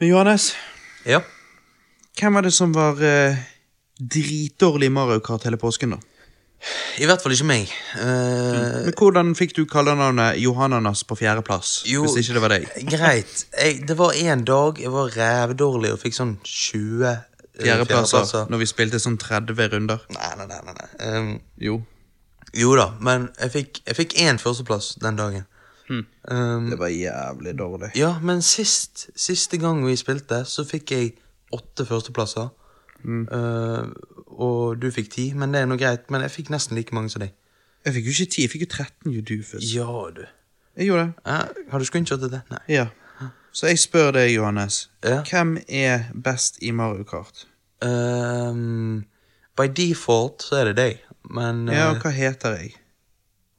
Men Johannes, Ja. hvem var det som var eh, dritdårlig i Mario Kart hele påsken, da? I hvert fall ikke meg. Eh, Men hvordan fikk du kallenavnet Johananas på fjerdeplass? Jo. Hvis ikke det var deg? greit. Jeg, det var en dag jeg var rævdårlig og fikk sånn 20 eh, Fjerdeplasser når vi spilte sånn 30 runder? Nei, nei, nei. nei, nei. Um, Jo. jo da, men jeg fikk, jeg fikk én førsteplass den dagen. Um, Det var jævlig dårlig. ja, men sist, siste gang vi spilte, så fikk jeg åtte førsteplasser. Eh, og du fikk ti, men det er nå greit. Men jeg fikk nesten like mange som deg. Jeg fikk jo ikke ti, jeg fikk jo 13, you doofus. Ja, du. Jeg gjorde det. Eh, har du screenshotet det? Nei. Ja. Så jeg spør deg, Johannes. Ja. Hvem er best i Mario Kart? Um, by default så er det deg, men Ja, og hva heter jeg?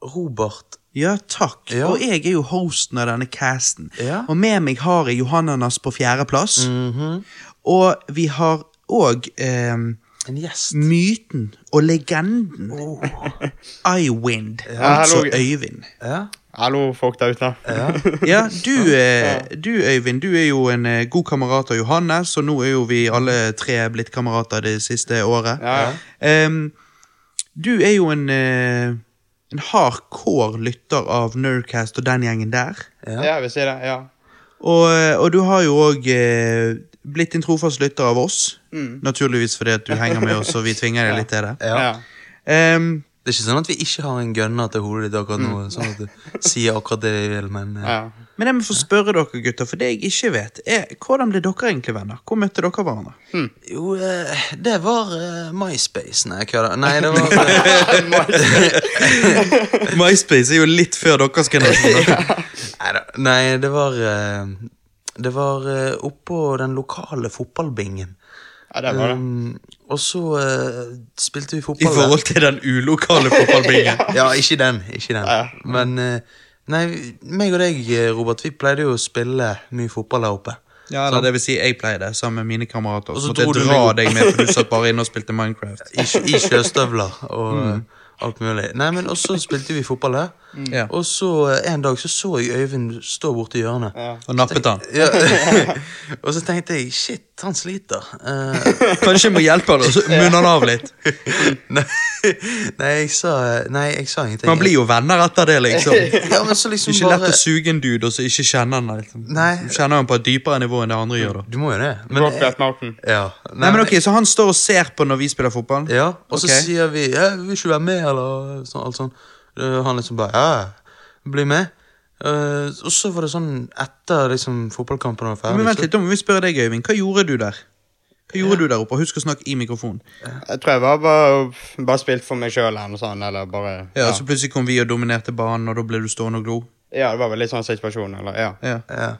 Robert Ja, takk. Ja. Og jeg er jo hosten av denne casten. Ja. Og med meg har jeg Johannanas på fjerdeplass. Mhm. Og vi har òg eh, En gjest. myten og legenden Iwind, altså hallo. Øyvind. Ja. Hallo, folk der ute. Ja, du, eh, du Øyvind, du er jo en eh, god kamerat av Johannes, og nå er jo vi alle tre blitt kamerater det siste året. Ja, ja. Du er jo en, eh, en hardcore lytter av Nerdcast og den gjengen der. Ja. ja, vi si det. Ja. Og, eh, og du har jo òg eh, blitt en trofast lytter av oss. Mm. Naturligvis fordi at du henger med oss, og vi tvinger deg litt til det. Ja. ja. Det er ikke sånn at vi ikke har en gunner til hodet ditt akkurat nå, sånn at du sier akkurat det vi vil, men eh, ja. men jeg må få spørre dere, gutter, for det jeg ikke vet, er hvordan ble dere egentlig venner? Hvor møtte dere hverandre? Jo, eh, det var eh, MySpace. Nei, hva da? Nei, det var MySpace er jo litt før deres generasjon. Neida. Nei, det var Det var oppå den lokale fotballbingen. Ja, det var det. Um, og så uh, spilte vi fotball. I forhold til den ulokale fotballbingen. Ja, ikke den. Ikke den. Ja. Men uh, Nei, meg og deg, eh, Robert, vi pleide jo å spille mye fotball der oppe. Ja, eller det vil si, jeg pleide, sammen med mine kamerater. Og Så så måtte jeg dra deg med, for du satt bare inne og spilte Minecraft. I, i sjøstøvler og mm. alt mulig. Nei, men også spilte vi fotball der. Ja. Og så eh, en dag så så jeg Øyvind stå borti hjørnet. Ja. Og nappet han. Ja. og så tenkte jeg shit, han sliter. Uh, Kanskje jeg må hjelpe han, og så munner han av litt. nei, nei, jeg sa Nei, jeg sa ingenting. Man blir jo venner etter det, liksom. Det ja, men så liksom ikke lett bare å suge en dude og så ikke kjenne han. Liksom. Nei. Du kjenner han på et dypere nivå enn det andre gjør. da. Du må jo det. Men, Rockbat Mountain. ja. Nei, men ok, Så han står og ser på når vi spiller fotball? Ja, og så sier vi ja, 'Vil ikke du være med?' eller sånn. Alt sånn. Eh, Han liksom bare 'Ja, bli med'. Uh, og så var det sånn etter liksom fotballkampen var ferdig Men vent litt, da må vi spørre deg, Øyvind. Hva gjorde du der? Hva gjorde du der oppe? Husk å snakke i mikrofonen. Jeg tror jeg var bare, bare spilt for meg sjøl eller noe sånt. Eller bare Ja, ja. Så plutselig kom vi og dominerte banen, og da ble du stående og glo? ja, det var vel litt sånn situasjon. Eller, ja. Ja. Ja.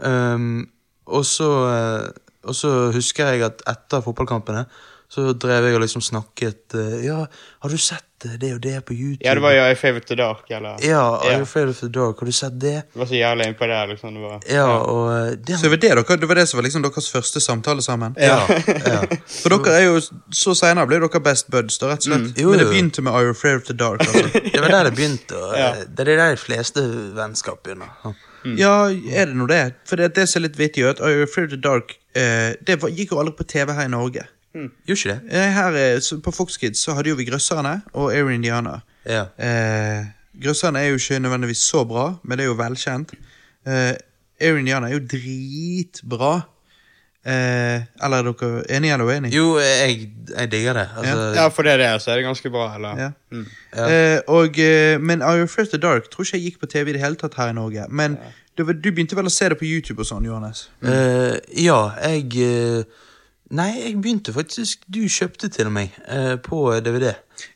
Um, og så eh, Og så husker jeg at etter fotballkampene så drev jeg og liksom snakket eh, Ja, har du sett eh, det og det på YouTube? ja, det var jo I Favorite the Dark. Eller, Ja, Ja. afraid of the dark? Har du sett det? Jeg var så jævlig innpå det. liksom. Det var, Ja, og eh, det Så det var det, dere, det var det som var liksom deres første samtale sammen? Ja. ja. For dere er jo, Så senere ble dere best buds, da, rett og slett. Jo, Men det begynte med I of the Dark. altså. Det var der det begynte. Og, Ja. Det er der de fleste vennskap begynner. Ja. Ja, er det nå det? For det, det som er litt vittig, er You Afraid of the Dark eh, Det var, gikk jo aldri på TV her i Norge. Gjorde ikke det? Eh, Her eh, På Fox Kids så hadde jo vi Grøsserne og Air Indiana. Ja. Eh, Grøsserne er jo ikke nødvendigvis så bra, men det er jo velkjent. Eh, Air Indiana er jo dritbra. Eh, eller er dere enige eller uenige? Jo, jeg, jeg digger det. Altså, ja, for det der så er det ganske bra. Eller? Ja. Mm. Ja. Eh, og, eh, men Are You Afraid of the Dark tror ikke jeg gikk på TV i det hele tatt her i Norge. Men det var, du begynte vel å se det på YouTube og sånn, Johannes? Eh, ja, jeg eh, Nei, jeg begynte faktisk Du kjøpte til meg eh, på DVD.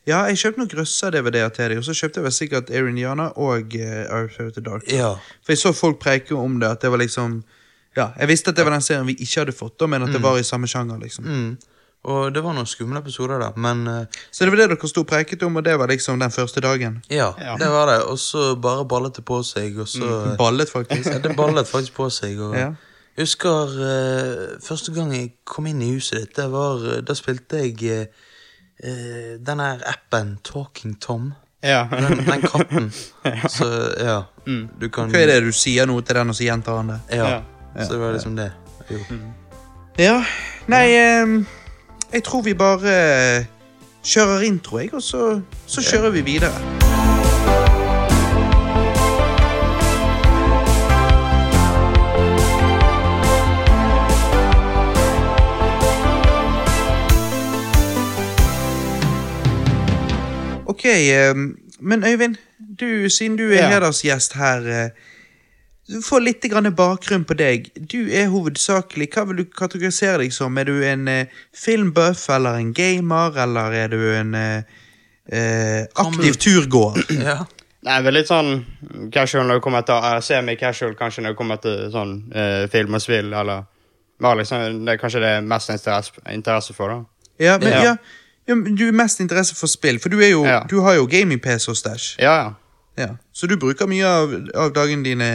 Ja, jeg kjøpte noen Røssa-DVD-er til deg, og så kjøpte jeg vel sikkert Erin Indiana og eh, of the Dark. Ja. For jeg så folk preike om det, at det var liksom Ja, jeg visste at det var den serien vi ikke hadde fått, da, men at det var i samme sjanger, liksom. Mm. Og det var noen skumle episoder der, men eh, Så det var det dere sto og preiket om, og det var liksom den første dagen. ja, Ja. det var det. Og så bare ballet det på seg, og så Ballet, faktisk. Ja, det ballet faktisk på seg. Og Ja. Jeg husker uh, første gang jeg kom inn i huset ditt, det var eh, Da spilte jeg eh, eh, den her appen Talking Tom. Ja. Den, den katten. Så ja, du kan Hva er det du sier noe til den, og så gjentar han det? Ja. Ja. Så det var liksom det. Jo. Ja, nei um, Jeg tror vi bare kjører intro, jeg, og så, så kjører vi videre. Ok, men Øyvind, du, siden du er Ja. hedersgjest her Få får litt bakgrunn på deg. Du er hovedsakelig Hva vil du kategorisere deg som? Er du en eh, filmbuff, eller en gamer, eller er du en eh, eh, aktiv turgåer? Ja. Nei, vel litt sånn casual når det kommer til uh, Semi-casual kanskje når det kommer til sånn eh, film og spill, eller liksom, Det er kanskje det er mest interesse, interesse for, da. Ja, men, Ja. ja. Ja, men du er mest interesse for spill, for du, er jo, Ja. du har jo gaming-PC og Stash. Ja, ja. Ja. Så du bruker mye av, av dagene dine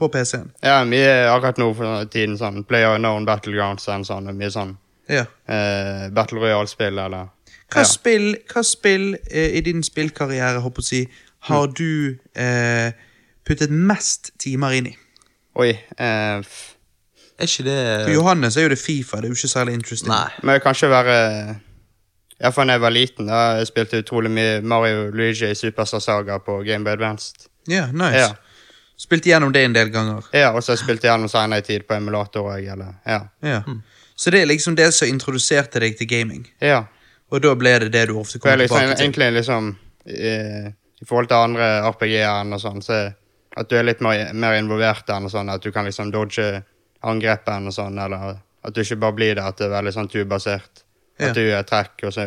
på PC-en. Ja, mye akkurat nå for tiden sånn Player Unknown Battlegrounds og sånn, mye sånn Ja. eh, Battle Royale-spill, eller Hva ja. spill, hva spill eh, i din spillkarriere håper jeg å si, har du eh, puttet mest timer inn i? Oi. Eh, f- Er ikke det For Johannes er jo det Fifa, det er jo ikke særlig interesting. Nei. må kanskje være Iallfall da jeg var liten. da Jeg spilte utrolig mye Mario Luigi i Superstar Saga på Game Boy Advanced. Ja, nice. Ja. Spilte gjennom det en del ganger. Ja, og så spilte jeg gjennom senere i tid på emulator eller Ja. Ja. Så det er liksom det som introduserte deg til gaming. ja. Og da ble det det du ofte kom liksom, tilbake til. egentlig liksom i, I forhold til andre RPG-er og sånn, så at du er litt mer, mer involvert enn sånn, at du kan liksom dodge angrepene og sånn, eller at du ikke bare blir det, at det er veldig sånn turbasert. Ja. At du gjør trekk, og så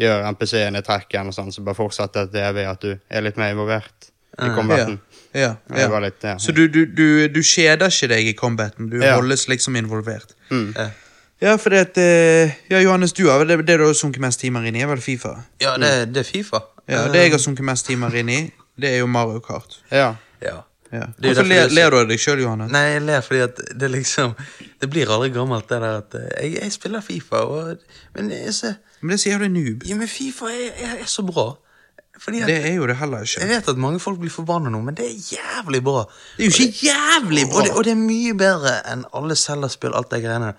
gjør NPC-en et trekk igjen, og sånn, så bare fortsetter det ved at du er litt mer involvert i Ja. combaten. Ja, Ja, ja. litt, ja. Så du, du, du, du kjeder ikke deg i combaten, du Ja. holdes liksom involvert. Mm. Ja. Ja, for det at eh, Ja, Johannes, du har det, det du har sunket mest timer inn i, er vel Fifa? Ja, det, det er Fifa. Ja, Det jeg har sunket mest timer inn i, det er jo Mario Kart. Ja. Ja. Hvorfor ler, er ler du av deg sjøl, Johannes? Nei, jeg ler fordi at det liksom Det blir aldri gammelt, det der at eh, jeg, jeg spiller Fifa, og Men jeg, så, Men det sier du noob. ja, men Fifa er, er, er så bra. At Det er jo det heller ikke. Jeg vet at mange folk blir forbanna nå, men det er jævlig bra. Det er jo ikke jævlig Og det, bra! og det er mye bedre enn alle Zelda-spill, alt det greiene.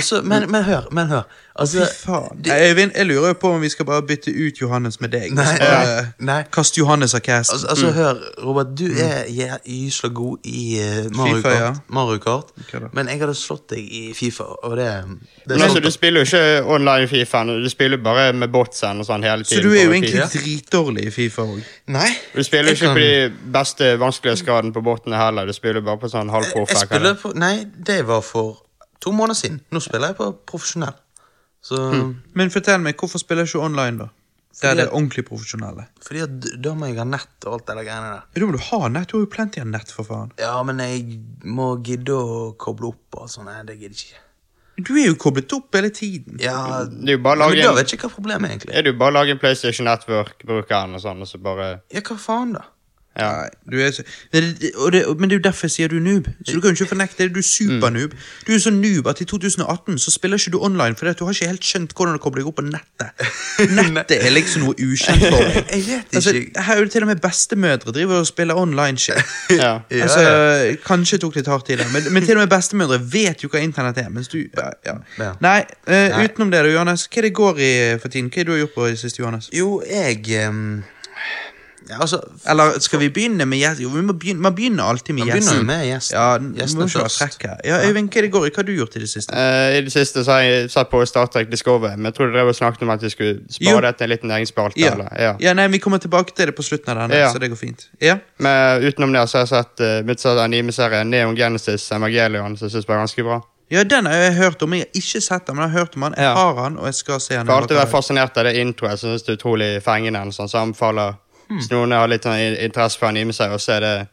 Så- men, men hør, men hør. Altså, Fy faen. det- Nei, Øyvind, jeg lurer jo på om vi skal bare bytte ut Johannes med deg. Nei, bare nei. Kaste Johannes av casten. Altså, altså hør, Robert, du er jæ- gysla god i uh, Mario FIFA, Kart, ja. Mario Kart Okay, men jeg hadde slått deg i Fifa, og det, det Men altså, du spiller jo ikke online Fifa, du spiller bare med botsen og sånn hele tiden. Så du er jo egentlig Fifa. dritdårlig i Fifa òg. Du spiller ikke kan- på de beste vanskelighetsgradene på bottene heller. Du spiller bare på sånn halv på Nei, det var for to måneder siden. Nå spiller jeg på profesjonell. Så Men fortell meg, hvorfor spiller jeg ikke online, da? Der Fordi det at- er ordentlig profesjonelle. Fordi at da må jeg ha nett og alt det der greiene der. Da må du ha nett. Du har jo plenty av nett, for faen. Ja, men jeg må gidde å koble opp og sånn. Nei, det gidder jeg ikke. Du er jo koblet opp hele tiden. Ja, Det er bare lager, men da vet jeg ikke hva problemet er, egentlig. er du bare lager en PlayStation Network-brukeren og sånn, og så bare Ja, hva faen, da? Ja. Nei, du så, men, det, det, men det er jo derfor jeg sier du er noob. Så du kan jo ikke fornekte det. Du er supernoob. Du er så noob at i 2018 så spiller ikke du online fordi du har ikke helt skjønt hvordan du kobler deg opp på nettet. Nettet er liksom noe ukjent for deg. Jeg vet Altså, her er jo til og med bestemødre driver og spiller online shit. ja. Altså. Kanskje tok litt hardt det, men, men til og med bestemødre vet jo hva internett er. Mens du ja. Nei, uh, utenom det, da, Johannes. Hva er det går i for tiden? Hva er det du har gjort på i det siste, Johannes? Jo, jeg ehm, ja, Altså Eller skal vi begynne med gjest? Jo, vi må begynne, man begynner alltid med Man begynner gjesten. med gjesten. Ja, Gjesten først. Ja, Øyvind, hva det går i? Hva har du gjort i det siste? Uh, I det siste så har jeg satt på Star Trek Discovery, men jeg tror dere snakket om at vi skulle spare Jo. det til en liten egen spalte. Ja. Ja. ja, nei, Vi kommer tilbake til det på slutten av denne, Ja. så det går fint. Ja, Men utenom det så har jeg sett uh, mitt sett anime-serien Neon Genesis Evangelion, som jeg synes var ganske bra. ja Den har jeg hørt om. Jeg har ikke sett den, men jeg har hørt om den. Jeg Ja. har den, og jeg skal se den. Jeg har alltid vært fascinert av det introet. Jeg synes det er utrolig fengende. Sånn, så anbefaler Hvis noen har litt sånn interesse for anime-serier, så er det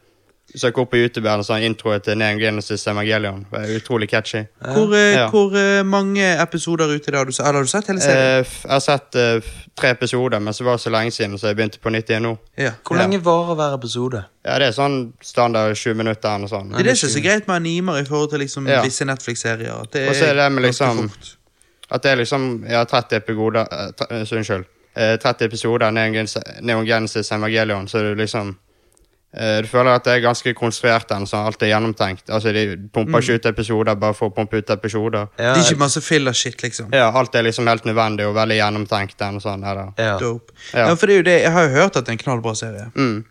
Søk opp på YouTube en sånn intro til Neon Genesis Evangelion. Det er utrolig catchy. Hvor, eh, Ja. hvor eh, mange episoder ute har du sett? Eller har du sett hele serien? Eh, jeg har sett eh, tre episoder, men så var det så lenge siden, så jeg begynte på nytt igjen nå. ja. Hvor Ja. lenge varer hver episode? Ja, det er sånn standard 20 minutter eller sånn. Det er er så greit med animer i forhold til liksom Ja. visse Netflix-serier. Det Og så er det med liksom-. At det er liksom har 30 episoder uh, eh, Unnskyld. Eh, 30 episoder av Neon Genesis, Evangelion, så du liksom eh, Du føler at det er ganske konstruert, den, så alt er gjennomtenkt. Altså, De pumper ikke ut episoder bare for å pumpe ut episoder. Ja, Det er ikke masse filler-shit, liksom. Ja, Alt er liksom helt nødvendig og veldig gjennomtenkt. den, sånn, eller. ja. Dope. Ja. Ja. for det er jo det, Jeg har jo hørt at det er en knallbra serie. Mm.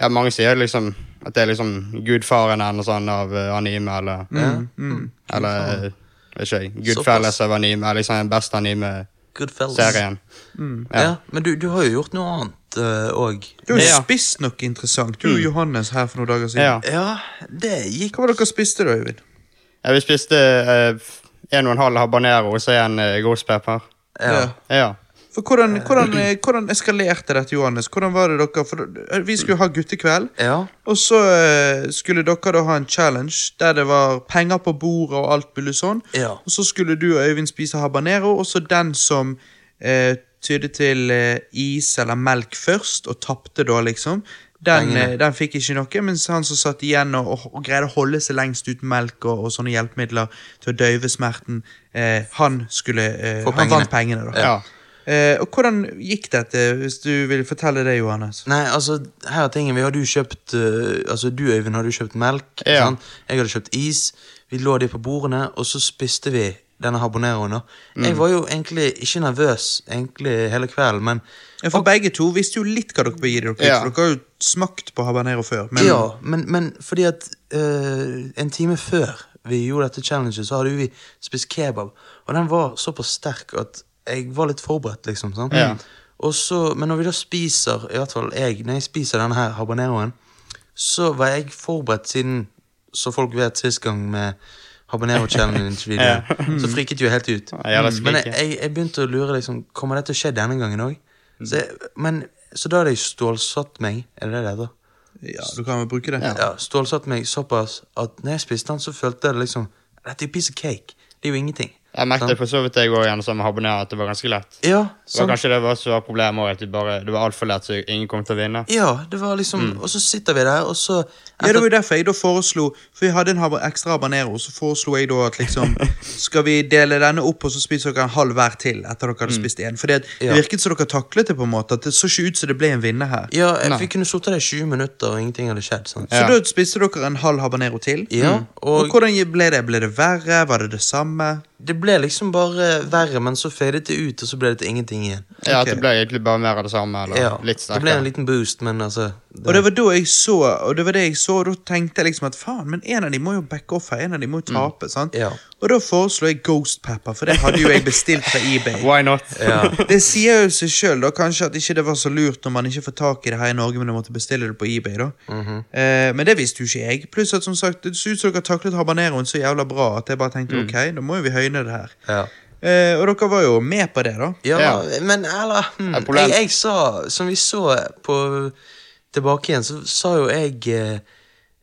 Ja, mange sier liksom at det er liksom gudfaren eller sånn av eh, anime, eller Mm, mm. Eller eh, vet ikke jeg. Goodfellas av anime er liksom den beste anime-serien. Goodfellas. Ja. Men du, du har jo gjort noe annet òg. Du har jo Ja. spist noe interessant. Du og Johannes her for noen dager siden. Ja. ja, det gikk Hva var det dere spiste da, Øyvind? Ja, vi spiste eh, en og en halv habanero og så en uh, ghost pepper. Ja. Ja. For hvordan, hvordan, eh, hvordan eskalerte dette, Johannes? Hvordan var det dere For eh, Vi skulle ha guttekveld, ja. og så eh, skulle dere da ha en challenge der det var penger på bordet og alt mulig sånn. Ja. Og så skulle du og Øyvind spise habanero, og så den som eh, tydde til eh, is eller melk først, og tapte da, liksom. Den, eh, den fikk ikke noe, mens han som satt igjen og, og, og greide å holde seg lengst uten melk og, og sånne hjelpemidler til å døyve smerten, eh, han skulle eh, Han pengene. vant pengene, da. ja. Eh, og hvordan gikk dette, hvis du vil fortelle det, Johannes? Nei, altså, her er tingen. Vi hadde jo kjøpt uh, Altså, du, Øyvind, hadde jo kjøpt melk. Ja. sant? Jeg hadde kjøpt is. Vi lå de på bordene, og så spiste vi denne habaneroen. da. Jeg var jo egentlig ikke nervøs egentlig hele kvelden, men Ja, for begge to visste jo litt hva dere begir gi dere, Ja. for dere har jo smakt på habanero før. Men, Ja, men, men fordi at uh, en time før vi gjorde dette challenget, så hadde jo vi spist kebab, og den var såpass sterk at jeg var litt forberedt, liksom. sant? Ja. Og så, men når vi da spiser, i hvert fall jeg, når jeg spiser denne her habaneroen, så var jeg forberedt siden, som folk vet sist gang med habanero challenge-videoen, så friket jo helt ut. Ja, Men jeg, jeg, jeg begynte å lure, liksom, kommer det til å skje denne gangen òg? Så, så da hadde jeg stålsatt meg, er det det det heter? ja, du kan vel bruke det. Ja. ja, stålsatt meg såpass at når jeg spiste den, så følte jeg det liksom Dette er jo piece of cake. Det er jo ingenting. Jeg merket for så vidt jeg òg som habanero at det var ganske lett. Ja, Det var kanskje det var så var problemet òg, at det, bare, det var altfor lett, så ingen kom til å vinne. Ja, det var liksom Og så sitter vi der, og så Ja, det var jo derfor jeg da foreslo For vi hadde en ekstra habanero, så foreslo jeg da at liksom Skal vi dele denne opp, og så spiser dere en halv hver til etter dere hadde spist en? For det Ja. virket som dere taklet det på en måte, at det så ikke ut som det ble en vinner her. Ja, vi kunne sittet der i 20 minutter, og ingenting hadde skjedd. sant? Så Ja. da spiste dere en halv habanero til. Ja, Og og hvordan ble det? Ble det verre? Var det det samme? det ble liksom bare verre, men så fadet det ut, og så ble det til ingenting igjen. Ja, at det ble egentlig bare mer av det samme, eller Ja, litt Det ble en liten boost, men altså Og det var da jeg så, og det var det jeg så, og da tenkte jeg liksom at faen, men en av de må jo backe off her, en av de må jo tape, sant? Ja. Og da foreslo jeg Ghost Pepper, for det hadde jo jeg bestilt fra eBay. Why not? Ja. Det sier jo seg sjøl, da, kanskje at ikke det var så lurt når man ikke får tak i det her i Norge, men du måtte bestille det på eBay, da. eh, men det visste jo ikke jeg. Pluss at som sagt, det så ut som dere taklet habaneroen så jævla bra at jeg bare tenkte ok, da må jo vi høyne det her. ja. Eh, og dere var jo med på det, da. Ja, Ja. men eller hmm, jeg, jeg sa, som vi så på tilbake igjen, så sa jo jeg eh,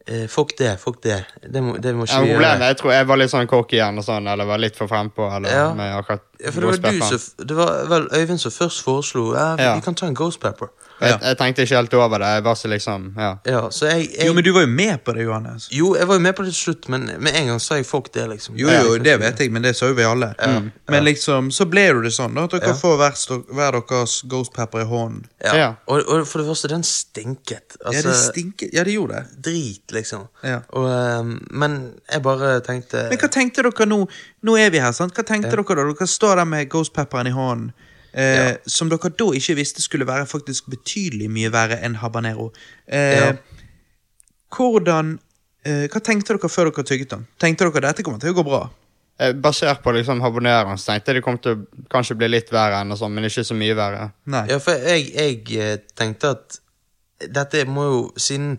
eh, Fuck det, fuck det. Det må, det må ikke Ja, vi gjøre. jeg tror jeg var litt sånn cocky igjen, og sånn, eller var litt for frempå. Eller Ja. Ja, for det var, du som, det var vel Øyvind som først foreslo ja, vi, Ja. vi kan ta en Ghost Pepper. Jeg, jeg tenkte ikke helt over det. Jeg var så liksom, ja. Ja, så jeg, jeg Jo, men du var jo med på det, Johannes. Jo, jeg var jo med på det til slutt, men med en gang sa jeg fuck det, liksom. Jo, jo, det vet jeg, men det sa jo vi alle. Mm. Men liksom, så ble jo det sånn, da, at dere Ja. får hver, hver deres Ghost Pepper i hånden. Ja. Ja. Og, og for det første, den stinket. Ja, Altså, det stinket. Ja, det gjorde det. Drit, liksom. Ja. Og, um, men jeg bare tenkte Men hva tenkte dere nå? Nå er vi her, sant? Hva tenkte dere da? Dere står der med Ghost Pepperen i hånden. Eh, Som dere da ikke visste skulle være faktisk betydelig mye verre enn habanero. Eh, Ja. Hvordan eh, Hva tenkte dere før dere tygget den? Tenkte dere dette kommer til å gå bra? Eh, Basert på liksom habaneroen, så tenkte jeg det kom til å kanskje bli litt verre, enn og sånn, men ikke så mye verre. Nei. Ja, for jeg, jeg eh, tenkte at dette må jo Siden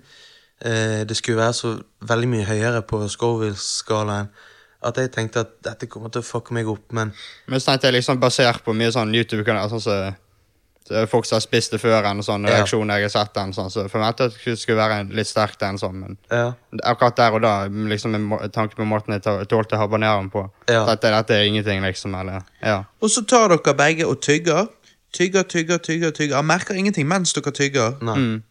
eh, det skulle være så veldig mye høyere på Scoville-skalaen, at jeg tenkte at dette kommer til å fucke meg opp, men Men så tenkte jeg liksom basert på mye sånn YouTube-kanaler, sånn som så folk som har spist det før, en sånn, Ja. reaksjoner jeg har sett, den, sånn, så forventet at det skulle være en litt sterkt en sånn, men ja. akkurat der og da, liksom med tanke på måten jeg tå- tålte habaneroen på, Ja. dette, dette er ingenting, liksom, eller, ja. Og så tar dere begge og tygger. Tygger, tygger, tygger. tygger merker ingenting mens dere tygger. Nei. Mm.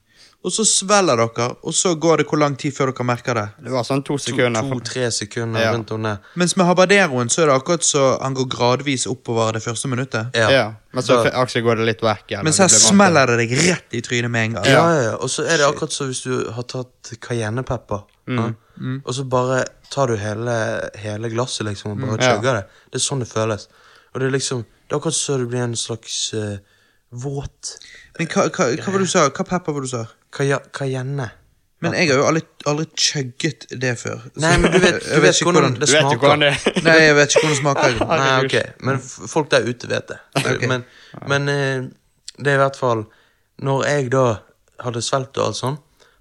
Og så svelger dere, og så går det hvor lang tid før dere merker det. Det var sånn to sekunder. To-tre sekunder Ja. rundt om det. Mens med habaderoen så er det akkurat så han går gradvis oppover det første minuttet. Ja. Ja. Men så Da- akkurat går det litt vekk igjen. Mens her smeller det deg rett i trynet med en gang. Ja, ja, ja. Og så er det akkurat som hvis du har tatt cayennepepper. Ja? Og så bare tar du hele, hele glasset liksom og bare Ja. chugger det. Det er sånn det føles. Og det er liksom Det er akkurat så det blir en slags uh, våt Men hva, hva, hva var det du sa? Hva pepper var det du sa? Cayenne. Men jeg har jo aldri, aldri chugget det før. Så Nei, men du vet, du vet ikke hvordan det Du vet jo hvordan smaker. det er. Nei, jeg vet ikke hvordan det smaker. Nei, ok, men folk der ute vet det. Okay. Men, men eh, det er i hvert fall Når jeg da hadde svelget og alt sånn,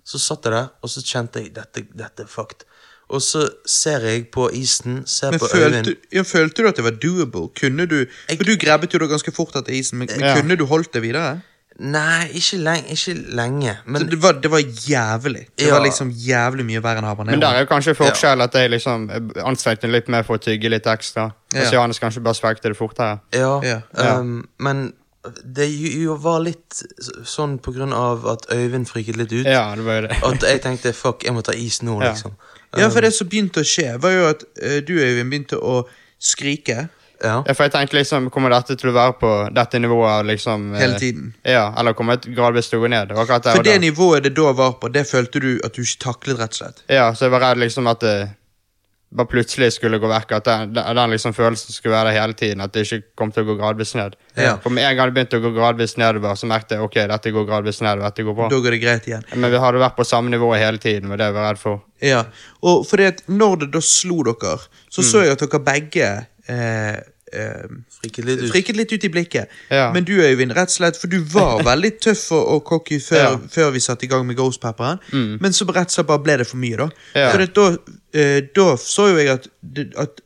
så satt jeg der, og så kjente jeg dette, dette er fucked. Og så ser jeg på isen, ser Men på Øyvind ja, følte du at det var doable? Kunne du For du grabbet jo da ganske fort etter isen, men, men Ja. kunne du holdt det videre? Nei, ikke lenge. Ikke lenge men det, var, det var jævlig. Det Ja. var liksom jævlig mye verre enn habanero. Men der er jo kanskje forskjell at jeg liksom anstrengte meg litt mer for å tygge litt ekstra. Ja. Mens Johannes kanskje bare svelgte det fortere. Ja, Ja. Um, men det jo, var litt sånn på grunn av at Øyvind friket litt ut. Ja, det var jo det. At jeg tenkte fuck, jeg må ta is nå, Ja. liksom. Ja, for det som begynte å skje, var jo at uh, du, Øyvind, begynte å skrike Ja. For jeg tenkte liksom, Kommer dette til å være på dette nivået liksom eh, hele tiden. Ja, eller kommer det gradvis til å gå ned? Akkurat der For det nivået det da var på, det følte du at du ikke taklet, rett og slett. Ja, så jeg var redd liksom at det bare plutselig skulle gå vekk. At den, den, den liksom følelsen skulle være der hele tiden. At det ikke kom til å gå gradvis ned. Ja. For med en gang det begynte å gå gradvis nedover, så merket jeg ok, dette går gradvis nedover. dette går bra. Da går det greit igjen. Men vi hadde vært på samme nivå hele tiden. var det jeg var redd for. Ja, og fordi at når det da slo dere, så Mm. så jeg at dere begge eh, eh, Friket litt ut. frikket litt ut i blikket. Ja. Men du Øyvind, rett og slett, for du var veldig tøff og, og cocky før, Ja. Mm. før vi satte i gang med Ghost Pepperen, men så rett og slett bare ble det for mye, da. Ja. For da, eh, da så jo jeg at, at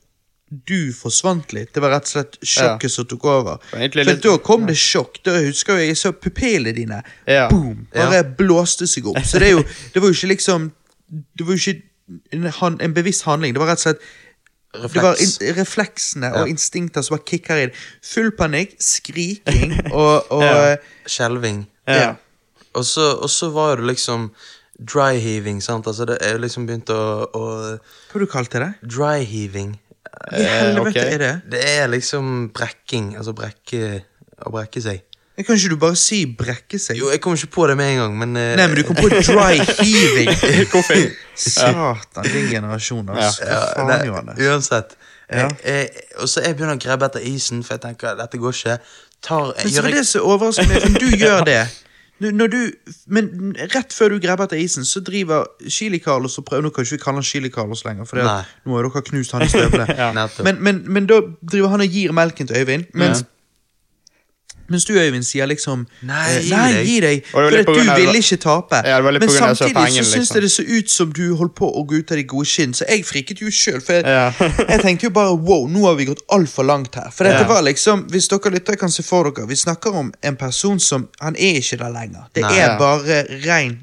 du forsvant litt. Det var rett og slett sjokket som tok over. For da kom det sjokk. Da husker jeg jeg så pupillene dine. Ja. Boom! Bare blåste seg opp. Så det, jo, det var jo ikke liksom Det var jo ikke en, en bevisst handling. Det var rett og slett det var in refleksene Ja. og instinkter som bare kicker inn. Full panikk, skriking og, og Ja. Skjelving. ja. Og så, og så var det liksom dry heaving, sant. Altså det er liksom begynt å, å Hva du kalte det? Dry heaving. I helvete okay. er det? Det er liksom brekking. Altså brekke Å brekke seg. Kan ikke du bare si brekke seg? Jo, jeg kom ikke på det med en gang, men uh... Nei, men du kom på dry heaving. Satan, din generasjon, altså. ja, Hva faen, Johannes? Uansett. Ja. Jeg, jeg, og så jeg begynner å grabbe etter isen, for jeg tenker dette går ikke. Tar, Men så gjør det så overraskende, for du gjør det du, Men rett før du grabber etter isen, så driver Chili Carlos og prøver Nå kan ikke vi kalle han Chili Carlos lenger, for nå har dere knust han i støvlene. ja. men, men, men da driver han og gir melken til Øyvind, mens, mens du, Øyvind, sier liksom Nei, eh, nei deg. gi deg. For at du ville ikke tape. Ja, men samtidig pengene, så syns liksom. det så ut som du holdt på å gå ut av de gode skinn, så jeg friket jo sjøl. For jeg, Ja. jeg tenkte jo bare wow, nå har vi gått altfor langt her. For dette Ja. var liksom, Hvis dere lytter, kan se for dere, vi snakker om en person som Han er ikke der lenger. Det Nei. er bare rein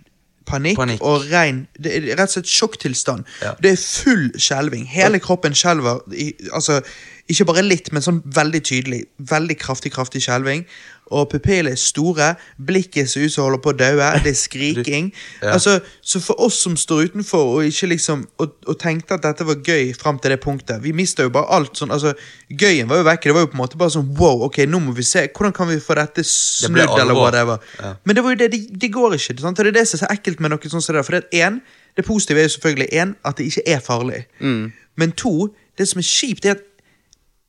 panikk, Panikk. og rein Det er rett og slett sjokktilstand. Ja. Det er full skjelving. Hele kroppen skjelver. i- Altså, ikke bare litt, men sånn veldig tydelig. Veldig kraftig, kraftig skjelving. Og pupillene er store. Blikket ser ut som holder på å daue. Det er skriking. Ja. Altså, så for oss som står utenfor og ikke liksom og, og tenkte at dette var gøy fram til det punktet Vi mista jo bare alt sånn altså, Gøyen var jo vekke. Det var jo på en måte bare sånn wow, ok, nå må vi se. Hvordan kan vi få dette snudd, snudd, eller whatever. Ja. Men det var jo det, det, det går ikke. Sant? Og det er det som er så ekkelt med noe sånt som det. For det, en, det positive er jo selvfølgelig en, at det ikke er farlig. Men to, det som er kjipt, er at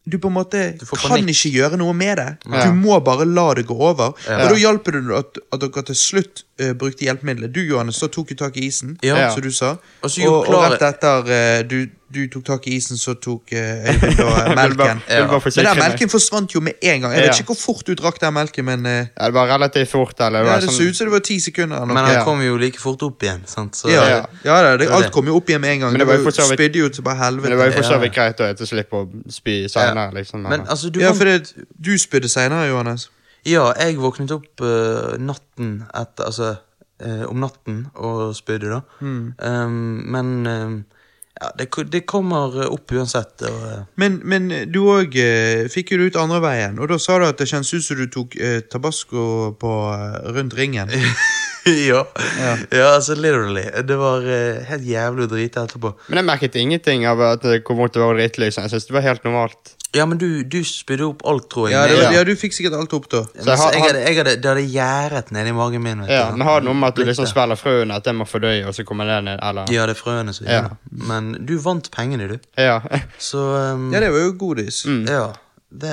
du på en måte kan ikke gjøre noe med det. Ja. Du må bare la det gå over. Ja. Og da hjalp det at, at dere til slutt uh, brukte hjelpemiddelet. Du Johannes, så tok jo tak i isen, Ja. som du sa. Og og, og rett etter uh, du, du tok tak i isen, så tok uh, Øyvind da eh, melken. ja. Men den melken forsvant jo med en gang. Jeg vet ikke hvor fort du drakk den melken, men eh, Ja, det var relativt fort. Eller, det ja, var det sånn, så ut som det var ti sekunder. Men han kom jo like fort opp igjen, sant. Så, Ja, Ja. ja det, Det alt kom jo opp igjen med en gang. Men det var jo for spydde jo til bare men det var jo for så vidt greit å slippe å spy senere. Liksom, Men altså, du Ja, for det, du spydde seinere, Johannes. Ja, jeg våknet opp uh, natten etter Altså uh, om natten og spydde, da. Mm. Um, men um, ja, det, det kommer eh, opp uansett. Og, eh, Men, men du òg eh, fikk jo det ut andre veien, og da sa du at det kjennes ut som du tok eh, tabasco på, eh, rundt ringen. ja. Ja. ja, altså literally. Det var eh, helt jævlig å drite etterpå. Men jeg merket ingenting av at det kom vondt å være dritt. liksom. Jeg synes det var helt normalt. Ja, men du, du spydde opp alt, tror jeg. Ja, det, ja. ja, du fikk sikkert alt opp, da. Så jeg har- jeg hadde, jeg hadde, det hadde gjerdet nedi magen min. vet Ja, du. Men har det noe med at du liksom spiller frøene, at det må fordøye, og så kommer det ned? Eller? Ja, det er frøene som Ja. gjør det. Men du vant pengene, du. Ja. Så um, Ja, det var jo godis. ja. Det,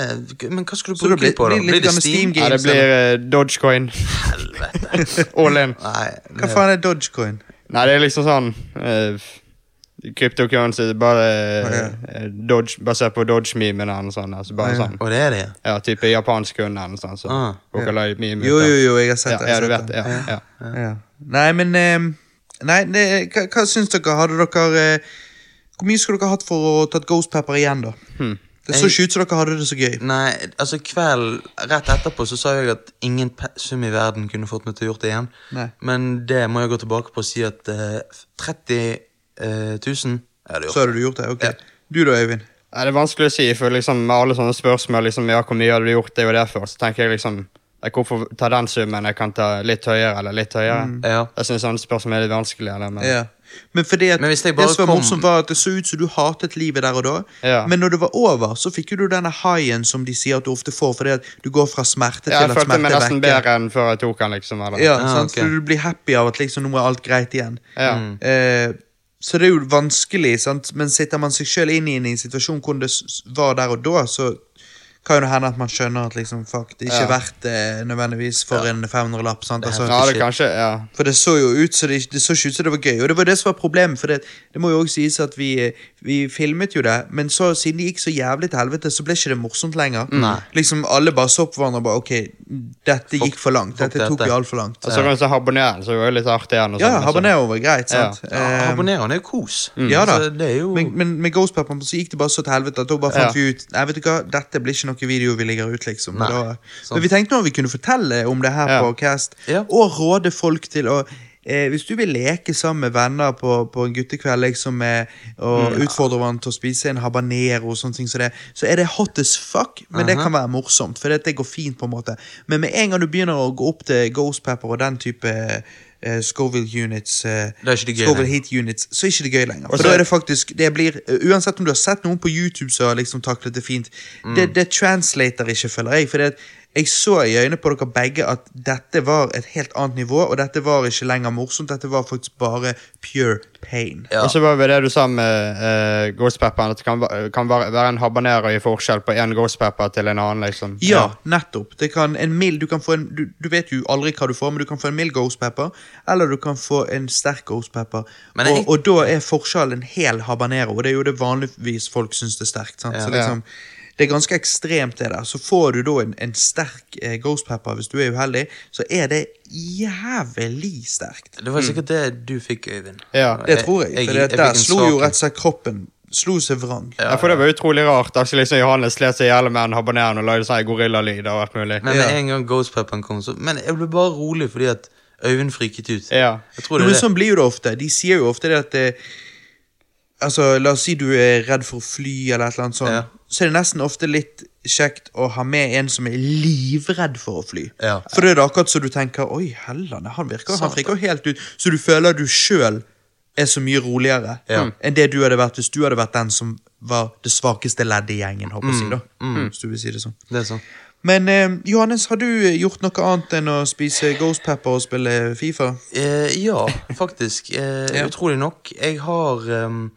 men hva skal du bruke blir- det på, da? blir det Steam? Games, ja, det blir uh, Dogecoin. Helvete. All in. Nei. Hva faen er Dogecoin? Nei, det er liksom sånn uh, Cryptocurrency, bare eh, Dodge, basert på Dodge-memen og sånn. Altså bare sånn. Og det er det, ja. Type japansk hund eller noe sånt. Så. Ah, ja. Jo, jo, jo, jeg har sett Ja, det. ja, du vet det. Ja, ja. Ja. Nei, men eh, Nei, det, hva, hva syns dere? Hadde dere eh, Hvor mye skulle dere hatt for å tatt Ghost Pepper igjen, da? Hmm. Det så ikke ut som dere hadde det så gøy. Nei, altså kvelden rett etterpå så sa jeg at ingen sum i verden kunne fått meg til å gjøre det igjen. Nei. Men det må jeg gå tilbake på og si at eh, 30 eh, 000 jeg hadde. Så hadde du gjort det? Ok. Ja. Du da, Øyvind? Nei, det er vanskelig å si, for liksom, med alle sånne spørsmål liksom, ja, hvor mye hadde du gjort det og det for, så tenker jeg liksom jeg, Hvorfor ta den summen? Jeg kan ta litt høyere eller litt høyere. Ja. Jeg synes sånne spørsmål er litt vanskelig. Eller, men, Ja. Men fordi at Men det som var kom- morsomt, var at det så ut som du hatet livet der og da. Ja. Men når det var over, så fikk du denne haien som de sier at du ofte får, fordi at du går fra smerte Ja, til jeg følte meg nesten bedre enn før jeg tok den. liksom. Eller. Ja, Ah, sant? ok. Så du blir happy av at liksom nå er alt greit igjen. Ja. Eh, så det er jo vanskelig, sant? men sitter man seg sjøl inn i en situasjon hvor det var der og da, så kan jo hende at man skjønner at liksom, fuck, det er ikke Ja. verdt det nødvendigvis for en 500-lapp. sant? Det er Altså, ja, det kanskje, ja. for det så jo ut så det, det så ikke ut som det var gøy, og det var det som var problemet. For det, det må jo også sies at vi, vi filmet jo det, men så siden det gikk så jævlig til helvete, så ble ikke det morsomt lenger. Nei. Liksom Alle bare så på hverandre og bare OK, dette Fuck- gikk for langt. fuck Dette tok jo vi altfor langt. Og så kan du se habaneren, så var jo litt artig igjen. Ja, sånn, altså. habanero var greit, sant? Ja, Abonneren er jo kos. Ja da. altså, det er jo men, men med Ghost Pepper så gikk det bare så til helvete at da bare fant Ja. vi ut Nei, vet du hva, dette blir ikke noe video vi ligger ut, liksom. Nei, da, men vi tenkte nå vi kunne fortelle om det her Ja. på Cast, Ja. og råde folk til å Eh, hvis du vil leke sammen med venner på, på en guttekveld liksom med, og utfordre hverandre til å spise en habanero, og sånne ting, så, det, så er det hot as fuck, men det kan være morsomt. For det, det går fint, på en måte. Men med en gang du begynner å gå opp til Ghost Pepper og den type eh, Scoville units, eh, er Scoville. Heat units, så er ikke det gøy lenger. For da er det faktisk det blir, uh, Uansett om du har sett noen på YouTube som har liksom taklet det fint, Mm. det, det translater ikke, føler jeg. For det, jeg så i øynene på dere begge at dette var et helt annet nivå, og dette var ikke lenger morsomt. Dette var faktisk bare pure pain. Ja. Og så var det det du sa med uh, Ghost Pepper, at det kan, kan være være en habanero i forskjell på en Ghost Pepper til en annen. liksom. Ja, nettopp. Det kan, en mild, du, kan få en, du, du vet jo aldri hva du får, men du kan få en mild ghost pepper, eller du kan få en sterk ghost pepper. Jeg- og, og da er forskjellen en hel habanero, og det er jo det vanligvis folk syns det er sterkt. Sant? Ja. Så liksom, det er ganske ekstremt, det der. Så får du da en, en sterk eh, ghost pepper hvis du er uheldig, så er det jævlig sterkt. Det var sikkert det du fikk, Øyvind. Ja, Det tror jeg, for det, der slo jo rett og slett kroppen Slo seg vrang. Ja, for det var utrolig rart. Altså, liksom, Johannes slet seg i hjel med en habanero og lagde sånn gorillalyd og alt mulig. Men med Ja. en gang Ghost Pepperen kom, så Men jeg ble bare rolig fordi at Øyvind friket ut. Ja. Jeg tror Jo, det men er det. sånn blir jo det ofte. De sier jo ofte det at det, Altså, La oss si du er redd for å fly, eller et eller annet sånt. Ja. Så er det nesten ofte litt kjekt å ha med en som er livredd for å fly. Ja. For det er akkurat så du tenker Oi, hellene, han virker Han Sant. friker helt ut. Så du føler du sjøl er så mye roligere Ja. enn det du hadde vært hvis du hadde vært den som var det svakeste leddet i gjengen. håper jeg å si da Hvis du vil si det sånn. Det er sånn. Men eh, Johannes, har du gjort noe annet enn å spise Ghost Pepper og spille Fifa? Eh, ja, faktisk. Eh, Ja. Utrolig nok. Jeg har ehm,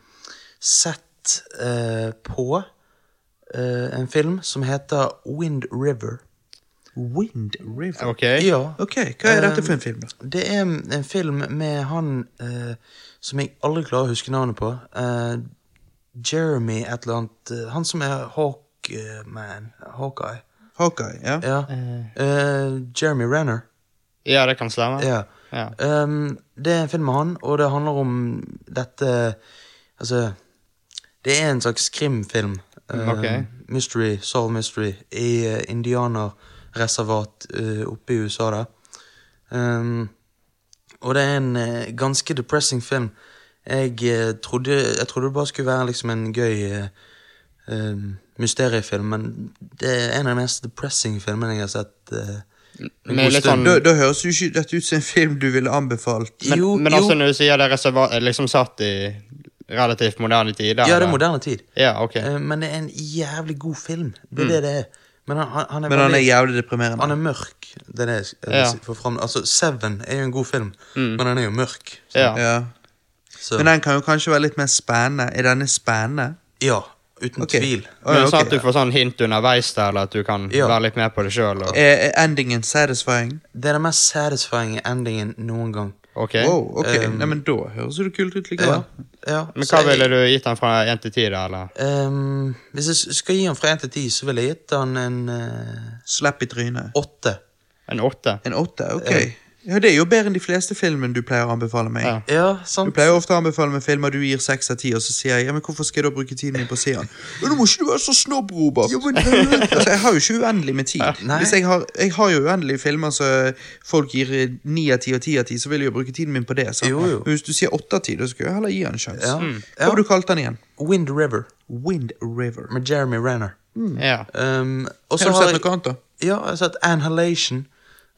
sett eh, på eh, en film som heter Wind River. Wind River. Ok. Ja. Ok, hva er dette for en film, da? Det er en film med han eh, som jeg aldri klarer å huske navnet på. Eh, Jeremy et eller annet eh, Han som er Hawkman. Hawkeye. Hawkeye, ja? Ja. Eh, Jeremy Renner. Ja, det kan stemme. Ja. Ja. Um, det er en film med han, og det handler om dette Altså Det er en slags krimfilm. Okay. Ok. Mystery, Solve Mystery, i uh, indianerreservat uh, oppe i USA, da. Um, og det er en uh, ganske depressing film. Jeg, uh, trodde, jeg trodde det bare skulle være liksom en gøy uh, mysteriefilm, men det er en av de mest depressing filmene jeg har sett. Uh, sånn- Da, da høres jo ikke dette ut som en film du ville anbefalt. Men, Jo, men jo. altså, når du sier det er liksom satt i relativt moderne tider Ja, det er moderne tid. Ja, ok. Eh, Men det er en jævlig god film. Det er det det er. Men han, han, han er Men han er jævlig deprimerende. Han er mørk. Det er det jeg jeg Ja. fram. Altså, Seven er jo en god film, men den er jo mørk. Så, Ja. Ja. så, Men den kan jo kanskje være litt mer spennende. Er denne spennende? ja, uten okay. tvil. Men ja, sånn ok. at du får sånn hint underveis der, eller at du kan Ja. være litt med på det sjøl. Er er endingen satisfying? Det er den mest satisfying endingen noen gang. Ok. Wow, ok. Um, Nei, men da høres det kult ut likevel. ja. Men hva jeg- ville du gitt den fra 1 til 10, da? eller? Um, hvis jeg skal gi han fra 1 til 10, så ville jeg gitt han en uh, Slapp i trynet. Åtte. En 8? En åtte? Ok. Ja, Det er jo bedre enn de fleste filmene du pleier å anbefale meg. Ja. Ja, Du sant? pleier ofte å anbefale meg filmer du gir seks av ti, og så sier jeg ja, men hvorfor skal jeg da bruke tiden min på å se den? Men nå må ikke du være så snobb, Robert! altså, jeg har jo ikke uendelig med tid. Jeg har, jeg har jo uendelige filmer så folk gir ni av ti og ti av ti, så vil jeg jo bruke tiden min på det. Jo, jo. Men hvis du sier åtte av ti, da skal jeg heller gi den en sjanse. Ja. Hva har du kalt den igjen? Wind River Wind River. med Jeremy Renner. Ja. Um, Har du sett noe annet, da? Ja, jeg har sett Annihilation.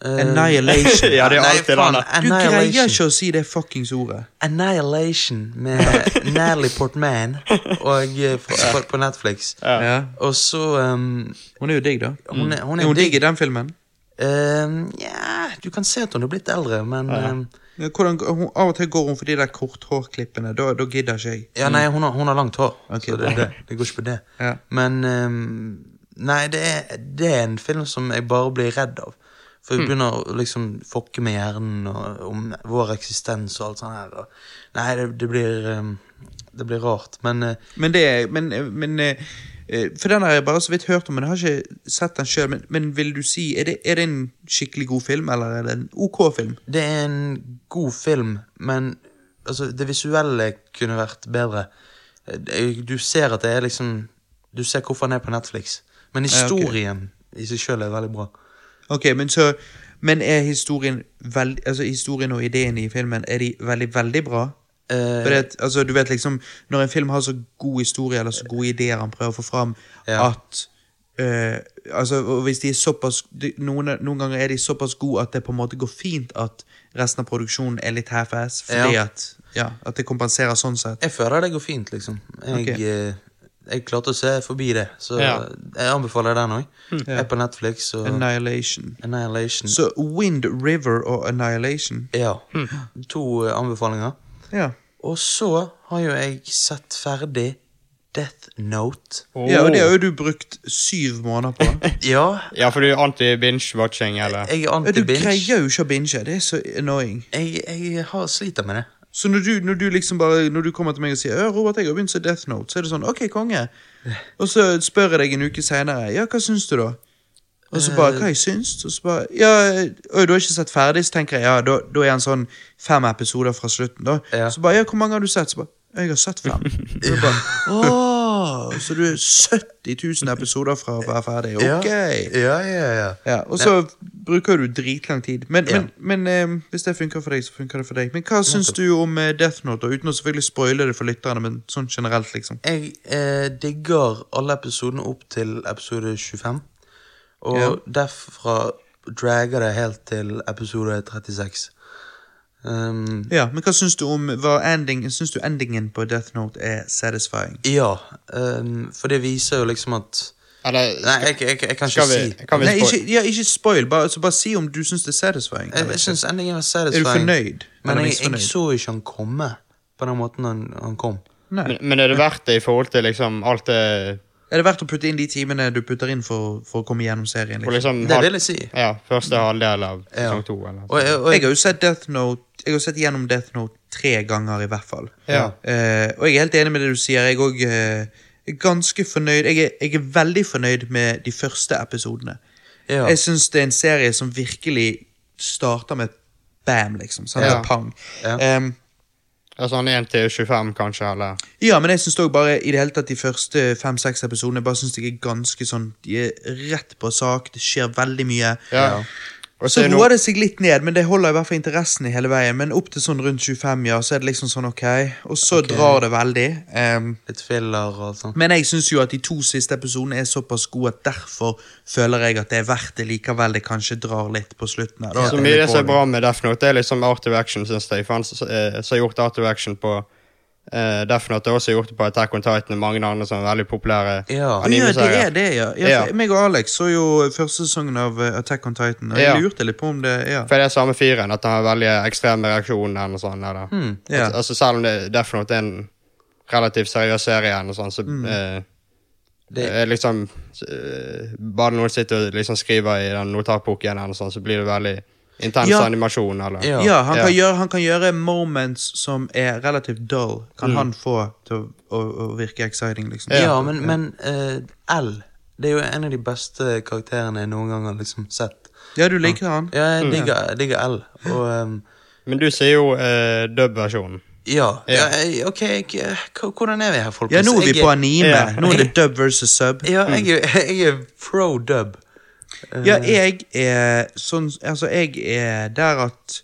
Uh, Annihilation. Ja, det er Nei, alltid den faen, der. Du greier ikke å si det fuckings ordet. Annihilation med Natalie Portman og, eh, på, på Netflix. Ja. Og så um, Hun er jo digg, da. Hun er, hun Er er hun digg i den filmen? Um, ja, du kan se at hun er blitt eldre, men um, Hvordan, hun, av og til går hun for de der korthårklippene. Da, da gidder ikke jeg. Ja, nei, hun har, hun har langt hår. okay. så det, det, det går ikke på det. Ja. Men um, Nei, det er, det er en film som jeg bare blir redd av. For vi begynner å liksom fokke med hjernen og, om vår eksistens og alt sånt her. Og, nei, det, det blir um, Det blir rart. Men uh, Men det Men, men eh, eh, For den har jeg bare så vidt hørt om, men jeg har ikke sett den sjøl. Men, men vil du si er det, er det en skikkelig god film, eller er det en OK film? det er en god film, men altså, det visuelle kunne vært bedre. Eh, Du ser at det er liksom Du ser hvorfor den er på Netflix. Men Ja, okay. historien i seg sjøl er veldig bra. Ok, Men så Men er historien veld, Altså historien og ideen i filmen Er de veldig, veldig bra? Uh, det, altså, du vet liksom Når en film har så god historie eller så gode ideer han prøver å få fram, Ja. at Uh, altså, hvis de er såpass de, noen, noen ganger er de såpass gode at det på en måte går fint at resten av produksjonen er litt half-ass, fordi Ja. at, ja, at det kompenserer sånn sett. Jeg føler det går fint, liksom. Jeg, Ok. Jeg klarte å se forbi det, så Ja. jeg anbefaler den òg. Ja. Jeg er på Netflix og Annihilation. Annihilation. Så Wind River og Annihilation. Ja. To eh, anbefalinger. Ja. Og så har jo jeg sett ferdig Death Note. ja, og det har jo du brukt syv måneder på. Ja, Ja, for du er anti-binge-watching, eller? jeg er Du anti-binge. greier jo ikke å binge, det er så annoying. Jeg, jeg har sliter med det. Så når du, når du liksom bare Når du kommer til meg og sier «Ja, Robert, jeg har begynt å se Death Note, så er det sånn OK, konge. Og så spør jeg deg en uke seinere ja, hva syns du, da? Og så bare hva jeg syns? Og så bare ja, øy, du har ikke sett ferdig? Så tenker jeg ja, da, da er han sånn fem episoder fra slutten, da. Ja. Så bare ja, hvor mange har du sett? Så bare jeg har sett fem. Så bare, Åh, så du er 70 000 episoder fra å være ferdig? Ok. Ja, ja, ja. Ja, og så bruker du dritlang tid. Men, men, men eh, hvis det funker for deg, så funker det for deg. Men hva syns du om eh, Death Note? Uten å selvfølgelig spoile det for lytterne, men sånn generelt, liksom. Jeg eh, digger alle episodene opp til episode 25. Og derfra dragger det helt til episode 36. Um, Ja, Men hva syns du om hva ending, Syns du endingen på Death Note er satisfying? ja, um, for det viser jo liksom at Eller Nei, jeg, jeg, jeg kan ikke vi, si kan vi Nei, ikke, ja, ikke spoil. Bare, altså, bare si om du syns det er satisfying. Jeg, jeg synes endingen var er satisfying. du fornøyd? Men jeg, jeg så ikke han komme på den måten han, han kom. Men, men er det verdt det i forhold til liksom alt det Er det verdt å putte inn de timene du putter inn for, for å komme gjennom serien? Liksom? liksom Det vil jeg si. Ja, første halvdel av Ja. sesong to, eller Og, jeg- og, Jeg har jo sett Death Note Jeg har sett gjennom Death Note tre ganger, i hvert fall. Ja. Uh, og jeg er helt enig med det du sier. Jeg òg er ganske fornøyd. Jeg er, jeg er veldig fornøyd med de første episodene. ja. Jeg syns det er en serie som virkelig starter med bam, liksom. Sånn Ja. pang. Ja. Ja, sånn 1 til 25, kanskje, eller ja, men jeg syns òg bare i det hele tatt de første fem-seks episodene bare synes jeg er ganske sånn De er rett på sak, det skjer veldig mye. Ja. Så er roer noe- det seg litt ned, men det holder i hvert fall interessen i hele veien. Men opp til sånn rundt 25, ja, så er det liksom sånn ok. Og så drar det veldig. Um, Litt filler og sånn. men jeg syns jo at de to siste episodene er såpass gode at derfor føler jeg at det er verdt det likevel det kanskje drar litt på slutten. da. Så mye det som er bra med Death Note, det er liksom art of action, syns jeg. For han eh, som har gjort art of action på uh, Death Note, har også gjort det på Attack on Titan og mange andre sånne veldig populære Ja. Ja, det er det, ja. ja, Ja. Meg og Alex så jo første sesongen av eh, Attack on Titan, og jeg lurte litt på om det ja. For det er samme fyren, at han har veldig ekstreme reaksjoner. Og sånn, eller. Hmm. Ja. Al- Altså, selv om det, Death er en relativt seriøs serie, og sånn, så Mm. uh, Det- er liksom uh, Bare noen sitter og liksom skriver i den notatboken, eller sånn, så blir det veldig intens Ja. animasjon. eller... Ja. Ja, han, Kan gjøre, han kan gjøre moments som er relativt dull, kan han få til å, å, å virke exciting, liksom. Ja, men, men uh, L Det er jo en av de beste karakterene jeg noen gang har liksom sett. Ja, du liker han? Ja, jeg digger, jeg digger L. Og um, Men du sier jo uh, dub-versjonen. ja, ja. Ja. ok, jeg, hvordan er vi her, folkens? Ja, nå er vi Jeg på anime. Ja. Nå er det dub versus sub. Ja, jeg, jeg er pro dub. Ja, jeg er sånn Altså, jeg er der at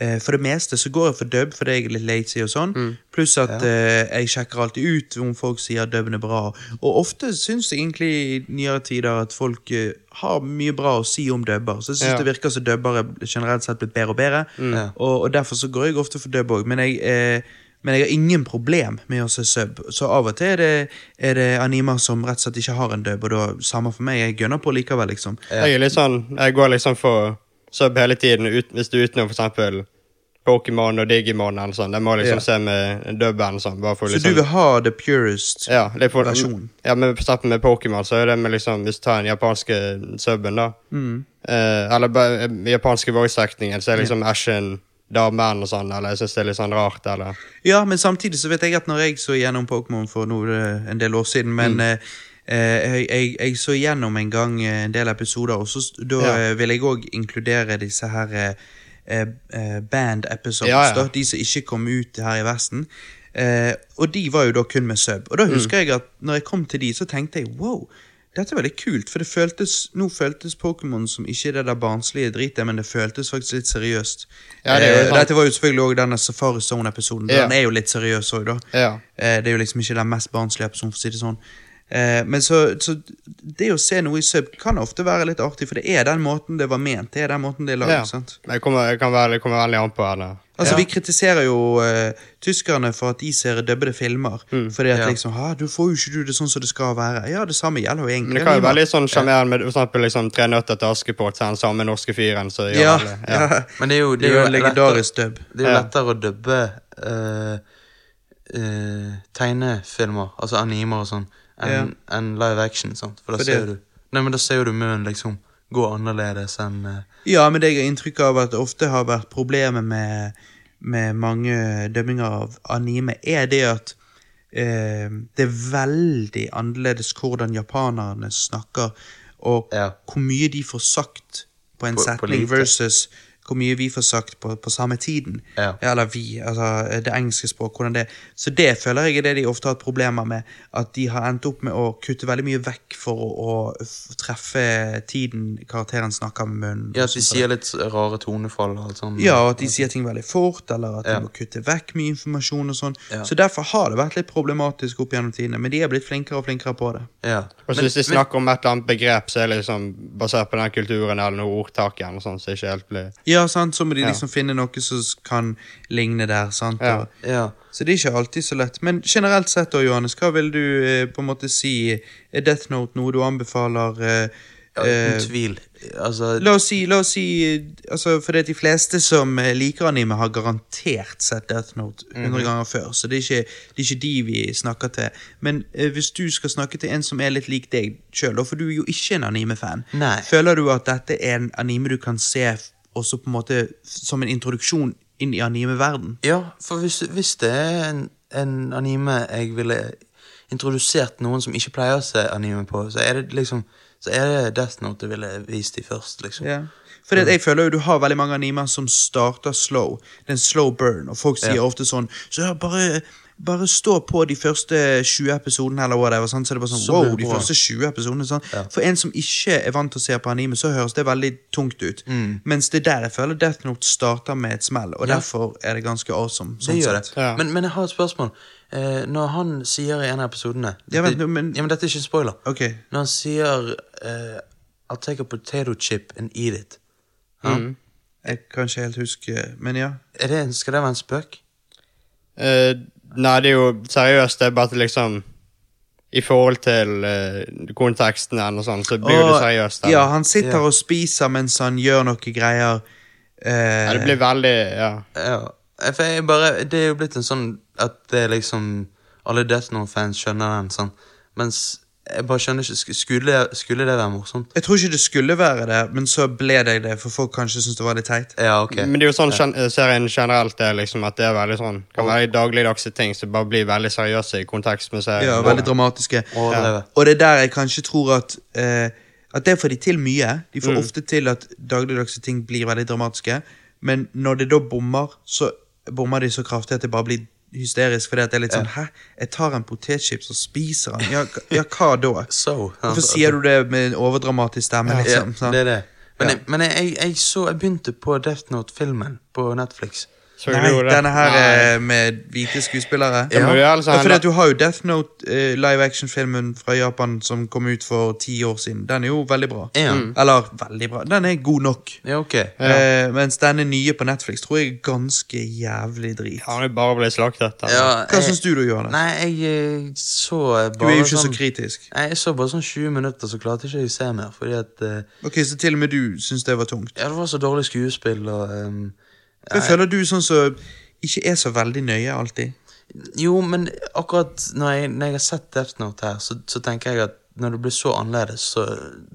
eh, for det meste så går jeg for dub fordi jeg er litt lazy og sånn. Pluss at eh, jeg sjekker alltid ut om folk sier dubben er bra. Og ofte syns jeg egentlig i nyere tider at folk uh, har mye bra å si om dubber. Så jeg syns Ja. det virker som dubber er generelt sett blitt bedre og bedre. Mm. Og, og derfor så går jeg ofte for dub òg. Men jeg eh, men jeg har ingen problem med å se sub, så av og til er det, er det animer som rett og slett ikke har en dub, og da samme for meg, jeg gønner på likevel, liksom. Jeg er litt sånn, jeg går liksom for sub hele tiden, ut, hvis du er utenom eksempel Pokémon og Digimon eller sånn. Jeg må liksom Ja. se med dubben sånn. Bare for Så liksom, du vil ha the purest? ja, for, versjon? Ja, men for med Pokémon så er det med liksom, hvis du tar den japanske subben da, Mm. eh, eller bare, eh, japanske voice-actingen, så er liksom Ashen damen og sånn, eller jeg syns det er litt sånn rart, eller... Ja, men samtidig så vet jeg at når jeg så gjennom Pokémon for nå er en del år siden, men Mm. eh, eh, jeg, jeg, jeg så gjennom en gang eh, en del episoder, og så da Ja. eh, vil jeg òg inkludere disse her eh, eh, eh, band episodes, Ja, ja. da, de som ikke kom ut her i Vesten. Eh, og de var jo da kun med sub. Og da Mm. husker jeg at når jeg kom til de, så tenkte jeg wow, dette er veldig kult. For det føltes, nå føltes Pokémon som ikke det der barnslige dritet, men det føltes faktisk litt seriøst. Ja, det eh, dette var jo selvfølgelig òg denne Safari Zone-episoden. Ja. Den er jo litt seriøs òg, da. Ja. Eh, det er jo liksom ikke den mest barnslige episoden, for å si det sånn. Eh, men så, så det å se noe i sub kan ofte være litt artig, for det er den måten det var ment. Det er den måten det er laget. ja. jeg kommer, kan være, det kommer veldig an på, eller... Altså, Ja. Vi kritiserer jo uh, tyskerne for at de ser dubbede filmer. Fordi at Ja. liksom, «Hæ, du får jo ikke du det sånn som det skal være. Ja, det samme gjelder jo egentlig. Men det kan jo være litt sånn sjarmerende med for eksempel liksom Tre nøtter til Askepott, er den samme norske fyren, så ja, ja. Men det er jo, Det er jo en lettere- legendarisk dubb. Det er jo Ja. lettere å dubbe uh, uh, tegnefilmer, altså animer og sånn, enn enn live action. sant? For da For ser du Nei, men da ser du munnen liksom gå annerledes enn uh... Ja, men det jeg har inntrykk av at det ofte har vært problemet med, med mange dømminger av anime, er det at uh, det er veldig annerledes hvordan japanerne snakker, og Ja. hvor mye de får sagt på en på setning på versus hvor mye vi får sagt på, på samme tiden. Ja. Eller vi, altså det engelske språk, hvordan det Så det føler jeg er det de ofte har hatt problemer med, at de har endt opp med å kutte veldig mye vekk for å, å treffe tiden karakteren snakker med munnen. Ja, at de sier litt rare tonefall og alt sånt. Ja, og at de sier ting veldig fort, eller at Ja. de må kutte vekk mye informasjon og sånn. Ja. Så derfor har det vært litt problematisk opp gjennom tidene, men de er blitt flinkere og flinkere på det. Ja. Og så hvis de snakker om et eller annet begrep, så er det liksom basert på den kulturen eller noe ordtak igjen, og sånn, så ikke helt blir Ja, sant, så må de Ja. liksom finne noe som kan ligne der, sant. Ja. Og, ja. så det er ikke alltid så lett. Men generelt sett da, Johannes, hva vil du eh, på en måte si? Er Death Note noe du anbefaler? Eh, ja eh, uten tvil. Altså, La oss si, la oss si eh, altså, For det er de fleste som eh, liker anime, har garantert sett Death Note 100 ganger før. Så det er, ikke, det er ikke de vi snakker til. Men eh, hvis du skal snakke til en som er litt lik deg sjøl, for du er jo ikke en anime-fan, føler du at dette er en anime du kan se også på en måte som en introduksjon inn i anime-verden? ja, for hvis, hvis det er en, en anime jeg ville introdusert noen som ikke pleier å se anime på, så er det liksom Så er det Death Note jeg ville vist dem først, liksom. Ja. For det, jeg føler jo du har veldig mange animer som starter slow. Det er en slow burn, og folk sier Ja. ofte sånn Så bare bare stå på de første 20 episodene, eller whatever, sånn, så det bare sånn, Så wow, de første 20 episodene, sånn. Ja. For en som ikke er vant til å se på anime, så høres det veldig tungt ut. Mm. Mens det er der jeg føler Death Note starter med et smell, og Ja. derfor er det ganske awesome. Det Sånn gjør sett. det. Ja. Men, men jeg har et spørsmål. Eh, når han sier i en av episodene Ja, dette, men- ja, men dette er ikke en spoiler. Okay. Når han sier eh, I'll take a potato chip and eat it. Ja? jeg kan ikke helt huske, men ja. Er det, skal det være en spøk? Eh, nei, det er jo seriøst. Det er bare at liksom I forhold til uh, konteksten eller sånn, så blir og, det seriøst. seriøst. Ja, han sitter Ja. og spiser mens han gjør noe greier. Uh, Ja, det blir veldig Ja. Ja. For jeg bare, det er jo blitt en sånn at det er liksom Alle Death Note-fans skjønner den, sånn. Mens jeg bare skjønner ikke Skulle, skulle det være morsomt? Jeg tror ikke det skulle være det, men så ble det det, for folk kanskje syntes det var litt teit. Ja, ok. Men det er jo sånn gen serien generelt er liksom at det er veldig sånn kan være dagligdagse ting som bare blir veldig seriøse i kontekst med serien. Ja, veldig dramatiske. Ja. Og det er der jeg kanskje tror at eh, At det får de til mye. De får ofte til at dagligdagse ting blir veldig dramatiske, men når det da bommer, så bommer de så kraftig at det bare blir hysterisk, fordi at det er litt sånn Hæ, jeg tar en potetchips og spiser den. Ja, ja hva da? So. Hvorfor sier du det med en overdramatisk stemme, liksom? sant? det er det. Men, jeg, men jeg, jeg, jeg så Jeg begynte på Death Note-filmen på Netflix. Så Nei, denne her Nei. eh, med hvite skuespillere. Ja, Ja, altså Ja, fordi Du har jo Death Note uh, live action-filmen fra Japan som kom ut for ti år siden. Den er jo veldig bra. Ja. Eller veldig bra. Den er god nok. Ja, ok. Eh, mens denne nye på Netflix tror jeg er ganske jævlig drit. Han er bare blitt slaktet. Altså. Ja, Hva syns du du Johannes? Nei, jeg så bare Du er jo ikke sånn så kritisk. Nei, Jeg så bare sånn 20 minutter, så klarte jeg ikke å se mer. Fordi at uh, Ok, Så til og med du syns det var tungt? Ja, det var så dårlig skuespill og ehm, Jeg føler du sånn som ikke er så veldig nøye alltid. Jo, men akkurat når jeg, når jeg har sett Death Note her, så, så tenker jeg at når det blir så annerledes, så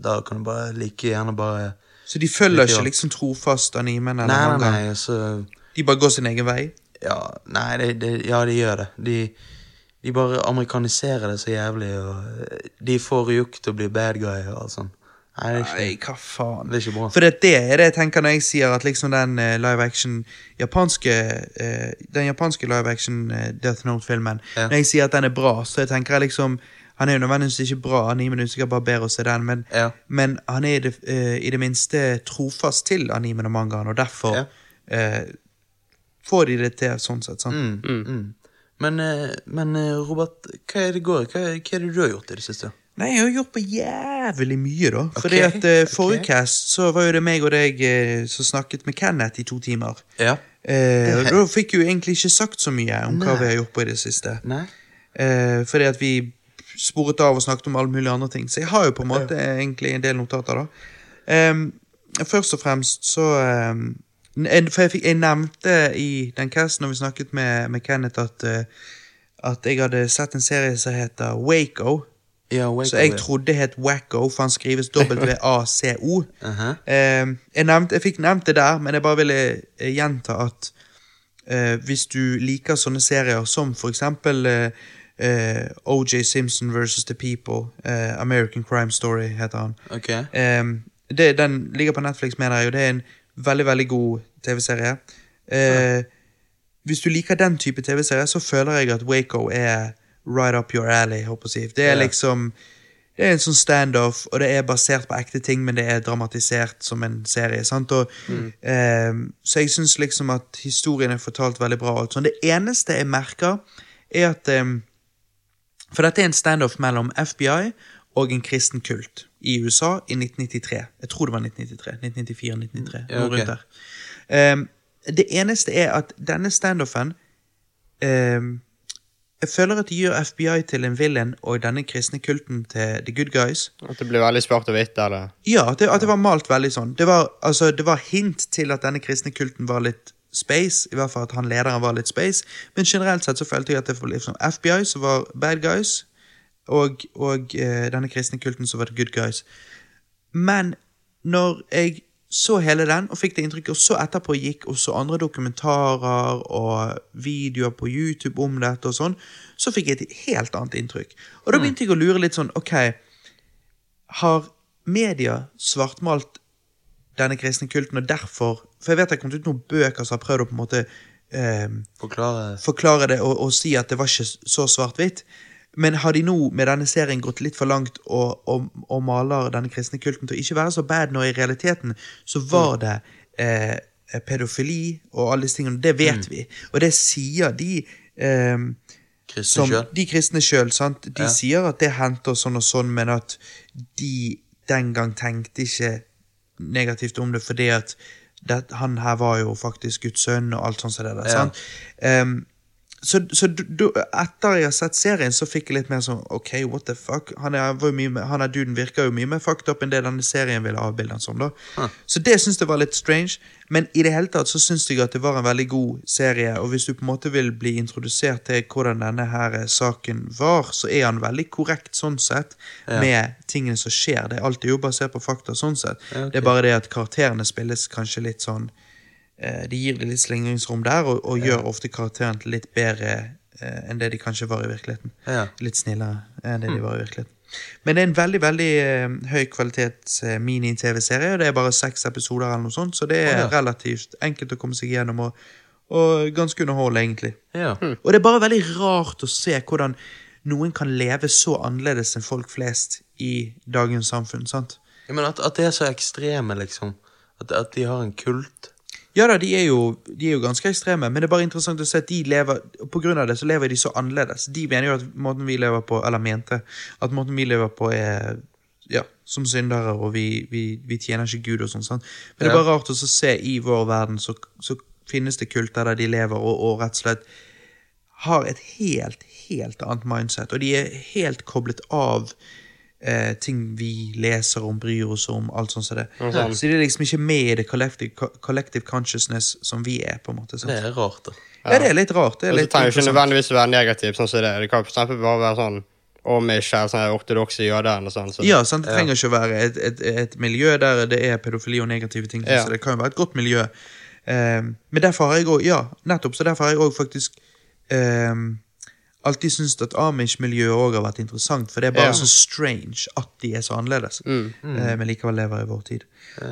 da kan du bare like gjerne bare Så de følger ikke liksom trofast animen eller Nei, nei, nei, så De bare går sin egen vei? Ja, nei, det, det, ja, de gjør det. De, de bare amerikaniserer det så jævlig, og de får jukt til å bli bad guy og alt sånt. Nei, det er ikke, Nei, hva faen? det er ikke bra. For det, det er det jeg tenker når jeg sier at liksom den eh, live action japanske eh, Den japanske live action eh, Death Note-filmen Ja. Når jeg sier at den er bra, så jeg tenker jeg liksom Han er jo nødvendigvis ikke bra, anime er sikkert bare bedre å se den, men, Ja. men han er i det, eh, i det minste trofast til animen og mangaen, og derfor Ja. eh, får de det til sånn sett. Sant? Mm, mm. Men, eh, men eh, Robert, hva er det går? Hva, hva er det du har gjort i det siste? Nei, jeg har gjort på jævlig mye, da. Fordi okay, at uh, forrige cast så var jo det meg og deg uh, som snakket med Kenneth i to timer. Ja. Uh, og da fikk jeg jo egentlig ikke sagt så mye om hva vi har gjort på i det siste. Nei? Uh, fordi at vi sporet av og snakket om alle mulige andre ting. Så jeg har jo på en måte egentlig en del notater, da. Um, først og fremst så um, For jeg, fikk, jeg nevnte i den casten når vi snakket med, med Kenneth, at, at jeg hadde sett en serie som heter Waco. Ja, Waco, Så jeg trodde det het Wacko, for han skrives W-A-C-O. Aha. Eh, jeg, nevnte, jeg fikk nevnt det der, men jeg bare ville eh, gjenta at eh, hvis du liker sånne serier som for eksempel eh, eh, OJ Simpson versus The People, eh, American Crime Story heter han. Okay. Eh, det, den ligger på Netflix, mener jeg, og det er en veldig, veldig god TV-serie. Eh, Hvis du liker den type TV-serie, så føler jeg at Waco er right up your alley. håper jeg. Det er liksom det er en sånn standoff, og det er basert på ekte ting, men det er dramatisert som en serie. sant? Og, eh, så jeg syns liksom at historien er fortalt veldig bra. og alt sånt. Det eneste jeg merker, er at eh, For dette er en standoff mellom FBI og en kristen kult i USA i 1993. Jeg tror det var 1993. 1994-1993. Ja, okay. rundt der. Eh, det eneste er at denne standoffen eh, Jeg føler at de gjør FBI til en villain og denne kristne kulten til the good guys. At det blir veldig svart og hvitt. eller? Ja, at det, at det var malt veldig sånn. Det var, altså, det var hint til at denne kristne kulten var litt space, i hvert fall at han lederen var litt space, men generelt sett så følte jeg at det var liksom FBI som var bad guys, og, og eh, denne kristne kulten som var the good guys. Men når jeg så hele den og fikk det inntrykket, og så etterpå gikk også andre dokumentarer og videoer på YouTube om dette og sånn, så fikk jeg et helt annet inntrykk. Og da begynte jeg å lure litt sånn, ok, har media svartmalt denne kristne kulten, og derfor For jeg vet det har kommet ut noen bøker som har prøvd å på en måte eh, Forklare forklare det og, og si at det var ikke så svart-hvitt. Men har de nå med denne serien gått litt for langt og, og, og maler denne kristne kulten til å ikke være så bad, når i realiteten så var det eh, pedofili og alle disse tingene. Det vet vi. Og det sier de eh, kristne som de kristne sjøl. De Ja. sier at det hendte sånn og sånn, men at de den gang tenkte ikke negativt om det, fordi at det, han her var jo faktisk Guds sønn og alt sånt som det der. Ja. sant? Så, så du, du, etter jeg har sett serien, så fikk jeg litt mer sånn OK, what the fuck? Han er, mer- han er duden virker jo mye mer fucked up enn det denne serien ville avbilde han som. da. Så det syns jeg var litt strange. Men i det hele tatt så syns jeg at det var en veldig god serie. Og hvis du på en måte vil bli introdusert til hvordan denne her saken var, så er han veldig korrekt sånn sett med tingene som skjer. Det er alltid jo basert på fakta sånn sett. Ja, okay. Det er bare det at karakterene spilles kanskje litt sånn De gir det litt slingringsrom der, og, og gjør ofte karakteren til litt bedre eh, enn det de kanskje var i virkeligheten. Ja. Litt snillere enn det de var i virkeligheten. Men det er en veldig veldig eh, høy kvalitets eh, mini-TV-serie, og det er bare seks episoder, eller noe sånt, så det er relativt enkelt å komme seg gjennom, og, og ganske underholdende, egentlig. Ja. Og det er bare veldig rart å se hvordan noen kan leve så annerledes enn folk flest i dagens samfunn. sant? Ja, men at, at det er så ekstreme, liksom. At, at de har en kult. Ja da, de er, jo, de er jo ganske ekstreme, men det er bare interessant å se at de lever På grunn av det så lever de så annerledes. De mener jo at måten vi lever på, eller mente, at måten vi lever på er ja, som syndere, og vi, vi, vi tjener ikke Gud og sånn. Men det er bare rart å se i vår verden, så, så finnes det kulter der de lever, og, og rett og slett har et helt, helt annet mindset. Og de er helt koblet av eh, ting vi leser om, bryr oss om, alt sånt som det. Ja. Så de er liksom ikke med i det collective, collective consciousness som vi er, på en måte. Sant? Det er rart, da. Ja, det er litt rart. Det er litt trenger det ikke nødvendigvis nødvendigvis være negativt, sånn som det. Det kan for eksempel bare være sånn om ikke er sånn ortodokse jøder sånn. Så Ja, sant? Det trenger ikke å være et, et, et miljø der det er pedofili og negative ting. Ja. Så det kan jo være et godt miljø. Um, men derfor har jeg òg Ja, nettopp. Så derfor har jeg òg faktisk ehm, alltid syntes at Amish-miljøet òg har vært interessant. For det er bare Ja. så strange at de er så annerledes. Mm. Eh, men likevel lever i vår tid.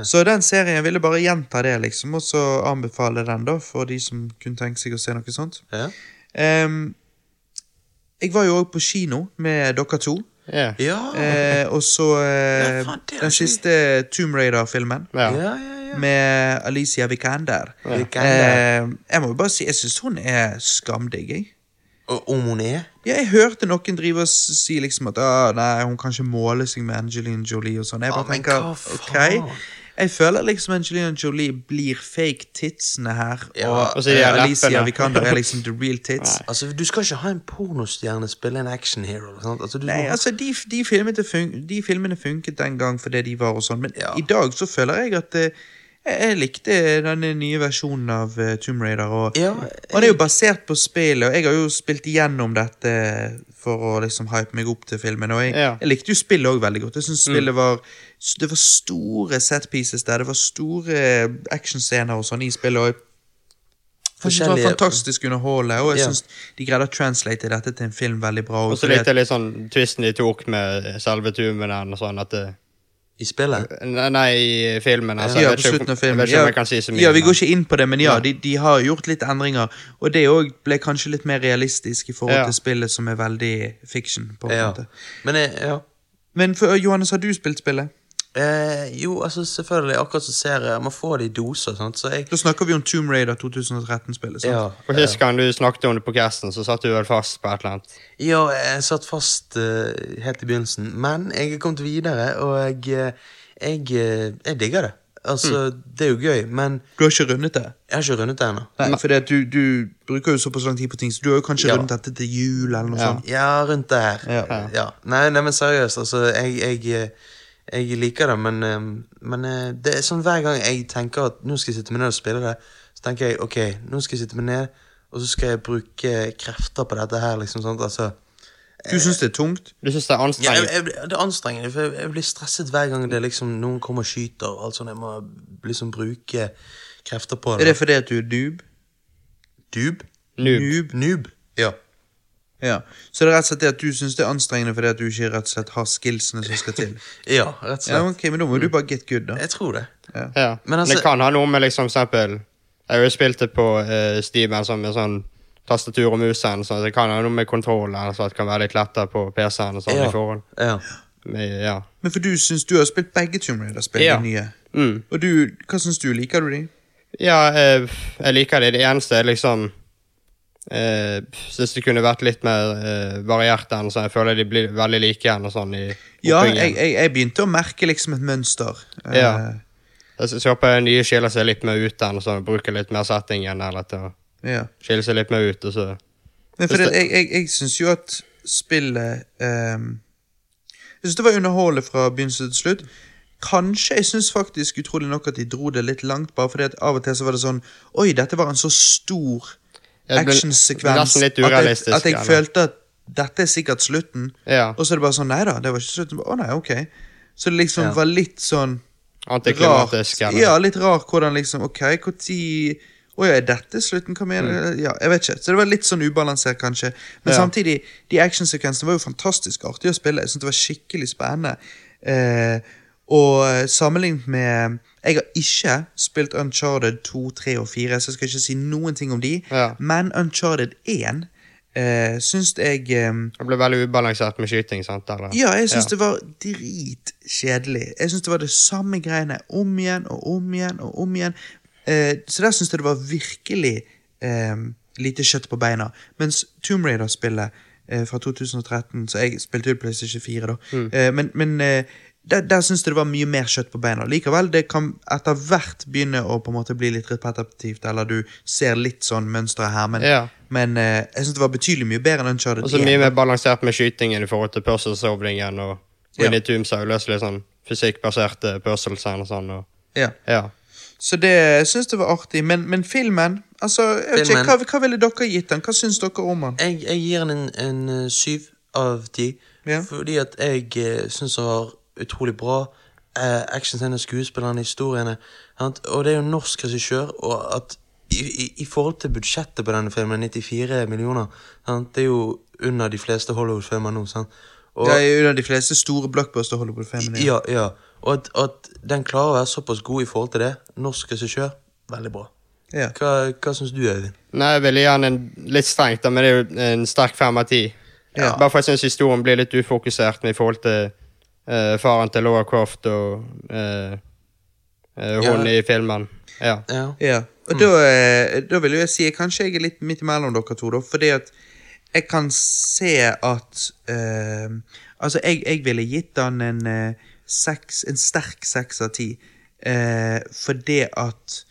Så den serien ville bare gjenta det, liksom, og så anbefale den, da, for de som kunne tenke seg å se noe sånt. Ja. Um, jeg var jo òg på kino med dere to. Yeah. Ja. Eh, og så eh, Ja, faen, er den ikke- siste Tomb Raider-filmen Ja. ja, ja, ja. med Alicia Vikander. Vikander. Eh, jeg må jo bare si jeg syns hun er skamdigg. Om hun er? Ja, jeg hørte noen drive og si liksom at nei, hun kan ikke måle seg med Angelina Jolie og sånn. Jeg bare ah, tenker ok. Jeg føler liksom Angelina Jolie blir fake titsene her, Ja, og og så de her Alicia. Vikander er liksom the real tits. Altså, Du skal ikke ha en pornostjerne spille en action hero. Altså, Nei, altså de, de, filmene fun de filmene funket den gang fordi de var og sånn, men Ja. i dag så føler jeg at eh, jeg, jeg likte denne nye versjonen av uh, Tomb Raider. Og, Ja, og den er jo basert på spillet, og jeg har jo spilt igjennom dette for å liksom hype meg opp til filmen. Og jeg, Ja. jeg likte jo spillet òg veldig godt. Jeg synes spillet var Det var store set pieces der, det var store actionscener og sånn i spillet. Og jeg jeg synes det var fantastisk underholdende, og jeg Ja. synes de greide å translate dette til en film veldig bra. Og så likte jeg litt sånn twisten de tok med selve tumen og sånn at det, I spillet? Nei, nei, i filmen. Altså, Ja, på slutten av filmen. Jeg Ja, jeg si ja, vi går ikke inn på det, men ja, de, de har gjort litt endringer. Og det òg ble kanskje litt mer realistisk i forhold Ja. til spillet, som er veldig fiction. på en Ja. måte. Men jeg, ja. Men for, Johannes, har du spilt spillet? Eh, jo, altså selvfølgelig, akkurat som serier. Man får det i doser, sant? så jeg Da snakker vi om Tomb Raider 2013-spillet. ja, og Sist gang du snakket om det på casten, så satt du vel fast på et eller annet. ja, jeg satt fast uh, helt i begynnelsen, men jeg er kommet videre, og jeg, eh, jeg, eh, jeg digger det. Altså, det er jo gøy, men Du har ikke rundet det? jeg har ikke rundet det ennå. For du, du bruker jo såpass lang tid på ting, så du har jo kanskje Ja. rundet dette til jul, eller noe Ja. sånt. Ja, rundt der. Ja. Ja. Nei, nei, men seriøst, altså, jeg, jeg, jeg liker det, men, eh, men eh, det er sånn hver gang jeg tenker at nå skal jeg sitte meg ned og spille det, så tenker jeg ok, nå skal jeg sitte meg ned, og så skal jeg bruke krefter på dette her, liksom sånt, altså. Du syns det er tungt? Du synes det er Ja, jeg, anstrengende? jeg, det er anstrengende, for jeg, jeg blir stresset hver gang det liksom noen kommer og skyter, og alt sånt, jeg må liksom bruke krefter på det. Er det fordi at du er dub? Dub? Noob. Noob? Ja. Ja. Så det er rett og slett det at du syns det er anstrengende fordi at du ikke rett og slett har skillsene som skal til? Ja, rett og Ja, slett. ok, Men da må du bare get good, da. Jeg tror det. Ja. Men Men altså- det kan ha noe med liksom eksempel Jeg har jo spilt det på uh, Steam altså, med sånn tastatur og mus, så det kan ha noe med kontroll så det kan være litt lettere på PC-en. og Sånn, Ja. i forhold. Ja. Men, ja. Men for du syns du har spilt begge Tomb Raider-spill, Ja. de nye. Mm. Og du, hva syns du? Liker du de? Ja, eh, jeg liker de. Det eneste er liksom eh, Syns det kunne vært litt mer eh, variert enn så jeg føler de blir veldig like igjen sånn Ja, jeg, jeg, jeg begynte å merke liksom et mønster. Eh, Ja. Jeg sy- så håper nye skiller seg litt mer ut enn sånn, bruker litt mer settingen eller til å ja. skille seg litt mer ut. Og så Men for det, jeg, jeg, jeg syns jo at spillet ehm, Jeg syns det var underholdende fra begynnelse til slutt. Kanskje jeg syns faktisk utrolig nok at de dro det litt langt, bare fordi at av og til så var det sånn Oi, dette var en så stor actionsekvens at jeg, at jeg følte at dette er sikkert slutten. Ja. Og så er det bare sånn Nei da, det var ikke slutten. Å nei, ok. Så det liksom Ja. var litt sånn Antiklimatisk, rart. Ja, litt rart hvordan liksom Ok, når Å ja, er dette slutten? Hva mener du? Ja, jeg vet ikke. Så det var litt sånn ubalansert, kanskje. Men Mm. Ja. samtidig, de actionsekvensene var jo fantastisk artige å spille. Jeg synes det var skikkelig spennende. Eh, og sammenlignet med Jeg har ikke spilt Uncharted 2, 3 og 4, så jeg skal ikke si noen ting om de. Ja. Men Uncharted 1 eh, syns jeg eh, Det ble veldig ubalansert med skyting, sant? Eller? ja, jeg syns Ja. det var dritkjedelig. Jeg syns det var det samme greiene om igjen og om igjen og om igjen. Eh, så der syns jeg det var virkelig eh, lite kjøtt på beina. Mens Tomb Raider-spillet eh, fra 2013, så jeg spilte ut PlayStation 4, da, Mm. eh, men, men der, der syns jeg det var mye mer kjøtt på beina. Likevel, det kan etter hvert begynne å på en måte bli litt repetitivt, eller du ser litt sånn mønstre her, men, Ja. men eh, jeg syns det var betydelig mye bedre enn Uncharted Og så mye mer balansert med skytingen i forhold til puzzle-solvingen og Ja. Winnie Tooms har løst litt sånn fysikkbaserte puzzles og sånn. Og, Ja. ja. Så det syns jeg var artig. Men, men filmen altså, jeg vet ikke, hva, hva ville dere gitt den? Hva syns dere om den? Jeg, jeg gir den en, en eh, syv av ti. Ja. Fordi at jeg uh, syns den var utrolig bra. Uh, Actionscenene, skuespillerne, historiene. Sant? Og det er jo norsk regissør, og at i, i, i forhold til budsjettet på denne filmen, 94 millioner sant? Det er jo under de fleste Hollywood-filmer nå. Sant? Og, Det er under de fleste store blockbuster Hollywood-filmer. ja, ja. Og at, at den klarer å være såpass god i forhold til det. Norsk regissør, veldig bra. Ja. Hva, hva syns du, Øyvind? Nei, jeg vil gi han en litt strengt, men det er jo en sterk fem av ti. Ja. Bare for jeg syns historien blir litt ufokusert med i forhold til eh, faren til Laura Croft og eh, eh, hun Ja. i filmen. Ja. Ja. Ja. Og da, eh, da vil jeg si Kanskje jeg er litt midt imellom dere to, da. Fordi at jeg kan se at eh, Altså, jeg, jeg ville gitt han en eh, seks En sterk seks av ti. Fordi at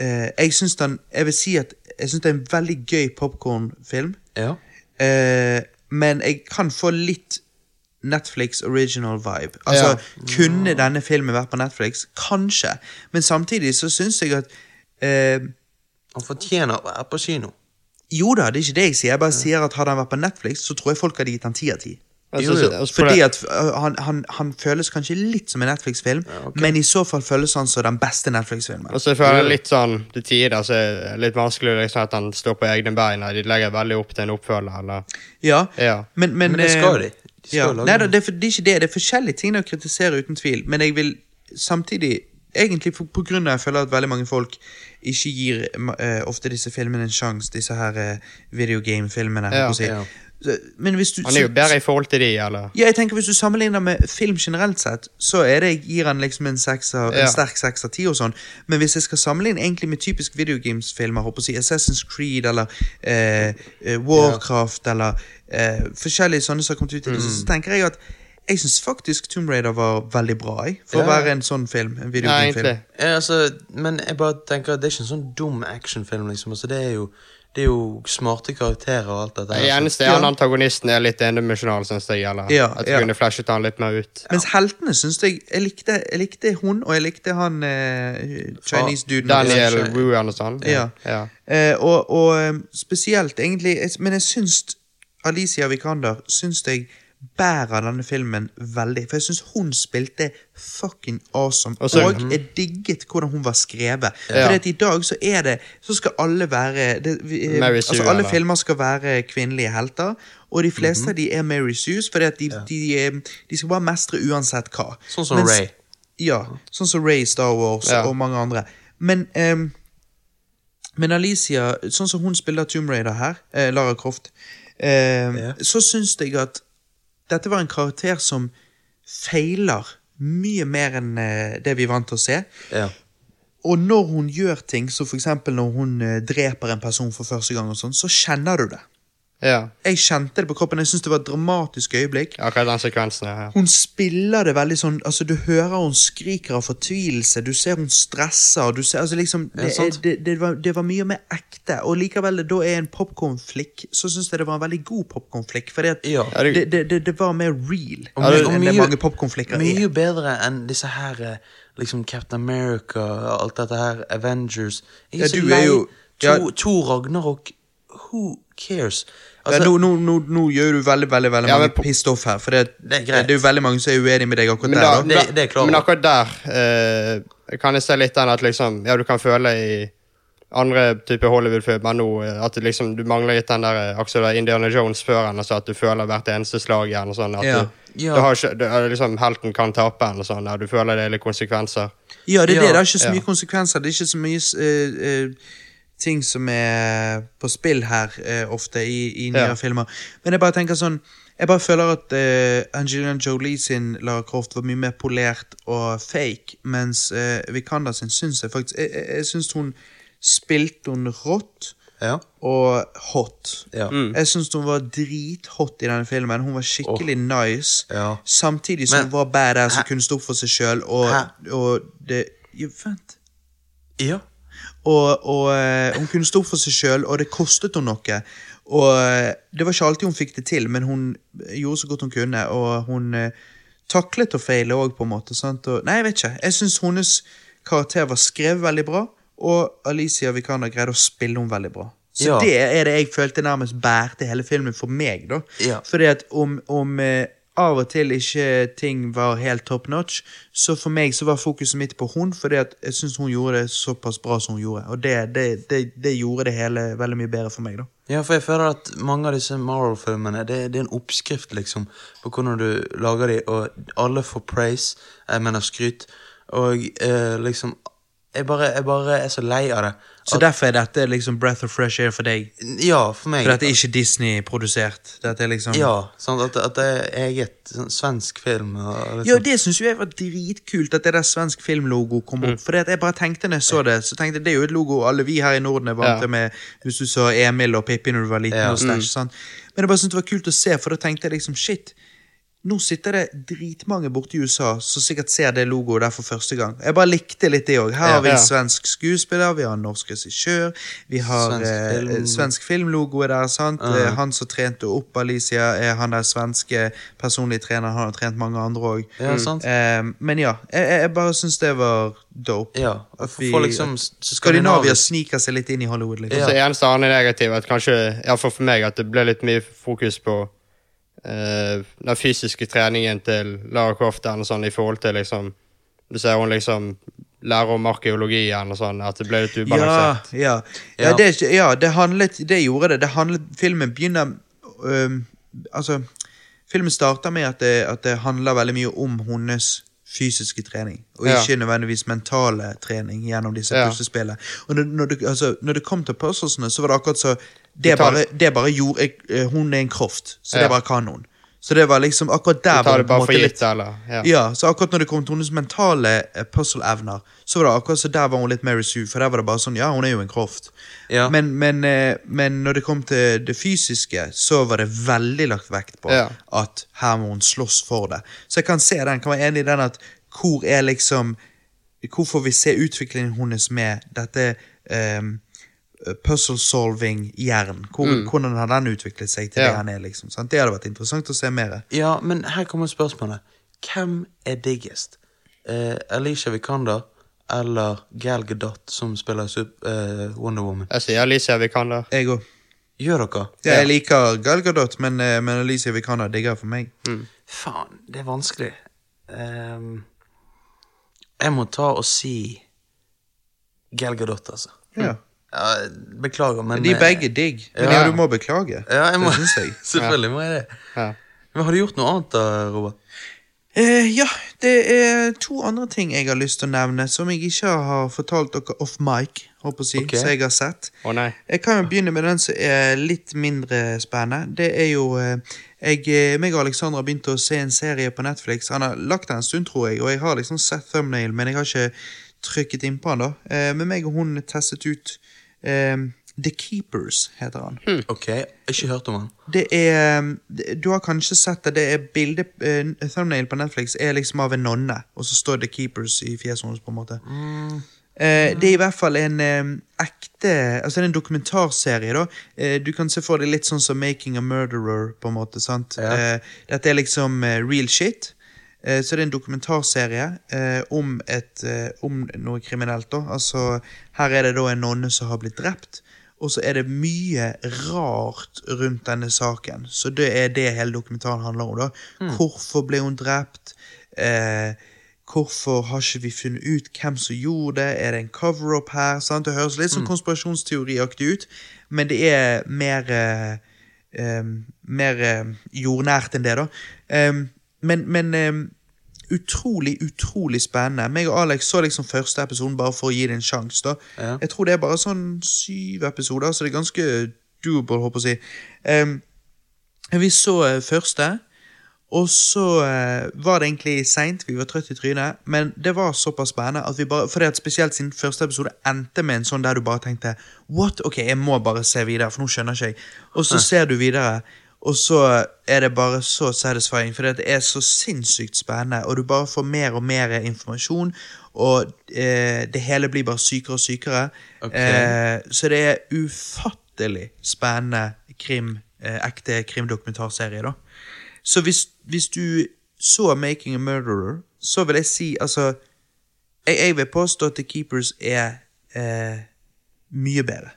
eh, Jeg syns den Jeg vil si at jeg syns det er en veldig gøy popkornfilm. ja. Eh, men jeg kan få litt Netflix original vibe. Altså, Ja. Kunne denne filmen vært på Netflix? Kanskje. Men samtidig så syns jeg at eh, Han fortjener å være på kino. Jo da, det er ikke det jeg sier. Jeg bare sier at hadde han vært på Netflix, så tror jeg folk hadde gitt han ti av ti. Og Jo, så- jo. og så- Fordi at øh, han, han, han føles kanskje litt som en Netflix-film, ok. men i så fall føles han som den beste Netflix-filmen. Og så føler jeg litt sånn til tider så er det litt vanskelig liksom, at han står på egne bein. De legger veldig opp til en oppfølger. Eller. Ja, Ja. men, men, Men det skal eh, de. De ja. Nei, da, det. er, for- det er ikke det. Det er forskjellige ting å kritisere, uten tvil. Men jeg vil samtidig Egentlig på grunn av jeg føler at veldig mange folk ikke gir uh, ofte disse filmene en sjanse, disse her uh, videogame-filmene. Ja, si. ja. Men hvis du Han er jo bedre i forhold til de, eller? Ja, jeg tenker Hvis du sammenligner med film generelt sett, så er det, gir han liksom en, sekser, Ja. en sterk seks av ti. og sånn. Men hvis jeg skal sammenligne egentlig med typisk videogames-filmer, håper å si Assassin's Creed eller eh, Warcraft Warcraft eller eh, forskjellige sånne som har kommet ut, i det, så, så tenker jeg at jeg syns faktisk Tomb Raider var veldig bra jeg, for Ja. å være en sånn film. En Ja, videogamefilm. Ja, altså, men jeg bare tenker at det er ikke en sånn dum actionfilm, liksom. Altså, det er jo, det er jo smarte karakterer og alt dette. Det der. Det eneste er han antagonisten er litt endimensjonal, syns jeg. Eller Ja, at du ja. kunne flashet han litt mer ut. Mens heltene syns jeg Jeg likte, jeg likte hun, og jeg likte han eh, Chinese-duden. Daniel Wu og sånn. ja. Eh, og, og eh, spesielt, egentlig Men jeg syns Alicia Vikander syns jeg bærer denne filmen veldig. For jeg syns hun spilte fucking awesome. Og så- og jeg digget hvordan hun var skrevet. Ja. For i dag så er det Så skal alle være det, vi, eh, Altså Sue, Alle eller? filmer skal være kvinnelige helter. Og de fleste av de er Mary Sues, at de, de, eh, de skal bare mestre uansett hva. Sånn som Mens- Ray. Ja, sånn som Ray i Star Wars Ja. og mange andre. Men um, Men Alicia, sånn som hun spiller Tomb Raider her, eh, Lara Croft, eh, Ja. så syns jeg at dette var en karakter som feiler mye mer enn eh, det vi er vant til å se. Ja. Og når hun gjør ting, så eksempel når hun eh, dreper en person for første gang, og sånn, så kjenner du det. Ja. Jeg kjente det på kroppen. Jeg syns det var et dramatisk øyeblikk. Akkurat den sekvensen. Ja. Hun spiller det veldig sånn altså Du hører hun skriker av fortvilelse, du ser hun stresser. Du ser, altså liksom, Ja, det, sant. det, det, var, det var mye mer ekte. Og likevel da er en popkornflikk, så syns jeg det var en veldig god popkornflikk. For Ja. Ja, det, det- det, det, det var mer real Og enn mye- og det mange popkornflikker Mye er. bedre enn disse her eh, liksom Captain America og alt dette her, Avengers. Jeg Ja, så du er lei. jo- to, to Ragnarok. Who cares? Ja, Altså, nå, nå, nå, nå gjør du veldig veldig, veldig Ja, mange pissed off her. For det, Det er det, er jo veldig mange som er uenig med deg akkurat Men, der. da, Da. det- det er men akkurat der eh, kan jeg se litt den at liksom Ja, du kan føle i andre typer Hollywood-filmer nå eh, at liksom, du mangler litt den der Axel Indiana Jones før en, altså at du føler hvert eneste slag igjen. og sånn, at Ja. du, Ja. du har ikke, du, eh, liksom, Helten kan tape en, og sånn, du føler det er litt konsekvenser. Ja, det er Ja, det. Det er ikke så ja. mye konsekvenser. Det er ikke så mye uh, eh, ting som er på spill her uh, ofte i, i nyere Ja. filmer. Men jeg bare tenker sånn Jeg bare føler at uh, Angelina Jolie sin Lara Croft var mye mer polert og fake, mens uh, Vikanda sin syns jeg faktisk Jeg, jeg, jeg syns hun spilte hun rått ja. og hot. Ja. Jeg syns hun var drithot i denne filmen. Hun var skikkelig nice. Ja. Samtidig som Men- hun var badass og kunne stå opp for seg sjøl. Og, og det Vent. ja. Og, og eh, hun kunne stå for seg sjøl, og det kostet henne noe. Og eh, det var ikke alltid hun fikk det til, men hun gjorde så godt hun kunne. Og hun eh, taklet å feile òg, på en måte. Sant? Og, nei, jeg vet ikke. Jeg syns hennes karakter var skrevet veldig bra, og Alicia Vikander greide å spille henne veldig bra. Så Ja. det er det jeg følte nærmest bærte hele filmen for meg, da. Ja. Fordi at om, om av og til ikke ting var helt top notch, så for meg så var fokuset mitt på hun, fordi jeg syns hun gjorde det såpass bra som hun gjorde. Og det, det, det, det gjorde det hele veldig mye bedre for meg, da. Ja, for jeg føler at mange av disse Marvel-filmene det er en oppskrift liksom på hvordan du lager de, og alle får praise, jeg mener skryt, og eh, liksom jeg bare, jeg bare er så lei av det. Så derfor er dette liksom breath of fresh air for deg. Ja, for meg. For dette er ikke Disney-produsert. Dette er liksom Ja, sånn at, at det er eget sånn, svensk film. Liksom. Ja, det syns jeg var dritkult, at det der svensk filmlogo kom Mm. opp. For jeg bare tenkte når jeg så det, så tenkte jeg det er jo et logo alle vi her i Norden er vant Ja. til med hvis du så Emil og Pippi når du var liten. Ja. og stæsj, sånn. Men jeg bare syntes det var kult å se, for da tenkte jeg liksom shit. Nå sitter det dritmange borte i USA som sikkert ser det logoet der for første gang. Jeg bare likte litt det òg. Her har vi en svensk skuespiller, vi har en norsk regissør, vi har Svensk eh, film. svensk filmlogo er der, sant. Eh, Han som trente opp Alicia, er han der svenske personlige treneren. Han har trent mange andre òg. Ja, sant. Eh, men ja, jeg, jeg- bare syns det var dope. Ja, At for, vi- for liksom at Skandinavia sniker seg litt inn i Hollywood. liksom. Ja. Så eneste annet negativ er at kanskje, i hvert for meg, at det ble litt mye fokus på den fysiske treningen til Lara Croft og sånn, i forhold til liksom Du ser hun liksom lærer om arkeologi og sånn, at det ble litt ubalansert. ja. Ja, Ja. det, ja, det handlet Det gjorde det. det handlet, filmen begynner øhm, Altså, filmen starter med at det, at det handler veldig mye om hennes fysiske trening, og Ja. ikke nødvendigvis mentale trening gjennom disse Ja. puslespillene. Og når, når, det, altså, når det kom til puzzlesene, så var det akkurat så Det bare, det bare gjorde jeg, Hun er en kroft, så Ja. det bare kan hun. Så det var liksom akkurat der Du tar det bare for gitt, eller? Ja. ja, så akkurat når det kom til hennes mentale eh, puzzle-evner, så var det akkurat så der var hun litt Mary Sue, for der var det bare sånn, ja, hun er jo en kroft. Ja. Men, men, eh, men når det kom til det fysiske, så var det veldig lagt vekt på Ja. at her må hun slåss for det. Så jeg kan se den, kan være enig i den at hvor er liksom Hvor får vi se utviklingen hennes med dette um, puzzle solving-hjernen? Hvor, Hvordan har den utviklet seg til Ja. det han er? liksom, sant? Det hadde vært interessant å se mer. Ja, men her kommer spørsmålet. Hvem er diggest? Eh, Alicia Vikander eller Gal Gadot, som spiller sup- eh, Wonder Woman? Jeg sier Alicia Vikander. Jeg òg. Gjør dere? Ja, jeg liker Gal Gadot, men, eh, men Alicia Vikander digger for meg. Faen, det er vanskelig. Um, jeg må ta og si Gal Gadot, altså. Ja. Ja, beklager, men De er eh, begge digg, men Ja. ja, du må beklage. Ja, jeg må, Det syns jeg. Selvfølgelig må jeg det. Ja. Men har du gjort noe annet da, Robert? Eh, ja, det er to andre ting jeg har lyst til å nevne, som jeg ikke har fortalt dere off mic, håper jeg å si, Ok. som jeg har sett. Å nei. Jeg kan jo begynne med den som er litt mindre spennende. Det er jo eh, jeg, eh, meg og Alexander har begynt å se en serie på Netflix. Han har lagt den en stund, tror jeg, og jeg har liksom sett thumbnail, men jeg har ikke trykket innpå han da. Eh, men meg og hun testet ut eh, The Keepers, heter han. Ok, ikke hørt om han. Det er Du har kanskje sett det. Det er bilde uh, Thumbnail på Netflix er liksom av en nonne, og så står The Keepers i fjeset hennes, på en måte. Eh, det er i hvert fall en um, ekte Altså det er en dokumentarserie, da. uh, du kan se for deg litt sånn som Making a Murderer, på en måte. sant? Ja. Dette er liksom real shit. Eh, så det er en dokumentarserie eh, om, et, eh, om noe kriminelt. da. Altså, Her er det da en nonne som har blitt drept, og så er det mye rart rundt denne saken. Så det er det hele dokumentaren handler om. da. Hvorfor ble hun drept? Eh, hvorfor har ikke vi funnet ut hvem som gjorde det? Er det en cover-up her? Sant? Det høres litt sånn konspirasjonsteoriaktig ut, men det er mer eh, mer jordnært enn det, da. Em, men men em, utrolig, utrolig spennende. Meg og Alex så liksom første episoden bare for å gi det en sjanse. Ja. Jeg tror det er bare sånn syv episoder, så det er ganske doable, håper jeg å si. Vi så uh, første, og så uh, var det egentlig seint, vi var trøtte i trynet, men det var såpass spennende at vi bare fordi at spesielt siden første episode endte med en sånn der du bare tenkte What? Ok, jeg må bare se videre, for nå skjønner ikke jeg. Og så ser du videre, og så er det bare så satisfying, for det er så sinnssykt spennende, og du bare får mer og mer informasjon, og eh, det hele blir bare sykere og sykere. Okay. Eh, så det er ufattelig spennende krim, eh, ekte krimdokumentarserie, da. Så hvis, hvis du så Making a Murderer, så vil jeg si altså Jeg, jeg vil påstå at The Keepers er eh, mye bedre.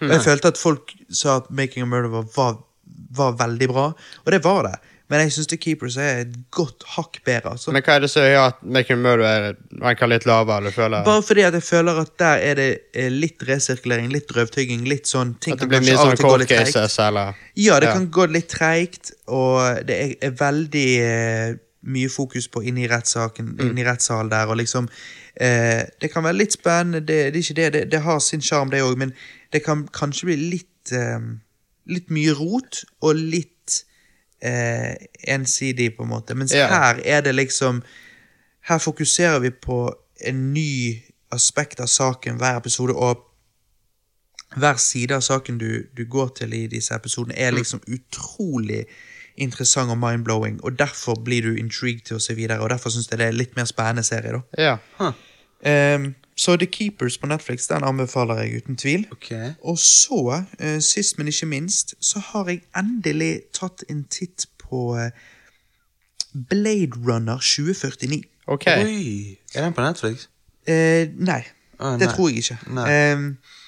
Og jeg følte at folk sa at Making a Murderer var, var veldig bra, og det var det. Men jeg syns The Keepers er et godt hakk bedre. Altså. Men hva er det som gjør at Making Murder er ranker litt lavere? Du føler Bare fordi at jeg føler at der er det eh, litt resirkulering, litt røvtygging, litt sånn ting At det blir mye sånn cold cases, eller Ja, det Ja. kan gå litt treigt, og det er, er veldig eh, mye fokus på inni rettssaken, Mm. inni rettssalen der, og liksom eh, Det kan være litt spennende, det, det er ikke det, det, det har sin sjarm, det òg, men det kan kanskje bli litt eh, Litt mye rot, og litt eh, ensidig, på en måte. Mens Ja. her er det liksom Her fokuserer vi på en ny aspekt av saken hver episode, og hver side av saken du, du går til i disse episodene, er liksom utrolig interessant og mind-blowing, og derfor blir du intrigued til å se videre, og derfor syns jeg det er litt mer spennende serie, da. Ja. Ehm, så The Keepers på Netflix, den anbefaler jeg uten tvil. Ok. Og så, uh, sist men ikke minst, så har jeg endelig tatt en titt på eh, Blade Runner 2049. OK. Oi, er den på Netflix? Uh, nei, Å, det nei. tror jeg ikke. Nei. Uh,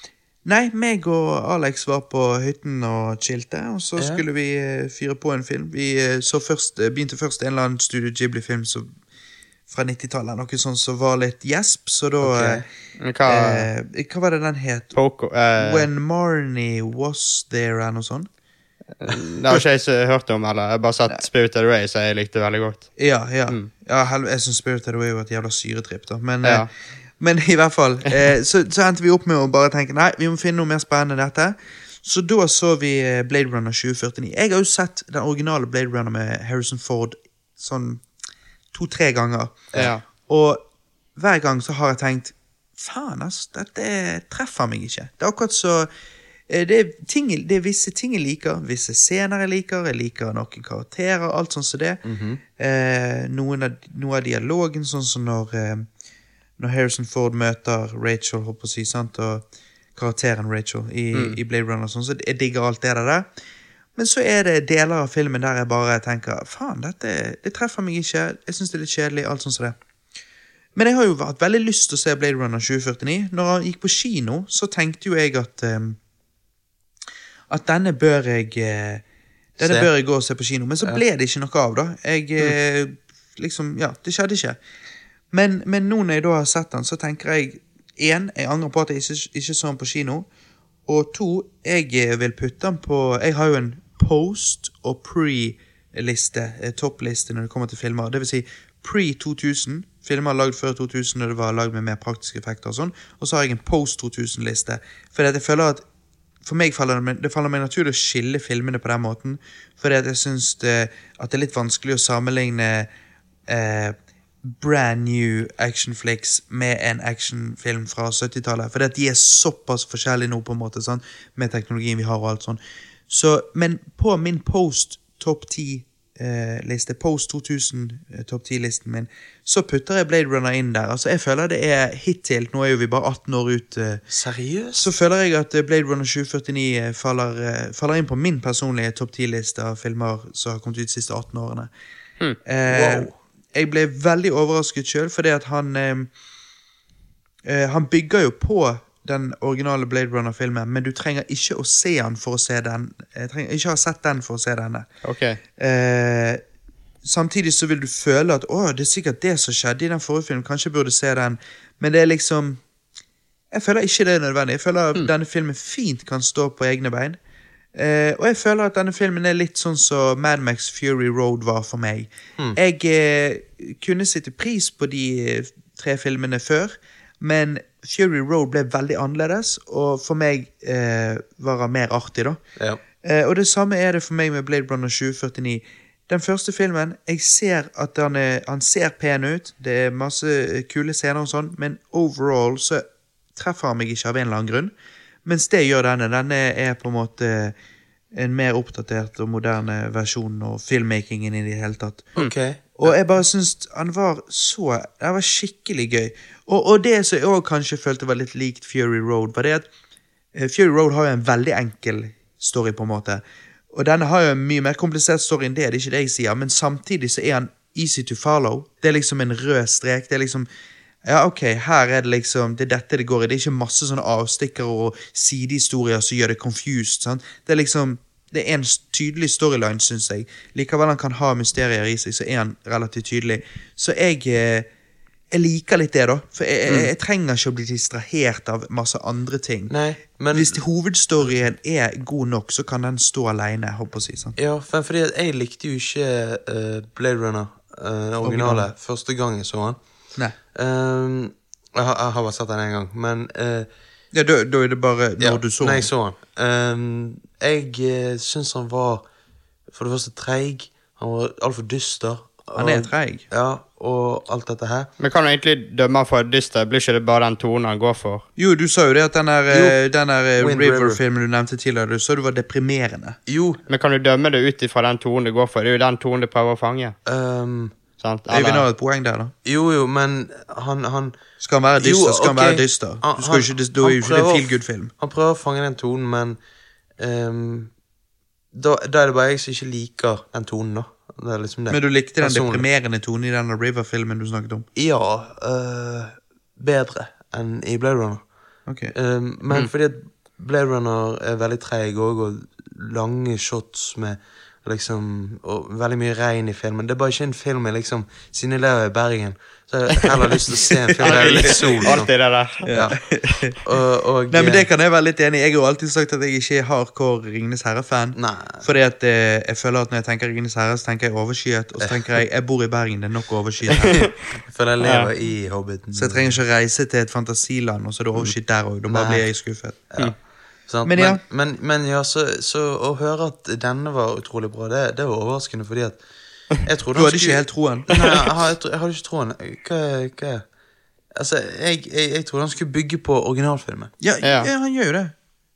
nei, meg og Alex var på hytten og chilte, og så skulle vi fyre på en film. Vi så først, begynte først en eller annen Studio Ghibli-film som- fra 90-tallet, noe sånt som var litt gjesp, så da Ok. eh, hva eh, Hva var det den het? Poco eh, When Marnie Was There, eller noe sånt? Det har ikke jeg hørt om, eller jeg har bare sett Spirited Away, så jeg likte veldig godt. Ja, ja. Mm. ja jeg syns Spirit Away var et jævla syretripp, da. Men, Ja. eh, men i hvert fall. Eh, så, så endte vi opp med å bare tenke nei, vi må finne noe mer spennende enn dette. Så da så vi eh, Blade Runner 2049. Jeg har jo sett den originale Blade Runner med Harrison Ford sånn to-tre ganger. Ja. Og hver gang så har jeg tenkt Faen, ass, dette treffer meg ikke. Det er akkurat så eh, det er, ting, det er visse ting jeg liker, visse scener jeg liker. Jeg liker noen karakterer, alt sånn som det. eh, noen av, noe av dialogen, sånn som når, eh, når Harrison Ford møter Rachel, håper jeg sant? og karakteren Rachel i, i Blade Runner, sånn, så jeg digger alt det der. Men så er det deler av filmen der jeg bare tenker faen, dette det treffer meg ikke. Jeg syns det er litt kjedelig. alt sånt som det. Men jeg har jo hatt veldig lyst til å se Blade Runner 2049. Når han gikk på kino, så tenkte jo jeg at um, At denne bør jeg uh, Denne Se. bør jeg gå og se på kino. Men så ble det ikke noe av, da. Jeg eh, liksom Ja, det skjedde ikke. Men, men nå når jeg da har sett den, så tenker jeg én, jeg angrer på at jeg ikke, ikke så den på kino. Og to, jeg vil putte den på Jeg har jo en post- og pre-liste, eh, toppliste, når det kommer til filmer. Det vil si, pre-2000, filmer lagd før 2000 når det var lagd med mer praktiske effekter og sånn, og så har jeg en post-2000-liste. For jeg føler at for meg faller det, det faller meg naturlig å skille filmene på den måten, For jeg syns det, at det er litt vanskelig å sammenligne eh, brand new actionflicks med en actionfilm fra 70-tallet. For de er såpass forskjellige nå, på en måte, sånn, med teknologien vi har og alt sånn. Så, men på min post topp 10-liste, post 2000 eh, topp 10-listen min, så putter jeg Blade Runner inn der. Altså, Jeg føler det er hittil. Nå er jo vi bare 18 år ut. eh, Seriøst? så føler jeg at eh, Blade Runner 2049 faller, eh, faller inn på min personlige topp 10-liste av filmer som har kommet ut de siste 18 årene. Eh, Wow. Jeg ble veldig overrasket sjøl, fordi at han eh, eh, Han bygger jo på den originale Blade Runner-filmen, men du trenger ikke å se den for å se den. Jeg trenger ikke ha sett den for å se denne. Okay. Eh, samtidig så vil du føle at å, det er sikkert det som skjedde i den forrige filmen, kanskje jeg burde se den, men det er liksom Jeg føler ikke det er nødvendig. Jeg føler at denne filmen fint kan stå på egne bein. Eh, og jeg føler at denne filmen er litt sånn som Mad Max Fury Road var for meg. Jeg eh, kunne sitte pris på de eh, tre filmene før, men Fury Road ble veldig annerledes, og for meg eh, var han mer artig, da. Ja. Eh, og det samme er det for meg med Blade Runner 2049. Den første filmen, jeg ser at han, er, han ser pen ut, det er masse eh, kule scener og sånn, men overall så treffer han meg ikke av en eller annen grunn. Mens det gjør denne. Denne er på en måte en mer oppdatert og moderne versjon og filmmakingen i det hele tatt. Okay. Og jeg bare syns han var så Det var skikkelig gøy. Og, og det som jeg òg kanskje følte var litt likt Fury Road, var det at eh, Fury Road har jo en veldig enkel story, på en måte. Og denne har jo en mye mer komplisert story enn det, det er ikke det jeg sier, men samtidig så er han easy to follow. Det er liksom en rød strek. Det er liksom ja, ok, her er det liksom Det er dette det går i. Det er ikke masse sånne avstikkere og sidehistorier som gjør det confused. sant? Det er liksom Det er en tydelig storyline, syns jeg. Likevel han kan ha mysterier i seg, så er han relativt tydelig. Så jeg eh, jeg liker litt det, da. For jeg, jeg, jeg trenger ikke å bli distrahert av masse andre ting. Nei, men Hvis hovedstoryen er god nok, så kan den stå alene. Å si, sant? Ja, for, fordi jeg likte jo ikke eh, Blade Runner, uh, originale, første gang jeg så han. Nei. Um, jeg, har, jeg har bare sett den én gang, men uh, Ja, da, da er det bare når ja, du så Nei, den. jeg så han. Um, jeg uh, syns han var for det første treig. Han var altfor dyster. Han er treig. Ja, og alt dette her. Men kan du egentlig dømme han for dyster? Blir ikke det bare den tonen han går for? Jo, du sa jo det at den der, eh, der eh. River-filmen du nevnte tidligere, du sa du var deprimerende. Jo Men kan du dømme det ut ifra den tonen det går for? Det er jo den tonen det prøver å fange. Um, Sant? Jeg vil ha et poeng der, da. Jo, jo, men han, han Skal han være dyster, Jo, skal han være dyster. Du skal ikke, Du er jo ikke det feel good-film. Han prøver å fange den tonen, men um, da, da er det bare jeg som ikke liker den tonen, da. Liksom. Men du likte den Personlig. deprimerende tonen i denne River-filmen du snakket om? Ja, Uh, bedre enn i Blade Runner. Okay. Uh, men fordi at Blade Runner er veldig treig òg, og lange shots med liksom Og veldig mye regn i filmen. Det er bare ikke en film jeg liksom Siden jeg lever i Bergen, så har jeg heller lyst til å se en film der det er litt sol. sånn. Alltid det der. Ja. Og, og, Nei, men Det kan jeg være litt enig i. Jeg har jo alltid sagt at jeg ikke er hardcore Ringenes herre-fan. Fordi at eh, jeg føler at når jeg tenker Ringenes herre, så tenker jeg overskyet. Og så tenker jeg jeg bor i Bergen, det er nok overskyet her. For jeg lever i Hobbiten. Så jeg trenger ikke reise til et fantasiland, og så er det overskyet der òg. Da bare blir jeg skuffet. Ja. Sant? Men Men, ja. men, men, ja, så, så å høre at denne var utrolig bra, det, det var overraskende, fordi at jeg trodde Du hadde ikke helt troen. Nei, jeg, har- jeg, jeg hadde ikke troen. Hva, hva Altså, jeg, jeg, jeg trodde han skulle bygge på originalfilmen. Ja, Ja. ja, han gjør jo det.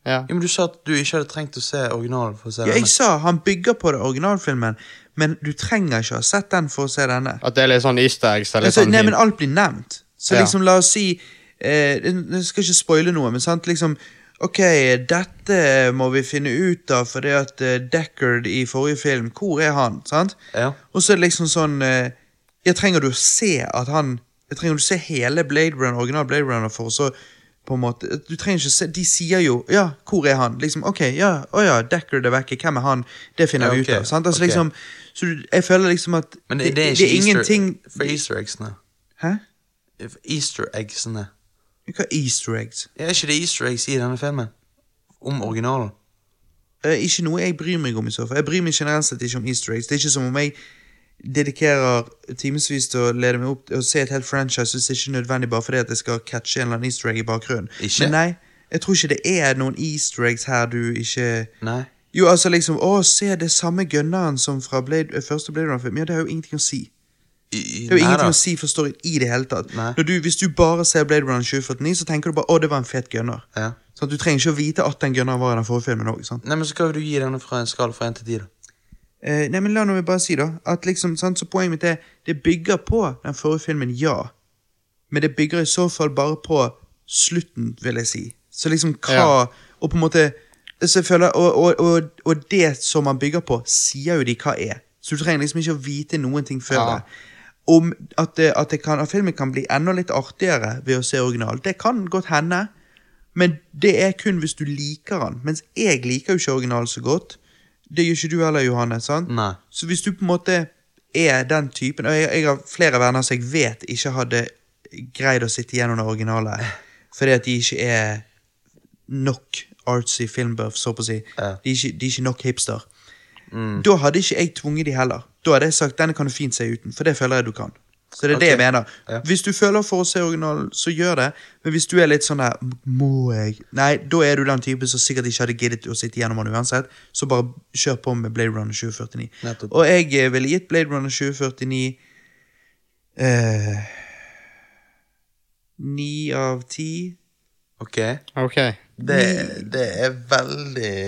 Ja. Ja, men Du sa at du ikke hadde trengt å se originalen for å se Ja, jeg sa han bygger på det originalfilmen, men du trenger ikke å ha sett den for å se denne. At det er litt sånn easter eggs. Eller Altså, sånn nei, men alt blir nevnt. Så Ja. liksom, la oss si eh, Jeg skal ikke spoile noe, men sant, liksom Ok, dette må vi finne ut av for det at eh, Deckard i forrige film, hvor er han? sant? Ja. Og så er det liksom sånn eh, Jeg trenger du å se at han Jeg trenger du å se hele Blade Runner, original Blade Runner for så på en måte, Du trenger ikke se De sier jo Ja, hvor er han? Liksom, ok, ja, å ja, Deckard er vekke. Hvem er han? Det finner Ja, vi ut av. sant? Altså okay. liksom Så jeg føler liksom at Men det, det er ikke det er ingenting Easter, for easter eggsene. Hæ? For Easter eggsene. Hva er easter eggs? Er ikke det easter eggs i denne filmen? Om originalen? Uh, ikke noe jeg bryr meg om i så fall. Jeg bryr meg generelt sett ikke om easter eggs. Det er ikke som om jeg dedikerer timevis til å lede meg opp og se et helt franchise hvis det ikke er nødvendig bare fordi at jeg skal catche en eller annen easter egg i bakgrunnen. Ikke? Men nei, jeg tror ikke det er noen easter eggs her du ikke Nei. Jo, altså liksom Å, se det samme gunneren som fra Blade, eh, første Blade Runner-film. Ja, det har jo ingenting å si. I, Det er jo ingenting da. å si for storyen i det hele tatt. Du, hvis du bare ser Blade Runner 2049, så tenker du bare 'Å, det var en fet gunner'. Ja. Sånn Du trenger ikke å vite at den gunneren var i den forrige filmen òg. Nei, men så hva vil du gi denne fra en skala fra 1 til 10, da? Eh, nei, men La nå meg bare si, da. At liksom, sant, så Poenget mitt er det bygger på den forrige filmen, ja. Men det bygger i så fall bare på slutten, vil jeg si. Så liksom hva Ja. Og på en måte føler, og, og, og, og det som man bygger på, sier jo de hva er. Så du trenger liksom ikke å vite noen ting før Ja. det. Om at, det, at, det kan, at filmen kan bli enda litt artigere ved å se original, det kan godt hende. Men det er kun hvis du liker den. Mens jeg liker jo ikke original så godt. Det gjør ikke du heller, Johanne. sant? Nei. Så hvis du på en måte er den typen Og jeg, jeg har flere venner som jeg vet ikke hadde greid å sitte gjennom det originale fordi at de ikke er nok artsy filmbuff, så på å si. Ja. De, er ikke, de er ikke nok hipster. Da hadde ikke jeg tvunget de heller. Da hadde jeg sagt denne kan du fint se uten, for det føler jeg du kan. Så det er det jeg mener. Ja. Hvis du føler for å se originalen, så gjør det. Men hvis du er litt sånn der Må jeg? Nei, da er du den typen som sikkert ikke hadde giddet å sitte gjennom den uansett. Så bare kjør på med Blade Runner 2049. Nettopp. Og jeg eh, ville gitt Blade Runner 2049 eh, Ni av ti. Ok. okay. Det, det er veldig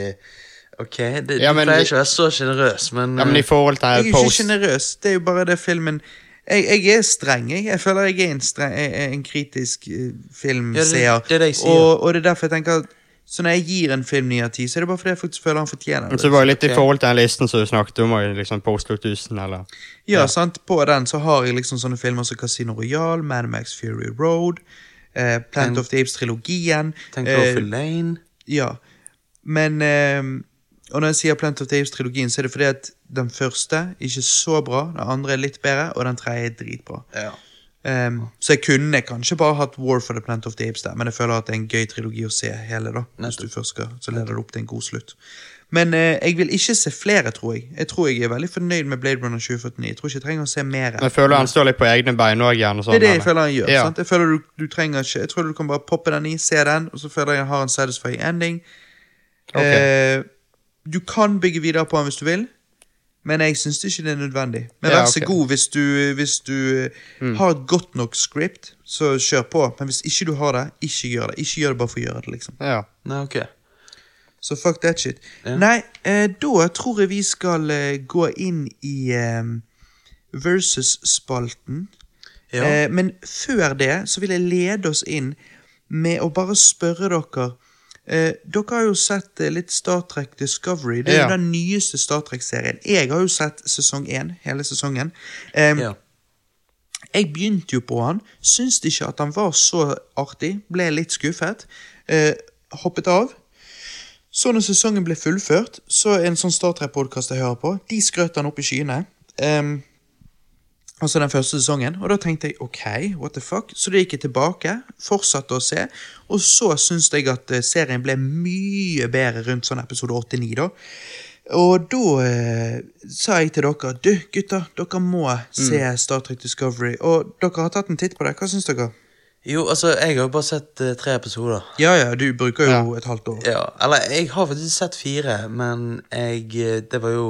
Ok, det, Ja, men, de pleier ikke å være så sjenerøs, men, Ja, men i eh, forhold til Jeg er jo ikke sjenerøs. Det er jo bare det filmen jeg, jeg er streng. Jeg, jeg føler jeg er en, streng, jeg er en kritisk eh, filmseer. Ja, det- det det. Og, og det er derfor jeg tenker at Så når jeg gir en film ni av ti, så er det bare fordi jeg faktisk føler han fortjener det. så var det litt okay. i forhold til den listen som du snakket om, liksom Post 2000, eller Ja, sant? På den så har jeg liksom sånne filmer som Casino Royale, Mad Max Fury Road, eh, Plant Ten, of the Apes-trilogien. Tenk eh, Lane. Ja. Men eh, Og når jeg sier Planet of the Apes-trilogien, så er det fordi at den første er ikke så bra, den andre er litt bedre, og den tredje er dritbra. Ja. Um, så jeg kunne kanskje bare hatt War for the Planet of the Apes der, men jeg føler at det er en gøy trilogi å se hele, da. Hvis du først skal, så leder det opp til en god slutt. Men eh, jeg vil ikke se flere, tror jeg. Jeg tror jeg er veldig fornøyd med Blade Runner 2049. Jeg tror ikke jeg trenger å se mer. Men føler han står litt på egne bein òg. Sånn, Det er det jeg føler han gjør. Ja. sant? Jeg føler du, du trenger ikke Jeg tror du kan bare poppe den i, se den, og så føler jeg han har en satisfying ending. Okay. Eh, du kan bygge videre på den hvis du vil, men jeg syns ikke det er nødvendig. Men vær så god hvis du, hvis du Mm. har et godt nok script, så kjør på. Men hvis ikke du har det, ikke gjør det. Ikke gjør det bare for å gjøre det, liksom. Ja. Nei, okay. Så fuck that shit. Ja. Nei, eh, da tror jeg vi skal eh, gå inn i eh, versus-spalten. Ja. Eh, men før det så vil jeg lede oss inn med å bare spørre dere eh, Dere har jo sett eh, litt Star Trek Discovery. Det er Ja. jo den nyeste Star Trek-serien. Jeg har jo sett sesong én, hele sesongen. Eh, ja. Jeg begynte jo på han, syntes ikke at han var så artig, ble litt skuffet. Eh, hoppet av. Så når sesongen ble fullført, så en sånn Star Trek-podkast jeg hører på, de skrøt han opp i skyene. Ehm, altså den første sesongen. Og da tenkte jeg ok, what the fuck? Så da gikk jeg tilbake, fortsatte å se, og så syns jeg at eh, serien ble mye bedre rundt sånn episode 8-9, da. Og da eh, sa jeg til dere du gutter, dere må se Star Trek Discovery. Og dere har tatt en titt på det. Hva syns dere? Jo, altså, jeg har jo bare sett eh, tre episoder. Ja ja, du bruker jo Ja. et halvt år. Ja, eller jeg har faktisk sett fire, men jeg eh, Det var jo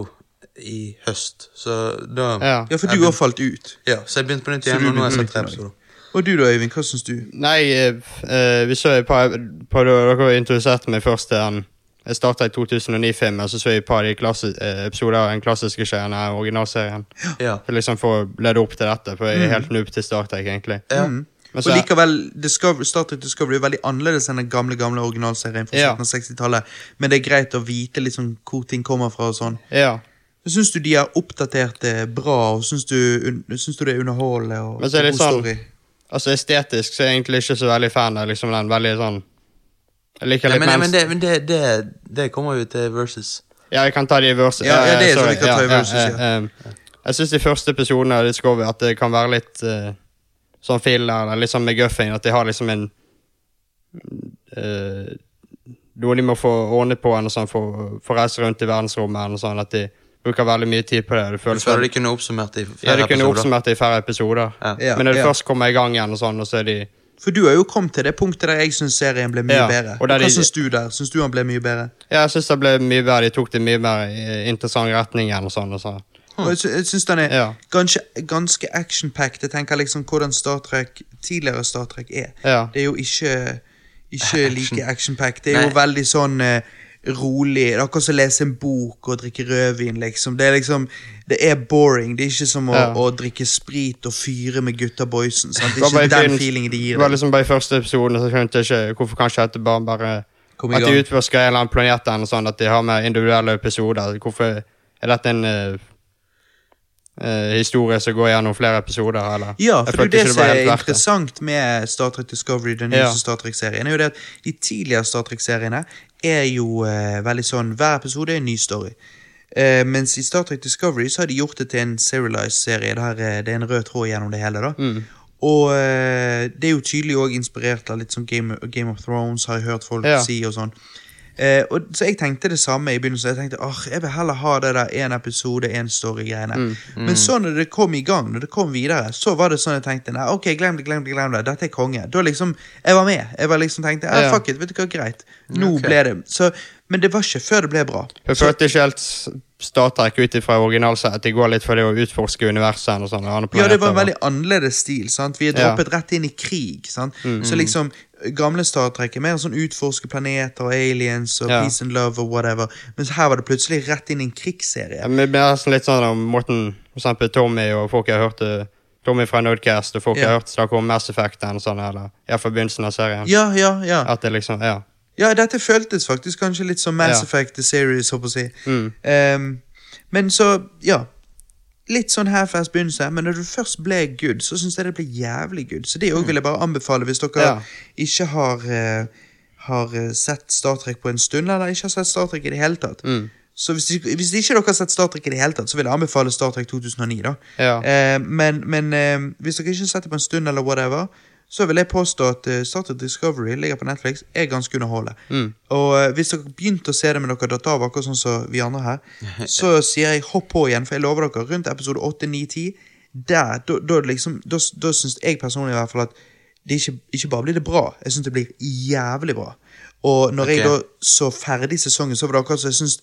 i høst, så da Ja. Ja, for du har falt ut. Ja, så jeg begynte på nytt Så igjen, du og nå har jeg sett tre episoder. Og du da, Øyvind, hva syns du? Nei, eh, eh, vi så et par par Dere introduserte meg først til den Jeg starta i 2009-filmen, så så jeg et par av de klassi, eh, episoder av den klassiske serien, originalserien. Ja. For liksom for å lede opp til dette, for jeg er helt noob til Star Trek, egentlig. Ja. Mm. Men Og så, likevel, Discovery, Star Trek Discovery er veldig annerledes enn den gamle gamle originalserien fra Ja. slutten av 60-tallet. Men det er greit å vite liksom hvor ting kommer fra og sånn. ja. Syns du de har oppdatert det bra, og syns du, syns du det er underholdende? og Men så er det sånn- story? Altså Estetisk så er jeg egentlig ikke så veldig fan av liksom den veldig sånn Jeg liker litt men, mens- men, det, men det, det, det kommer jo til versus. Ja, jeg kan ta de i versus. Ja, ja, det er så sorry. vi kan ta i versus, ja. eh, eh, jeg syns de første episodene av Discovery at det kan være litt uh, sånn filler, eller litt sånn McGuffin. At de har liksom en uh, Noe de må få ordnet på, eller sånn, for, for å reise rundt i verdensrommet. Eller sånn, at de bruker veldig mye tid på det. Du Du føler føler de kunne oppsummert det i ja, flere de kunne episoder? oppsummert det i færre episoder. Ja. Ja, Men når de ja. først kommer i gang igjen, og sånn, og så er de For du har jo kommet til det punktet der jeg syns serien ble mye Ja, bedre. og der Hva de- syns du der? Syns du han ble mye bedre? Ja, jeg syns det ble mye bedre. De tok det mye mer interessant retning igjen og sånn. Og så. Og jeg, jeg syns den er Ja. ganske, ganske action-packed. Jeg tenker liksom hvordan Star Trek, tidligere Star Trek er. Ja. Det er jo ikke, ikke like action-packed. Det er jo veldig sånn eh, rolig. Det er akkurat som å lese en bok og drikke rødvin, liksom. Det er liksom Det er boring. Det er ikke som å, Ja. å drikke sprit og fyre med gutta boysen. Sant? Det er ikke den feelingen de gir Det var liksom bare i første episoden, så skjønte jeg ikke hvorfor kanskje at det bare, bare At de utforsker en eller annen planet eller sånt, at de har med individuelle episoder. Hvorfor er dette en uh, Uh, historie som går gjennom flere episoder, eller? Ja, for det det som er interessant med Star Trek Discovery, den Ja. nyeste Star Trek-serien, er jo det at de tidligere Star Trek-seriene er jo eh, veldig sånn Hver episode er en ny story. Eh, mens i Star Trek Discovery så har de gjort det til en serialized serie. Der, eh, det er en rød tråd gjennom det hele. da Mm. Og eh, det er jo tydelig også inspirert av litt sånn Game, Game of Thrones, har jeg hørt folk Ja. si. og sånn Eh, og, så jeg tenkte det samme i begynnelsen. Jeg tenkte åh, jeg vil heller ha det der én episode, én story-greiene. Mm. Men så når det kom i gang, når det kom videre, så var det sånn jeg tenkte nei, ok, glem det, glem det, glem det. Dette er konge. Da liksom, Jeg var med. Jeg var liksom tenkte ja, Ja. fuck it, vet du hva, greit. Nå okay. ble det så, Men det var ikke før det ble bra. Jeg følte ikke helt Star Trek ut ifra originalsett. Det går litt for det å utforske universet og sånn. andre Ja, det var en veldig annerledes stil. sant? Vi er Ja. droppet rett inn i krig. sant? Så liksom, Gamle Star Trek er mer sånn utforske planeter og aliens og Ja. peace and love og whatever. Mens her var det plutselig rett inn i en krigsserie. Ja, men det er litt sånn om Morten, for eksempel Tommy og folk jeg hørte Tommy fra Nerdcast og folk jeg Ja. har hørt snakke om Mass Effect eller sånn, eller i begynnelsen av serien. Ja, ja, ja. At det liksom, ja. Ja, dette føltes faktisk kanskje litt som Mass Ja. Effect The Series, håper jeg å si. Mm. Um, men så, ja. Litt sånn half-ass begynnelse, men når du først ble good, så syns jeg det ble jævlig good. Så det òg vil jeg bare anbefale hvis dere Ja. ikke har, uh, har eh, sett Star Trek på en stund, eller ikke har sett Star Trek i det hele tatt. Mm. Så hvis, hvis ikke dere har sett Star Trek i det hele tatt, så vil jeg anbefale Star Trek 2009. da. Ja. Eh, men men eh, hvis dere ikke har sett det på en stund, eller whatever, så vil jeg påstå at eh, Star Trek Discovery ligger på Netflix, er ganske underholdende. Mm. Og eh, hvis dere begynte å se det, med dere datt av, akkurat sånn som vi andre her, så sier jeg hopp på igjen, for jeg lover dere, rundt episode 8, 9, 10, der, da, da, liksom, da, da syns jeg personlig i hvert fall at det ikke, ikke bare blir det bra, jeg syns det blir jævlig bra. Og når jeg da så ferdig sesongen, så var det akkurat som jeg syns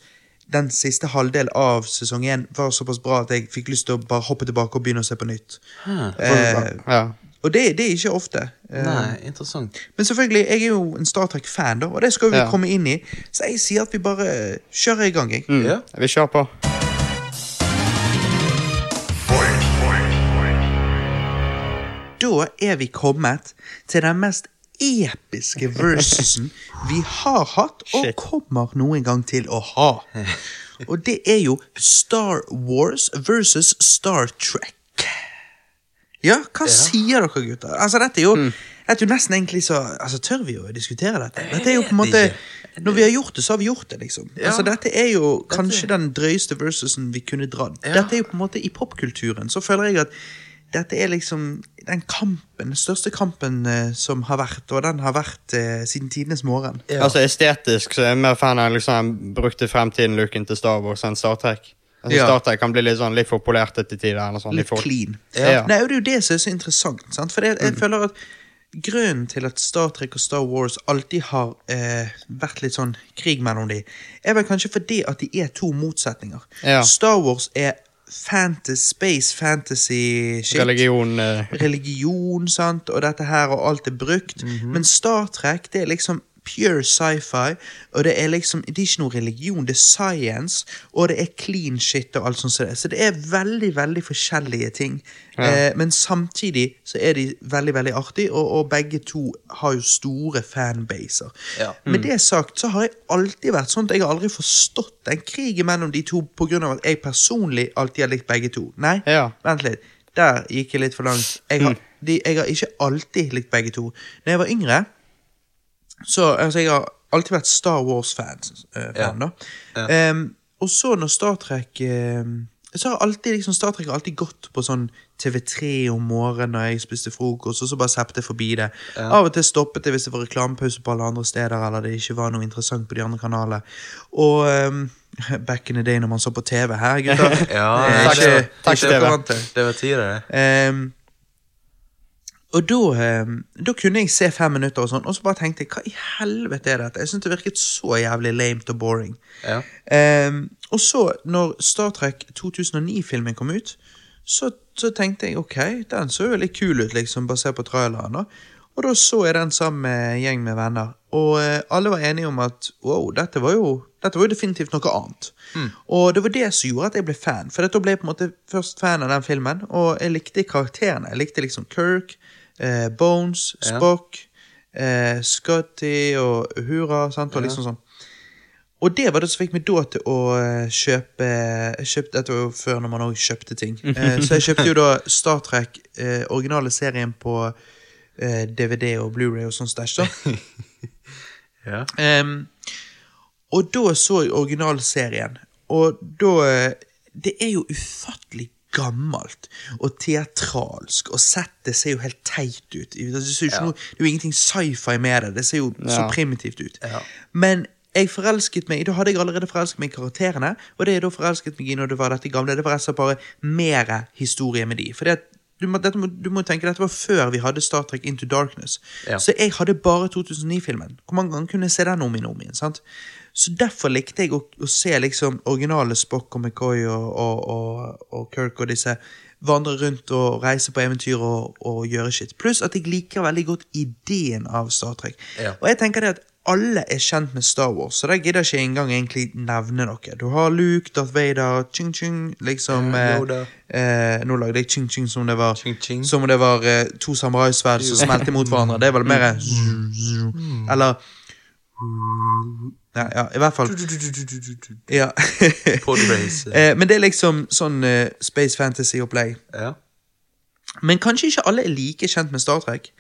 den siste halvdel av sesong én var såpass bra at jeg fikk lyst til å bare hoppe tilbake og begynne å se på nytt. Eh, ja. Og det, det er ikke ofte. Eh, Nei, interessant. men selvfølgelig, jeg er jo en Star Trek-fan, da, og det skal vi Ja. komme inn i. Så jeg sier at vi bare kjører i gang. Jeg. Mm. Ja. Vi kjører på. Da er vi kommet til den mest episke versusen vi har hatt, og Shit. kommer noen gang til å ha. Og det er jo Star Wars versus Star Trek. Ja, hva sier dere, gutter? Altså, dette er jo, Mm. dette er jo nesten egentlig så Altså, Tør vi å diskutere dette? Dette er jo på en måte. Når vi har gjort det, så har vi gjort det, liksom. Ja. Altså, Dette er jo kanskje den drøyeste versusen vi kunne dratt. Ja. Dette er jo på en måte I popkulturen så føler jeg at dette er liksom den kampen, den største kampen eh, som har vært, og den har vært eh, siden tidenes morgen. Ja. Altså Estetisk så er jeg mer fan av liksom, den brukte fremtiden-looken til Star Wars enn Star Trek. Altså, Ja. Star Trek kan bli litt sånn litt for polert til tider. Eller sånn, Litt clean. Ja. Nei, og Det er jo det som er så interessant. Sant? For jeg, jeg føler at Grunnen til at Star Trek og Star Wars alltid har eh, vært litt sånn krig mellom de, er vel kanskje fordi at de er to motsetninger. Ja. Star Wars er fantasy, space fantasy shit. Religion eh, religion, sant, og dette her, og alt er brukt. Men Star Trek, det er liksom pure sci-fi, og det er liksom Det er ikke noe religion, det er science, og det er clean shit og alt sånt. Så det er veldig, veldig forskjellige ting. Ja. Eh, men samtidig så er de veldig, veldig artige, og, og begge to har jo store fanbaser. Ja. Med det sagt så har jeg alltid vært sånn at jeg har aldri forstått en krig mellom de to av at jeg personlig alltid har likt begge to. Nei, Ja. vent litt. Der gikk jeg litt for langt. Jeg har, de, jeg har ikke alltid likt begge to. Når jeg var yngre, så altså jeg har alltid vært Star Wars-fan. eh, Ja. Ja. um, og så når Star Trek em, så har alltid liksom Star Trek har alltid gått på sånn TV3 om morgenen når jeg spiste frokost, og så bare seppet jeg forbi det. Av og til stoppet jeg hvis det var reklamepause på alle andre steder, eller det ikke var noe interessant på de andre kanalene. Og, um, back in the day når man så på TV her, gutter. Ja, Det er takk, ikke- takk, takk, dere Steve. vant til. Det var tider, det. Ehm, og da, ehm, da kunne jeg se fem minutter, og sånn, og så bare tenkte jeg hva i helvete er dette? Jeg syntes det virket så jævlig lame og boring. Ja. Um, og så, når Star Trek 2009-filmen kom ut, så, så tenkte jeg ok, den så jo litt kul ut, liksom, basert på traileren. Og, Og da så jeg den sammen med en gjeng med venner, og uh, alle var enige om at wow, dette var jo, dette var jo definitivt noe annet. Og det var det som gjorde at jeg ble fan, for da ble jeg på en måte først fan av den filmen, og jeg likte karakterene. Jeg likte liksom Kirk, eh, Bones. Spock, eh, Scotty og Hurra. sant, og liksom sånn. Og det var det som fikk meg da til å eh, kjøpe kjøpt, Dette var jo før når man også kjøpte ting. Eh, så jeg kjøpte jo da Star Trek, eh, originale serien på eh, DVD og Blu-ray og sånn stæsj. da. Ja. Og da så jeg originalserien, og da eh, Det er jo ufattelig gammelt og teatralsk, og settet ser jo helt teit ut. Det, ser jo Ja. noe, det er jo ingenting sci-fi med det, det ser jo så primitivt ut. Ja. Men jeg forelsket meg Da hadde jeg allerede forelsket meg i karakterene, og det jeg da forelsket meg i når det var dette gamle, det var rett og slett bare mer historie med de. Fordi at du må, dette du må tenke Dette var før vi hadde Star Trek Into Darkness. Ja. Så jeg hadde bare 2009-filmen. Hvor mange ganger kunne jeg se den om igjen om igjen? sant? Så derfor likte jeg å, å se liksom originale Spock og McCoy og, og, og, og Kirk og disse vandre rundt og reise på eventyr og, og gjøre shit. Pluss at jeg liker veldig godt ideen av Star Trek. Ja. Og jeg tenker det at alle er kjent med Star Wars, så der gidder jeg ikke engang egentlig nevne noe. Du har Luke, Darth Vader, ching ching, liksom eh, eh, Nå lagde jeg ching ching som det var Ching ching. Som om det var eh, to samuraisverd som smelter mot hverandre. Det er vel mer Eller ja, ja, i hvert fall. Ja. Eh, Men det er liksom sånn uh, Space Fantasy-opplegg. Ja. Men kanskje ikke alle er like kjent med Star Trek.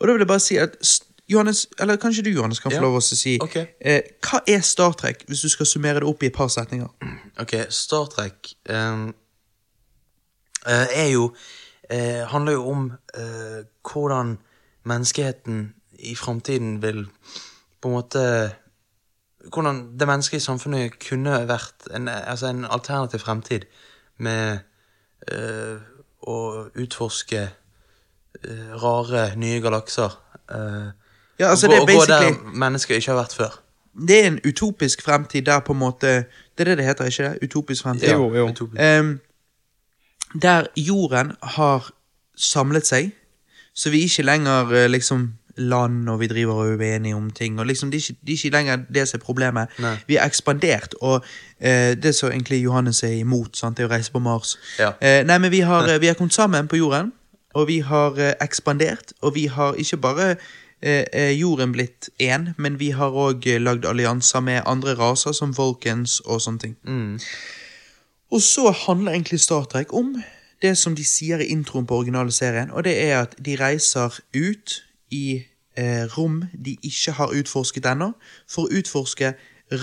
Og da vil jeg bare si at Johannes, eller kanskje du Johannes kan få Ja, lov å si okay. eh, Hva er Star Trek, hvis du skal summere det opp i et par setninger? Ok, Star Trek ehm, eh, er jo uh, Handler jo om uh, hvordan menneskeheten i framtiden vil på en måte Hvordan det menneskelige samfunnet kunne vært en, altså en alternativ fremtid med øh, å utforske øh, rare, nye galakser. Øh, Ja, altså gå, er gå der basically mennesker ikke har vært før. Det er en utopisk fremtid der på en måte Det er det det heter, ikke det? Utopisk fremtid. Jo, jo. utopisk. Ehm, der jorden har samlet seg, så vi ikke lenger liksom land, og vi driver og er uenige om ting. og liksom, Det er ikke, er ikke lenger det som er problemet. Nei. Vi har ekspandert, og eh, det som egentlig Johannes er imot, sant, det er å reise på Mars. Ja. Eh, nei, men vi har, eh, vi har kommet sammen på jorden, og vi har eh, ekspandert, og vi har ikke bare eh, eh, jorden blitt én, men vi har òg lagd allianser med andre raser, som Vulcans og sånne ting. Mm. Og så handler egentlig Star Trek om det som de sier i introen på originale serien, og det er at de reiser ut i eh, rom de ikke har utforsket ennå, for å utforske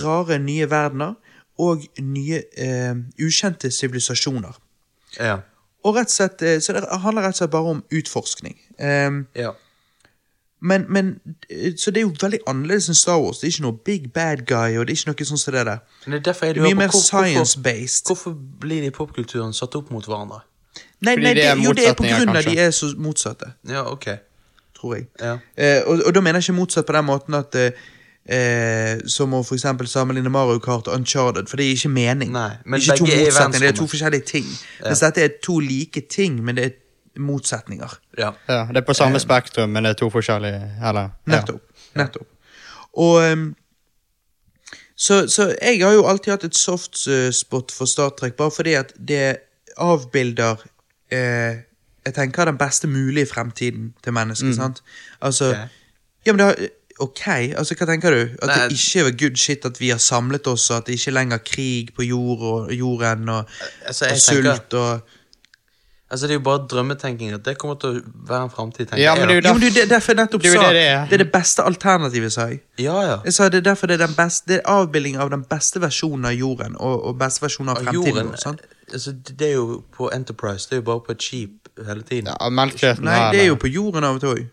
rare nye verdener og nye eh, ukjente sivilisasjoner. Ja. Og rett og slett, eh, Så det handler rett og slett bare om utforskning. Um, ja. men, men, eh, Så det er jo veldig annerledes enn Star Wars. Det er ikke noe big bad guy, og det er ikke noe sånn som det der. Men det er derfor er Det er mye mer hvor- hvorfor- science-based. Hvorfor blir de i popkulturen satt opp mot hverandre? Nei, nei, det jo, det er på grunn av de er så motsatte, Ja, ok. Tror jeg. Ja. Eh, og, og da mener jeg ikke motsatt på den måten at eh, eh, Som å for eksempel sammenligne Mario Kart og Uncharted, for det gir ikke mening. Nei, men ikke to er motsetninger, det er to forskjellige ting. Mens dette er to like ting, men det er motsetninger. ja. Ja, det er på samme spektrum, men det er to forskjellige Eller ja. Nettopp. Nettopp. Og um, så, så jeg har jo alltid hatt et soft eh, spot for Star Trek, bare fordi at det avbilder eh, Jeg tenker den beste mulige fremtiden til mennesket, sant? Altså okay. Ja, men det Ok, altså hva tenker du? At Nei. det ikke er good shit at vi har samlet oss, og at det ikke er lenger krig på jord og jorden, og, Altså, og sult tenker og Altså, det er jo bare drømmetenking at det kommer til å være en framtid, Ja, men det er Jo, det er derfor jeg nettopp Det er sa det det er. det er det beste alternativet, sa jeg. Ja, ja. Jeg sa det er derfor det er den beste Det er avbilding av den beste versjonen av jorden og, og beste versjonen av fremtiden jorden altså, Det er jo på Enterprise, det er jo bare på et skip hele tiden. Ja, Melkekjøtten Nei, det er jo på jorden av og til òg.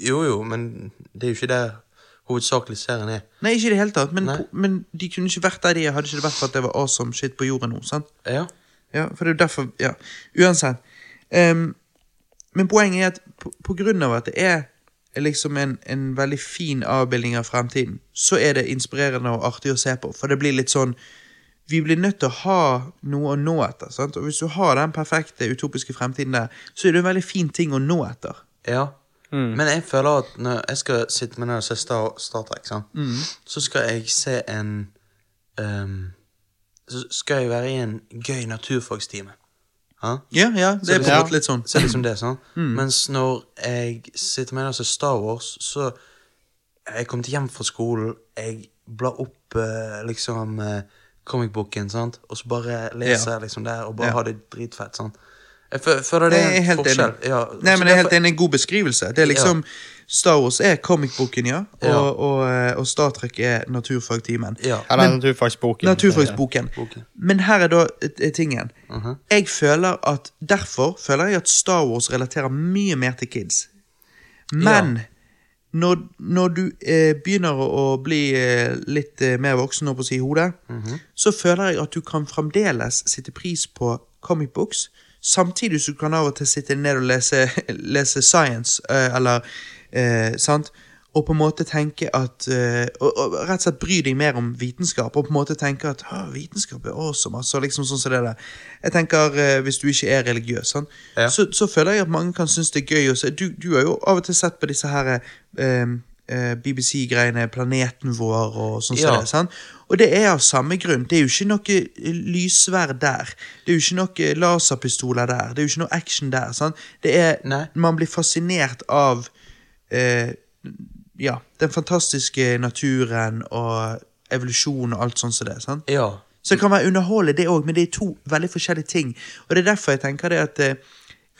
Jo, jo, men det er jo ikke der hovedsakelig serien er. Nei, ikke i det hele tatt, men, men de kunne ikke vært der de er, hadde ikke det vært for at det var awesome shit på jorden nå. sant? Ja. Ja, for det er jo derfor Ja, uansett. Um, men poenget er at på, på grunn av at det er liksom en, en veldig fin avbildning av fremtiden, så er det inspirerende og artig å se på, for det blir litt sånn Vi blir nødt til å ha noe å nå etter. sant? Og hvis du har den perfekte utopiske fremtiden der, så er det en veldig fin ting å nå etter. Ja. Men jeg føler at når jeg skal sitte med den og se Star, Star Trek, sant? så skal jeg se en ehm, Så skal jeg være i en gøy naturfagstime. Ja? Ja, ja, det er på en måte litt sånn. Så det liksom det, sant? Mens når jeg sitter med altså Star Wars, så jeg kommet hjem fra skolen, jeg blar opp eh, liksom eh, comicboken, sant? og så bare leser Ja. jeg liksom der, og bare Ja. har det dritfett, sant? Jeg føler det er en forskjell. Ja, Nei, men det er helt enig, en god beskrivelse. Det er liksom Star Wars er comicboken, ja, og, Ja. og, eh, og Star Trek er naturfagtimen. Ja. Eller Men- naturfagsboken. Naturfagsboken. Boken. Men her er da tingen. tingen. -huh. Jeg føler at Derfor føler jeg at Star Wars relaterer mye mer til kids. Men når, når du eh, begynner å, bli eh, litt eh, mer voksen nå på si hodet, så føler jeg at du kan fremdeles sitte pris på comic books, samtidig som du kan av og til sitte ned og lese, lese science, eh, eller eh, sant? Og på en måte tenke at eh, og, og rett og slett bry deg mer om vitenskap, og på en måte tenke at vitenskap er awesome. altså liksom sånn som det der. Jeg tenker, eh, Hvis du ikke er religiøs, sånn, Ja. så, så føler jeg at mange kan synes det er gøy å se. Du, du har jo av og til sett på disse her eh, eh, BBC-greiene, Planeten vår og sånn Ja. det. Og det er av samme grunn. Det er jo ikke noe eh, lysverd der. Det er jo ikke noe laserpistoler der. Det er jo ikke noe action der. sant? Det er. Man blir fascinert av eh, ja, den fantastiske naturen og evolusjon og alt sånt som det. sant? Ja. Så det kan være underholdende, det òg, men det er to veldig forskjellige ting. Og det er derfor jeg tenker det at eh,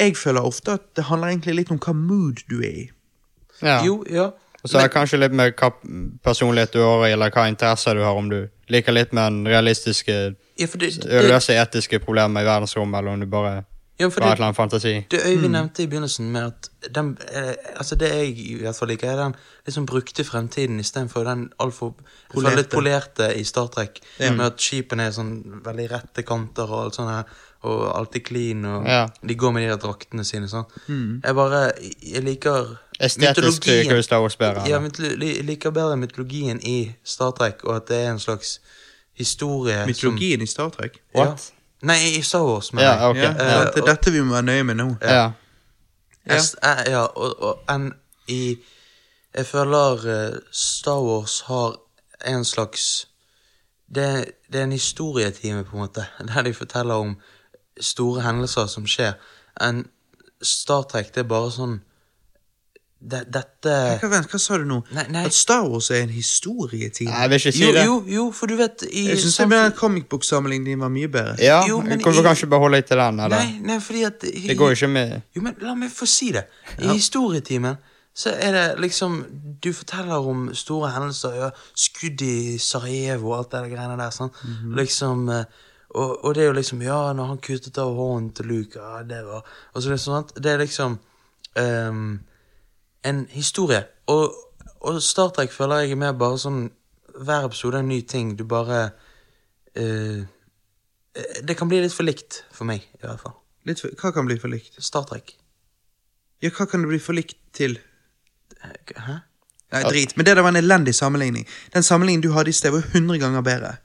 jeg føler ofte at det handler egentlig litt om hva mood du er i. Ja. Jo, ja. Og så er det kanskje litt med hva personlighet du har, eller hva interesser du har, om du liker litt med den realistiske, ja det, det, løse etiske problemer i verdensrommet, eller om du bare ja, for det, eller fantasi. det Øyvind nevnte i begynnelsen med at den, eh, altså det jeg i hvert fall liker, er den liksom brukte fremtiden istedenfor den altfor Polerte. polerte. polerte i Star Trek. Med at skipene er sånn veldig rette kanter og alt sånt her, og alltid clean, og Ja. de går med de der draktene sine. sånn. Jeg bare Jeg liker Estetisk liker du Star Wars bedre. Ja, jeg liker bedre mytologien i Star Trek, og at det er en slags historie Mytologien i Star Trek. What? Ja. Nei, i Star Wars, mener Ja, jeg. ok. Ja, Eh, det er dette vi må være nøye med nå. Ja. Ja. Jeg, eh, ja, og, og en i Jeg føler eh, Star Wars har en slags det, det er en historietime, på en måte, der de forteller om store hendelser som skjer. En Star Trek, det er bare sånn det, Dette Hva, vent, hva sa du nå? Nei, nei. At Star Wars er en historietime? Nei, jeg vil ikke si Jo, det. jo, jo, for du vet i jeg syns samfunn- comicbook-samlingen din var mye bedre. Ja, Jo, men Kan kommer i- kanskje beholde litt til den, eller? Nei, nei, fordi at Det går jo ikke med Jo, men la meg få si det. I historietimen så er det liksom Du forteller om store hendelser. Ja, skudd i Sarajevo og alt det der greiene der. sånn. Liksom eh, og, og det er jo liksom Ja, når han kuttet av hånden til Luke, ja, det var Og så det er sånn at Det er liksom ehm, en historie. Og, og Star Trek føler jeg er mer bare sånn Hver episode er en ny ting. Du bare eh, eh, Det kan bli litt for likt for meg, i hvert fall. Litt for, hva kan bli for likt? Star Trek. Ja, hva kan det bli for likt til? Hæ? Nei, drit. Men det der var en elendig sammenligning. Den sammenligningen du hadde i sted, var 100 ganger bedre.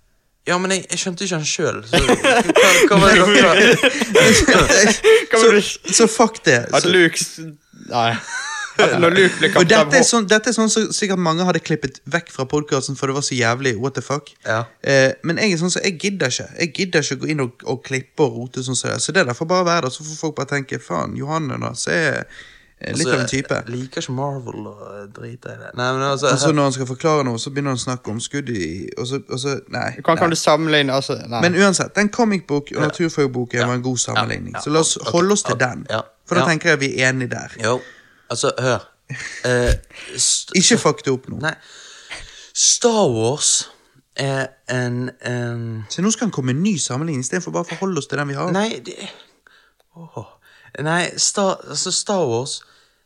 Ja, men jeg, jeg skjønte ikke han sjøl. Hva, hva var det dere så, så fuck det. At Luke Nei. At når Luke blir kaptein dette er, sånn, dette er sånn som sikkert mange hadde klippet vekk fra podkasten, for det var så jævlig what the fuck. Ja. Eh, men jeg er sånn som, jeg gidder ikke Jeg gidder ikke gå inn og, og klippe og rote sånn som det. Så det der får bare være der, så får folk bare tenke faen, Johanne da, så er litt av en type. Jeg liker ikke Marvel og driter i det. Nei, men altså når han skal forklare noe, så begynner han å snakke om skudd i Og så, og så Nei. Kan, kan du sammenligne altså, Nei. Men uansett, den comic book og naturfagboken var en god sammenligning. Ja, ja, Så la oss holde oss til den. ja, For da ja. tenker jeg vi er enige der. Jo, altså, hør. Eh, Ikke fuck det opp nå. Nei. Star Wars er en, en Så nå skal han komme med en ny sammenligning istedenfor bare å forholde oss til den vi har. Nei, det oh. Nei, Star, altså Star Wars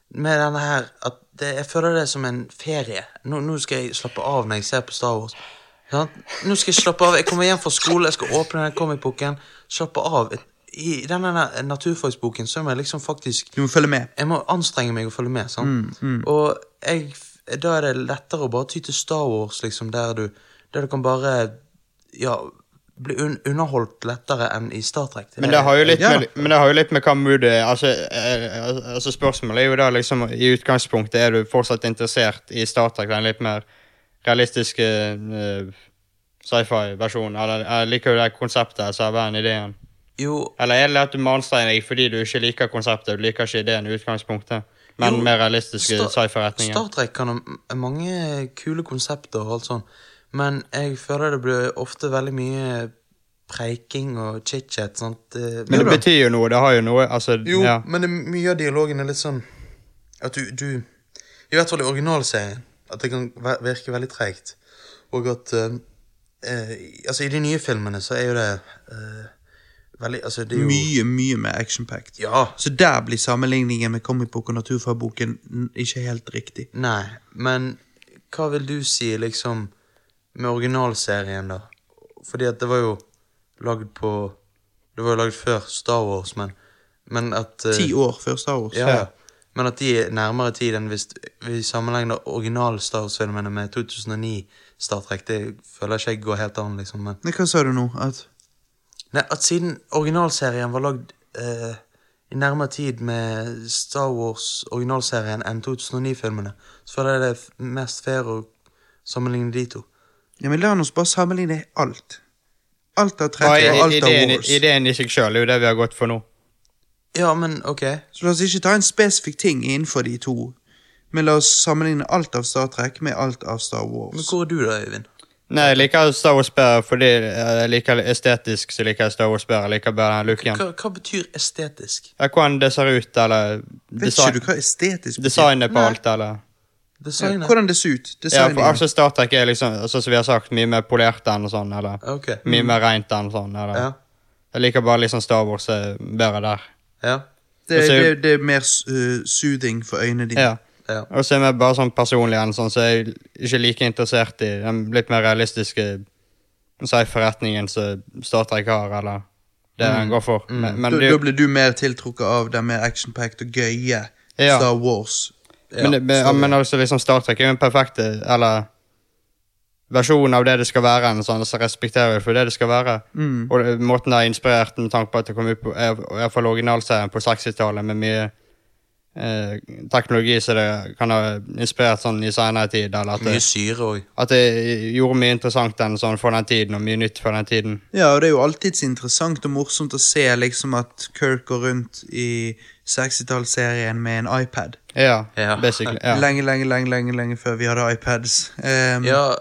med denne her at det, Jeg føler det som en ferie. Nå, nå skal jeg slappe av når jeg ser på Star Wars. Sant? Nå skal jeg slappe av. Jeg kommer hjem fra skole, jeg skal åpne den comicboken. Slappe av. I denne naturfagsboken så må jeg liksom faktisk Du må følge med. Jeg må anstrenge meg å følge med. sant? Og jeg, da er det lettere å bare ty til Star Wars, liksom, der du, der du kan bare ja, bli un underholdt lettere enn i Star Trek. Men det har jo litt, Ja. med, men det har jo litt med hva mood det er. Altså, eh, altså Spørsmålet er jo da liksom I utgangspunktet er du fortsatt interessert i Star Trek, den litt mer realistiske eh, sci-fi-versjonen? Eller, eller liker jo det konseptet, selve den ideen? Jo, Eller er det at du malsteiner deg fordi du ikke liker konseptet, du liker ikke ideen i utgangspunktet, men Jo, mer realistiske sci-fi-retninger? Star Trek kan ha mange kule konsepter og alt sånt, men jeg føler det blir ofte veldig mye preiking og chit-chat. sant? Men det betyr jo noe, det har jo noe altså, Jo, ja. men det, mye av dialogen er litt sånn At du, du I hvert fall i originalserien At det kan virke veldig treigt. Og at uh, eh, Altså, i de nye filmene så er jo det eh, veldig Altså, det jo Mye, mye mer action-packed. Ja. Så der blir sammenligningen med Comic Book og Naturfagboken ikke helt riktig. Nei, men hva vil du si, liksom, med originalserien, da? Fordi at det var jo lagd på Det var jo lagd før Star Wars, men, men at uh... Ti år før Star Wars. Ja, ja. Men at de er nærmere tid enn hvis vi sammenligner original Star Wars-filmene med 2009 Star Trek, det føler jeg ikke går helt an, liksom. Men hva sa du nå? At Nei, at siden originalserien var lagd eh, i nærmere tid med Star Wars originalserien enn 2009-filmene, så føler jeg det er mest fair å sammenligne de to. Ja, men La oss bare sammenligne alt. Alt av Bare Trek og alt av Wars. ideen i seg sjøl er jo det vi har gått for nå. Ja, men ok. Så la oss ikke ta en spesifikk ting innenfor de to. Men la oss sammenligne alt av Star Trek med alt av Star Wars. Men hvor er du da, Øyvind? Nei, jeg liker Star Wars bedre fordi jeg liker estetisk så liker jeg Star Wars bedre. Jeg liker bedre den looken. Hva, hva betyr estetisk? Ja, Hvordan det ser ut, eller Vet ikke du hva estetisk betyr? designet på Nei. alt, eller Ja, Designet? hvordan det ser ut. Ja, for altså Star Trek er liksom, altså, som vi har sagt, mye mer polert enn og sånn, eller okay. mye mer rent enn og sånn, eller Ja. Jeg liker bare liksom Star Wars er bedre der. Ja. det, altså- det, det er mer uh, soothing for øynene dine. Ja. Ja. Og så er vi bare sånn personlig en sånn, så er jeg ikke like interessert i den litt mer realistiske si, forretningen som Star Trek har, eller det den går for. Men, men, da, det, da blir du mer tiltrukket av den mer action-packed og gøye Ja. Star Wars. men, det- men, men altså liksom Star Trek er jo en perfekte, eller versjon av det det skal være, en sånn, så respekterer jeg for det det skal være. Og det, måten det er inspirert med tanke på at det kom ut på i hvert fall originalserien på 60-tallet med mye teknologi som det kan ha inspirert sånn i senere tid, eller at det, Mye syre òg. at det gjorde mye interessant den, sånn, for den tiden, og mye nytt for den tiden. Ja, og det er jo alltids interessant og morsomt å se liksom at Kirk går rundt i 60-tallsserien med en iPad. Ja, Ja. basically. Ja. Lenge, lenge, lenge, lenge lenge før vi hadde iPads. Um, Ja,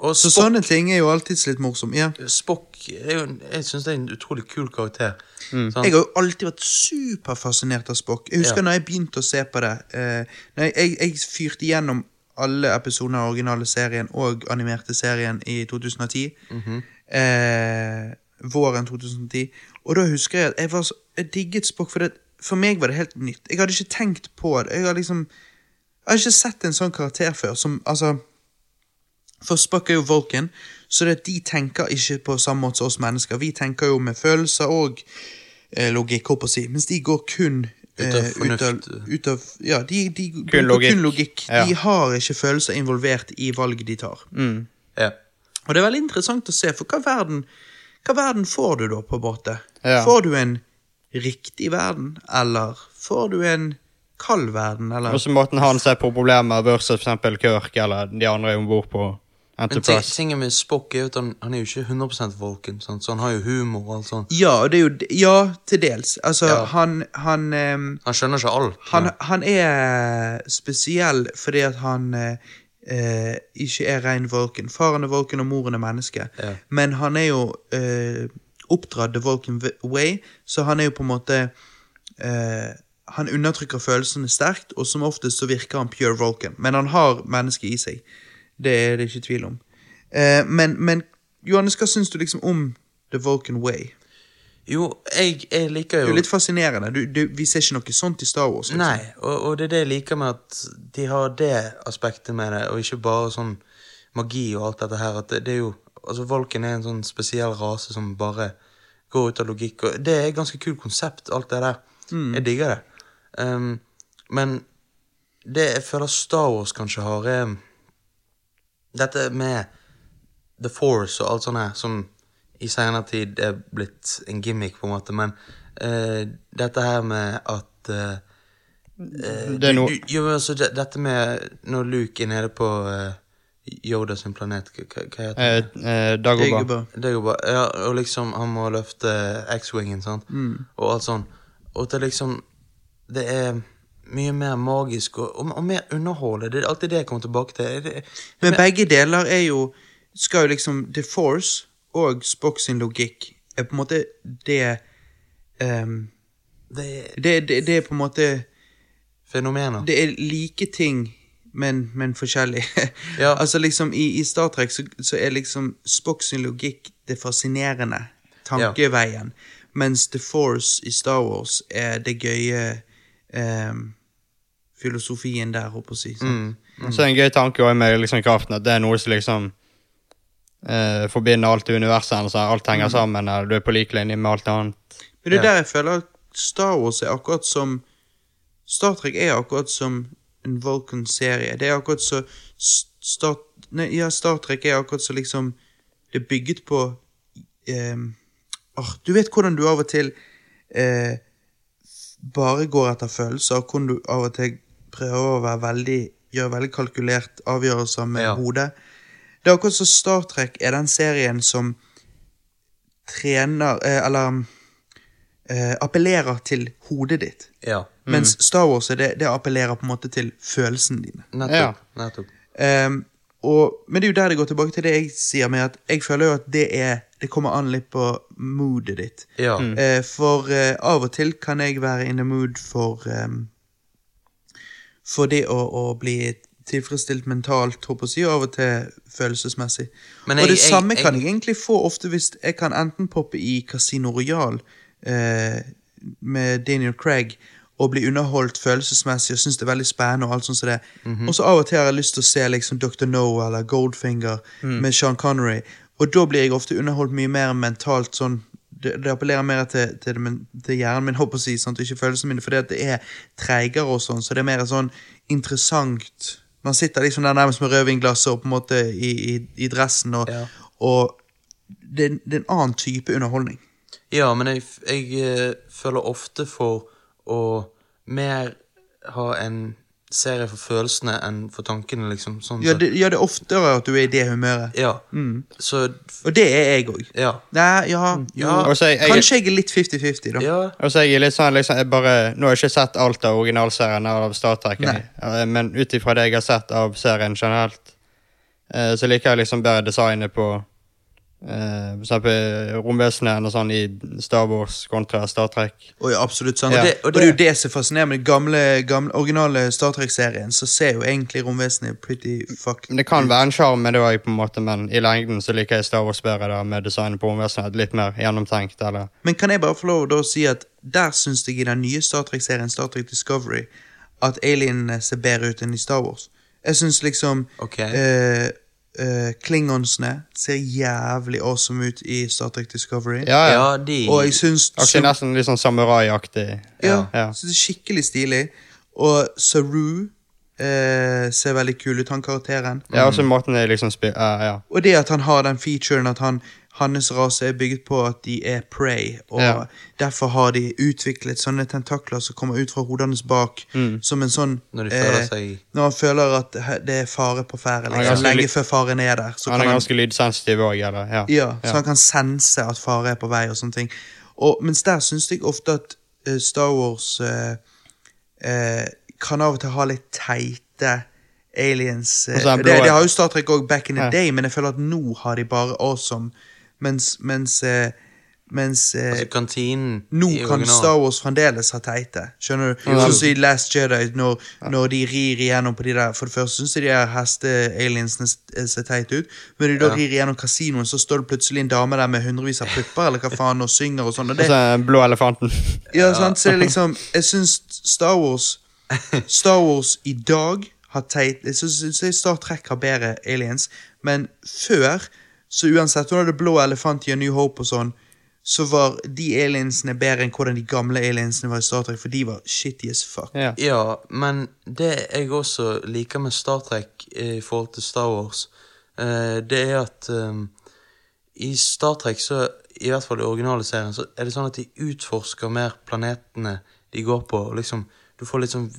og Så sånne ting er jo alltids litt morsomt. Ja. Spock er jo Jeg synes det er en utrolig kul karakter. Sant? Jeg har jo alltid vært superfascinert av Spock. Jeg husker Ja. når jeg begynte å se på det. Eh, jeg, jeg, jeg fyrte gjennom alle episoder av originale serien og animerte serien i 2010. eh, våren 2010. Og da husker jeg at jeg var så, jeg digget Spock, for, det, for meg var det helt nytt. Jeg hadde ikke tenkt på det. Jeg hadde liksom Jeg har ikke sett en sånn karakter før. Som, altså For Spock er jo Vulcan, så det at de tenker ikke på samme måte som oss mennesker. Vi tenker jo med følelser og logikk, håper jeg å si, mens de går kun Ut av fornuft? ut av, ut av Ja, de, de kun, logikk. kun logikk. Ja. De har ikke følelser involvert i valget de tar. Ja. Og det er veldig interessant å se, for hva verden, hva verden får du da, på en måte? Ja. Får du en riktig verden, eller får du en kald verden, eller Og så måten han ser på problemer versus eksempel Kirk eller de andre om bord på Men ting- tingen med Spock er jo at han, han er jo ikke 100 Vulcan, sant? så han har jo humor og alt sånt. Ja, det jo Ja, til dels. Altså, Ja. han Han, um, Han skjønner ikke alt. han, han er spesiell fordi at han eh, ikke er rein Vulcan. Faren er Vulcan, og moren er menneske. Ja. Men han er jo uh, oppdratt the Vulcan way, så han er jo på en måte uh, Han undertrykker følelsene sterkt, og som oftest så virker han pure Vulcan. Men han har mennesket i seg. Det er det ikke tvil om. Eh, men, men Johannes, hva syns du liksom om the Vulcan way? Jo, jeg, jeg liker Det er jo jo litt fascinerende. Du, du, vi ser ikke noe sånt i Star Wars. Liksom. Nei, og, og det er det jeg liker med at de har det aspektet med det, og ikke bare sånn magi og alt dette her. At det, det er jo Altså, Volken er en sånn spesiell rase som bare går ut av logikk, og det er et ganske kult konsept, alt det der. Jeg digger det. Um, men det jeg føler Star Wars kanskje har, er dette med The Force og alt sånt her, som i senere tid er blitt en gimmick, på en måte, men uh, dette her med at uh, eh, Det er du- noe- du- Jo, altså, det, dette med når Luke er nede på uh, Yoda sin planet, hva, hva heter Eh, det? eh, Det. Det går bra. Ja, og liksom, han må løfte X-wingen, sant? Og alt sånn. Og det er liksom Det er mye mer magisk og, og, og mer underholdende. Det er alltid det jeg kommer tilbake til. Det, Men begge deler er jo Skal jo liksom The Force og Spock sin logikk er på en måte det um, det det, det, det er på en måte fenomener. Det er like ting, men, men forskjellig. Ja. altså liksom I, i Star Trek så, så er liksom Spock sin logikk det fascinerende. Tankeveien. Mens The Force i Star Wars er det gøye ehm, filosofien der, håper jeg å si. Mm. Så en gøy tanke også med liksom kraften, at det er noe som liksom eh, forbinder alt i universet. Altså, alt henger sammen, eller du er på lik linje med alt annet. Men det er der jeg føler at Star Wars er akkurat som Star Trek er akkurat som en Vulcan-serie. Det er akkurat så Star, nei, ja, Star Trek er akkurat så liksom Det er bygget på eh, åh, Du vet hvordan du av og til eh, bare går etter følelser, hvordan du av og til prøver å være veldig gjøre veldig kalkulert avgjørelser med Ja. hodet. Det er akkurat som Star Trek er den serien som trener eh, Eller eh, appellerer til hodet ditt. Ja. Mens Star Wars er det, det appellerer på en måte til følelsene dine. Nettopp. nettopp. Um, og, men det er jo der det går tilbake til det jeg sier med at jeg føler jo at det er Det kommer an litt på moodet ditt. Ja. Eh, for uh, av og til kan jeg være in the mood for ehm, For det å, å bli tilfredsstilt mentalt, håper jeg og av og til følelsesmessig. Men og det jeg- samme jeg- kan jeg egentlig få ofte hvis jeg kan enten poppe i Casino Royal eh, med Daniel Craig og bli underholdt følelsesmessig og synes det er veldig spennende. Og alt sånt som det. Mhm. Og så av og til har jeg lyst til å se liksom Dr. No eller Goldfinger Mm. med Sean Connery. Og da blir jeg ofte underholdt mye mer mentalt sånn det, det appellerer mer til, til, det, til hjernen min, håper å si, sant? og ikke følelsene mine, fordi det er treigere og sånn, så det er mer sånn interessant. Man sitter liksom der nærmest med rødvinglasset og på en måte i, i, i dressen, og, Ja. og det, det er en annen type underholdning. Ja, men jeg, jeg eh, føler ofte for å mer ha en serie for følelsene enn for tankene, liksom. Sånn Ja, det, ja, det er oftere at du er i det humøret. ja. Så Og det er jeg òg. Ja. Nei, ja, ja. Og så er jeg- Kanskje jeg er litt 50-50, da. Ja. Og så er jeg litt sånn, liksom, jeg bare, Nå har jeg ikke sett alt av originalserien av Star Trek, eh, men ut ifra det jeg har sett av serien generelt, eh, så liker jeg liksom bedre designet på eh, for eksempel romvesenene og sånn i Star Wars kontra Star Trek. Og ja, absolutt sant. Ja. Og, det, og det er jo det som fascinerer med den gamle, gamle originale Star Trek-serien. Så ser jo egentlig romvesenet pretty fucked Det kan være en sjarm med det òg, men i lengden så liker jeg Star Wars bedre da, med designet på romvesenet. Litt mer gjennomtenkt, eller Men kan jeg bare få lov å si at der syns jeg i den nye Star Trek-serien Star Trek Discovery at alienene ser bedre ut enn i Star Wars. Jeg syns liksom Ok. eh, eh, Klingonsene ser jævlig awesome ut i Star Trek Discovery. Ja, ja. Ja, de Og jeg syns okay, nesten litt sånn samuraiaktig. Ja, Ja. så det er skikkelig stilig. Og Saru uh, ser veldig kul ut, han karakteren. Ja, også måten de liksom spiller uh, ja. Og det at han har den featuren at han, hans rase er bygget på at de er prey, og Ja. derfor har de utviklet sånne tentakler som kommer ut fra hodene bak, som en sånn Når de føler eh, seg Når han føler at det er fare på ferde, er liksom, lenge før faren er der. Så Han kan er han, ganske lydsensitiv òg, eller? Ja. ja, så han kan sense at fare er på vei og sånne ting. Og, mens der syns jeg ofte at uh, Star Wars uh, uh, kan av og til ha litt teite aliens. det, det har jo Star Trek òg back in the Ja. day, men jeg føler at nå har de bare awesome. Mens, mens, eh, mens eh, Altså kantinen nå kan. Star Wars fremdeles ha teite. Skjønner du? Sånn som i Last Jedi, når, når de rir igjennom på de der For det første syns jeg de her heste-aliensene ser teite ut, men når de da Ja. rir igjennom kasinoen, så står det plutselig en dame der med hundrevis av pupper, eller hva faen, og synger og sånn. Og det, så blå elefanten. ja, sant? Så det er liksom Jeg syns Star Wars Star Wars i dag har teit Jeg syns Star Trek har bedre aliens, men før, så uansett Hun hadde blå elefant i A New Hope og sånn, så var de aliensene bedre enn hvordan de gamle aliensene var i Star Trek, for de var shitty as fuck. Ja. Ja, men det jeg også liker med Star Trek eh, i forhold til Star Wars, eh, det er at um, i Star Trek, så, i hvert fall i originale serien, så er det sånn at de utforsker mer planetene de går på. og liksom, Du får liksom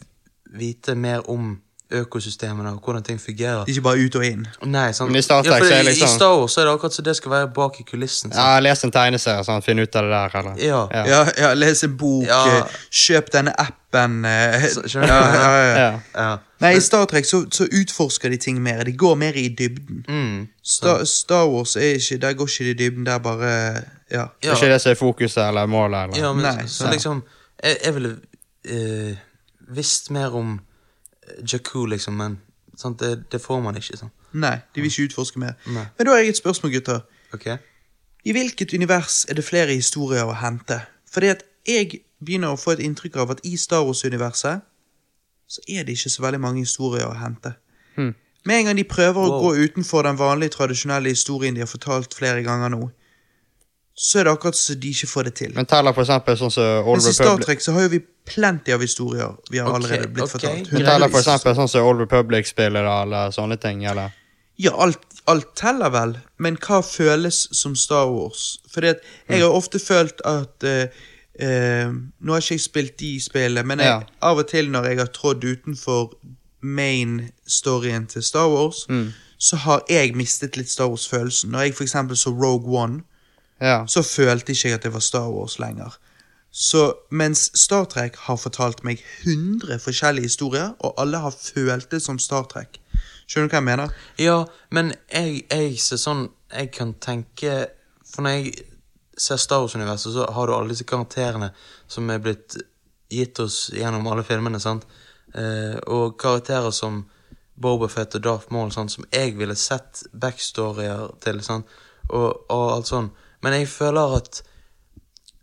vite mer om økosystemene og hvordan ting fungerer. Ikke bare ut og inn. Nei, sant? Men i Star Trek ja, er liksom- I Star Wars er det akkurat som det skal være bak i kulissen. Ja, Sant? Ja, Les en tegneserie, sånn, finn ut av det der, eller? Ja. Ja, ja les en bok, Ja. eh, kjøp denne appen eh, Så- ja, ja, ja. Ja. Ja. Nei, i Star Trek så, så utforsker de ting mer. De går mer i dybden. Mm. Star, Star Wars er ikke Der går ikke de i dybden. Der bare Ja. Det er ikke det som er fokuset eller målet, eller? Ja, men Nei, så, så liksom Jeg, jeg ville eh, visst mer om Jakku, liksom, men sant, det, det får man ikke. sånn. Nei, de vil ikke utforske mer. Nei. Men da har jeg et spørsmål, gutter. Okay. I hvilket univers er det flere historier å hente? Fordi at jeg begynner å få et inntrykk av at i Star Wars-universet så er det ikke så veldig mange historier å hente. Hmm. Med en gang de prøver å Wow. gå utenfor den vanlige, tradisjonelle historien de har fortalt flere ganger nå, så er det akkurat så de ikke får det til. Men teller for eksempel sånn som Old Mens i Star Trek så har jo vi plenty av historier vi har okay, allerede blitt okay. fortalt. Men teller for eksempel sånn som Old Republic-spillere eller sånne ting, eller? Ja, alt, alt teller vel, men hva føles som Star Wars? Fordi at jeg har ofte følt at uh, uh, Nå har ikke jeg spilt de spillene, men jeg, Ja. av og til når jeg har trådd utenfor main-storyen til Star Wars, Mm. så har jeg mistet litt Star Wars-følelsen. Når jeg eksempel så Rogue One, Ja. så følte ikke jeg at det var Star Wars lenger. Så mens Star Trek har fortalt meg 100 forskjellige historier, og alle har følt det som Star Trek. Skjønner du hva jeg mener? Ja, men jeg, jeg ser sånn Jeg kan tenke For når jeg ser Star Wars-universet, så har du alle disse karakterene som er blitt gitt oss gjennom alle filmene, sant? Eh, og karakterer som Boba Fett og Darth Maul, sant? som jeg ville sett backstorier til, sant? Og, og alt sånn. Men jeg føler at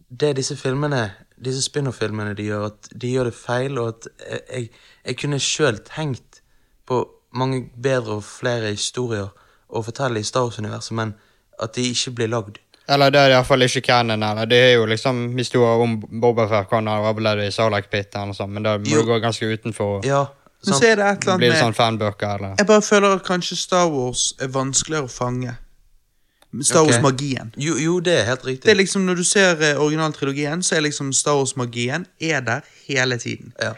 det disse filmene, disse spin-off-filmene de gjør, at de gjør det feil, og at jeg, jeg, kunne sjøl tenkt på mange bedre og flere historier å fortelle i Star Wars-universet, men at de ikke blir lagd. Eller det er iallfall ikke canon, eller det er jo liksom historier om Boba Fett kan ha overlevd i Sarlacc Pit sånt, men da må Jo. du gå ganske utenfor. Ja, Men så er det et eller annet med sånn fanbøker, eller? Jeg bare føler at kanskje Star Wars er vanskeligere å fange. Star Wars-magien. Jo, jo, det er helt riktig. Det er liksom Når du ser eh, originaltrilogien, så er liksom Star Wars-magien er der hele tiden. ja.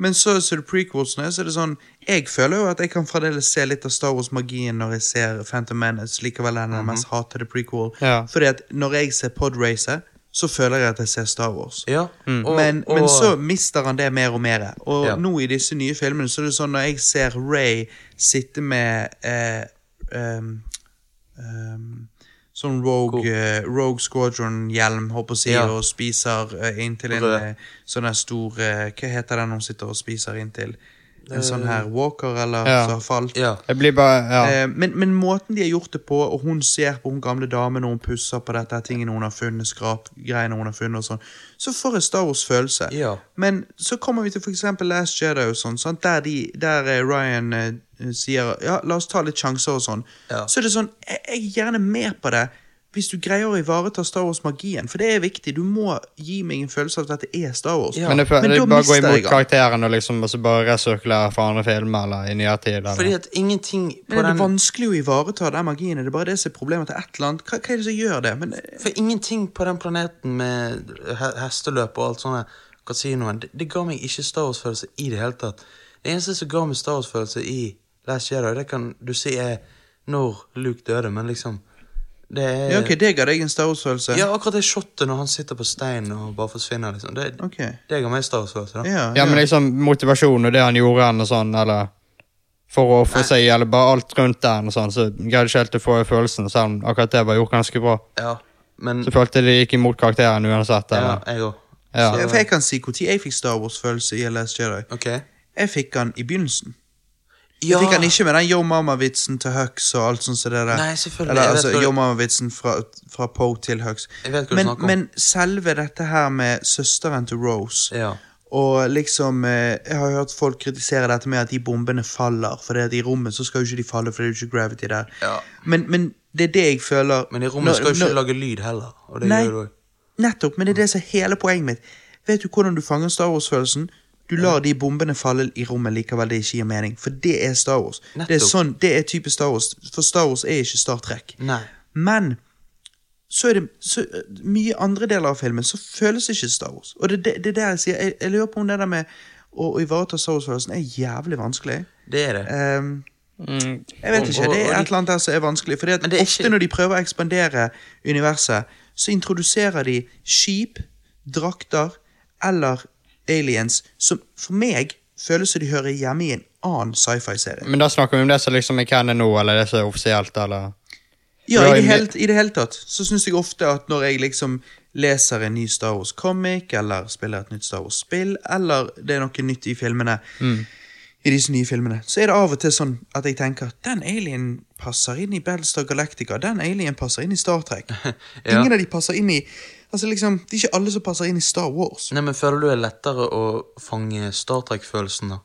Men så ser du prequelsene, så er det sånn Jeg føler jo at jeg kan fremdeles se litt av Star Wars-magien når jeg ser Phantom Menace. Likevel er den den mest hatede prequel. Ja. Fordi at når jeg ser Podracer, så føler jeg at jeg ser Star Wars. ja. Og, men, og, men så mister han det mer og mer. Og Ja. nå i disse nye filmene så er det sånn når jeg ser Ray sitte med eh, ehm, ehm, Sånn Rogue, eh, Rogue Squadron-hjelm, håper jeg å si, Ja. og spiser uh, inntil en eh, sånn her stor eh, Hva heter den hun sitter og spiser inntil? En Eh, sånn her walker, eller Ja. som har falt? Ja. Bare Ja. Eh, men, men måten de har gjort det på, og hun ser på hun gamle damen når hun pusser på dette tingene hun har funnet, skrapgreiene hun har funnet og sånn, så får jeg Star Wars-følelse. Ja. Men så kommer vi til eksempel Last Jedi og sånn, der, de, der eh, Ryan eh, sier ja, la oss ta litt sjanser og sånn. Ja. Så er det sånn, jeg, jeg er gjerne med på det hvis du greier å ivareta Star Wars-magien, for det er viktig. Du må gi meg en følelse av at dette er Star Wars. Ja. men det, men det bare går imot karakteren og liksom og så bare resirkulere fra andre filmer eller i nyere tid. Eller. Fordi at ingenting på Men det er den vanskelig å ivareta den magien. Det er bare det som er problemet til et eller annet. Hva, hva er det som gjør det? Men, eh, For ingenting på den planeten med he hesteløp og alt sånt, kasinoen, det, det ga meg ikke Star Wars-følelse i det hele tatt. Det eneste som ga meg Star Wars-følelse i Last Jedi, det kan du si er når Luke døde, men liksom Det er ja, ok, Det ga deg en Star Wars-følelse? Ja, akkurat det shotet når han sitter på steinen og bare forsvinner, liksom. Det, okay. det ga meg Star Wars-følelse, da. Ja, Ja, men liksom motivasjonen og det han gjorde, han og sånn, eller for å ofre seg, eller bare alt rundt den og sånn, så greide ikke helt å få følelsen, selv om akkurat det var gjort ganske bra. Ja. men Så følte de gikk imot karakteren uansett? ja, jeg også. Ja. Så, For jeg kan si når jeg fikk Star Wars-følelse i Last Jedi. Okay. Jeg fikk den i begynnelsen. Ja. Jeg fikk han ikke med den Yo Mama-vitsen til Hux og alt sånt Så det der. Nei, selvfølgelig. Eller, altså, Yo Mama-vitsen fra, fra Poe til Hux. Men, men selve dette her med søsteren til Rose Ja. Og liksom eh, Jeg har hørt folk kritisere dette med at de bombene faller. For det at i rommet så skal jo ikke de falle, for det er jo ikke gravity der. Ja. Men, men det er det jeg føler Men i rommet når- skal jo ikke når- lage lyd heller. Og det Nei. gjør også. Nettopp, men det er det som er hele poenget mitt. Vet du hvordan du fanger Star Wars-følelsen? Du lar de bombene falle i rommet likevel det ikke gir mening. For det er Star Wars. Det er, sånn, det er type Star Wars. For Star Wars er ikke Star Trek. Nei. Men så er det så, mye andre deler av filmen så føles ikke Star Wars. Og det er det, det er der jeg sier. Jeg, jeg lurer på om det der med å, å ivareta Star Wars-følelsen er jævlig vanskelig. Det er det. Um, Mm. jeg vet ikke, det er et eller annet der som er vanskelig. Fordi at det ofte ikke- når de prøver å ekspandere universet, så introduserer de skip, drakter eller aliens som for meg føles som de hører hjemme i en annen sci-fi-serie. Men da snakker vi om det som liksom er canon nå, eller det som er offisielt, eller Ja, i det, hele, i det hele tatt så syns jeg ofte at når jeg liksom leser en ny Star Wars-comic, eller spiller et nytt Star Wars-spill, eller det er noe nytt i filmene, i disse nye filmene, så er det av og til sånn at jeg tenker den alien passer inn i Battlestar Galactica, den alien passer inn i Star Trek. Ja. Ingen av de passer inn i Altså liksom, Det er ikke alle som passer inn i Star Wars. Nei, men Føler du det er lettere å fange Star Trek-følelsen, da?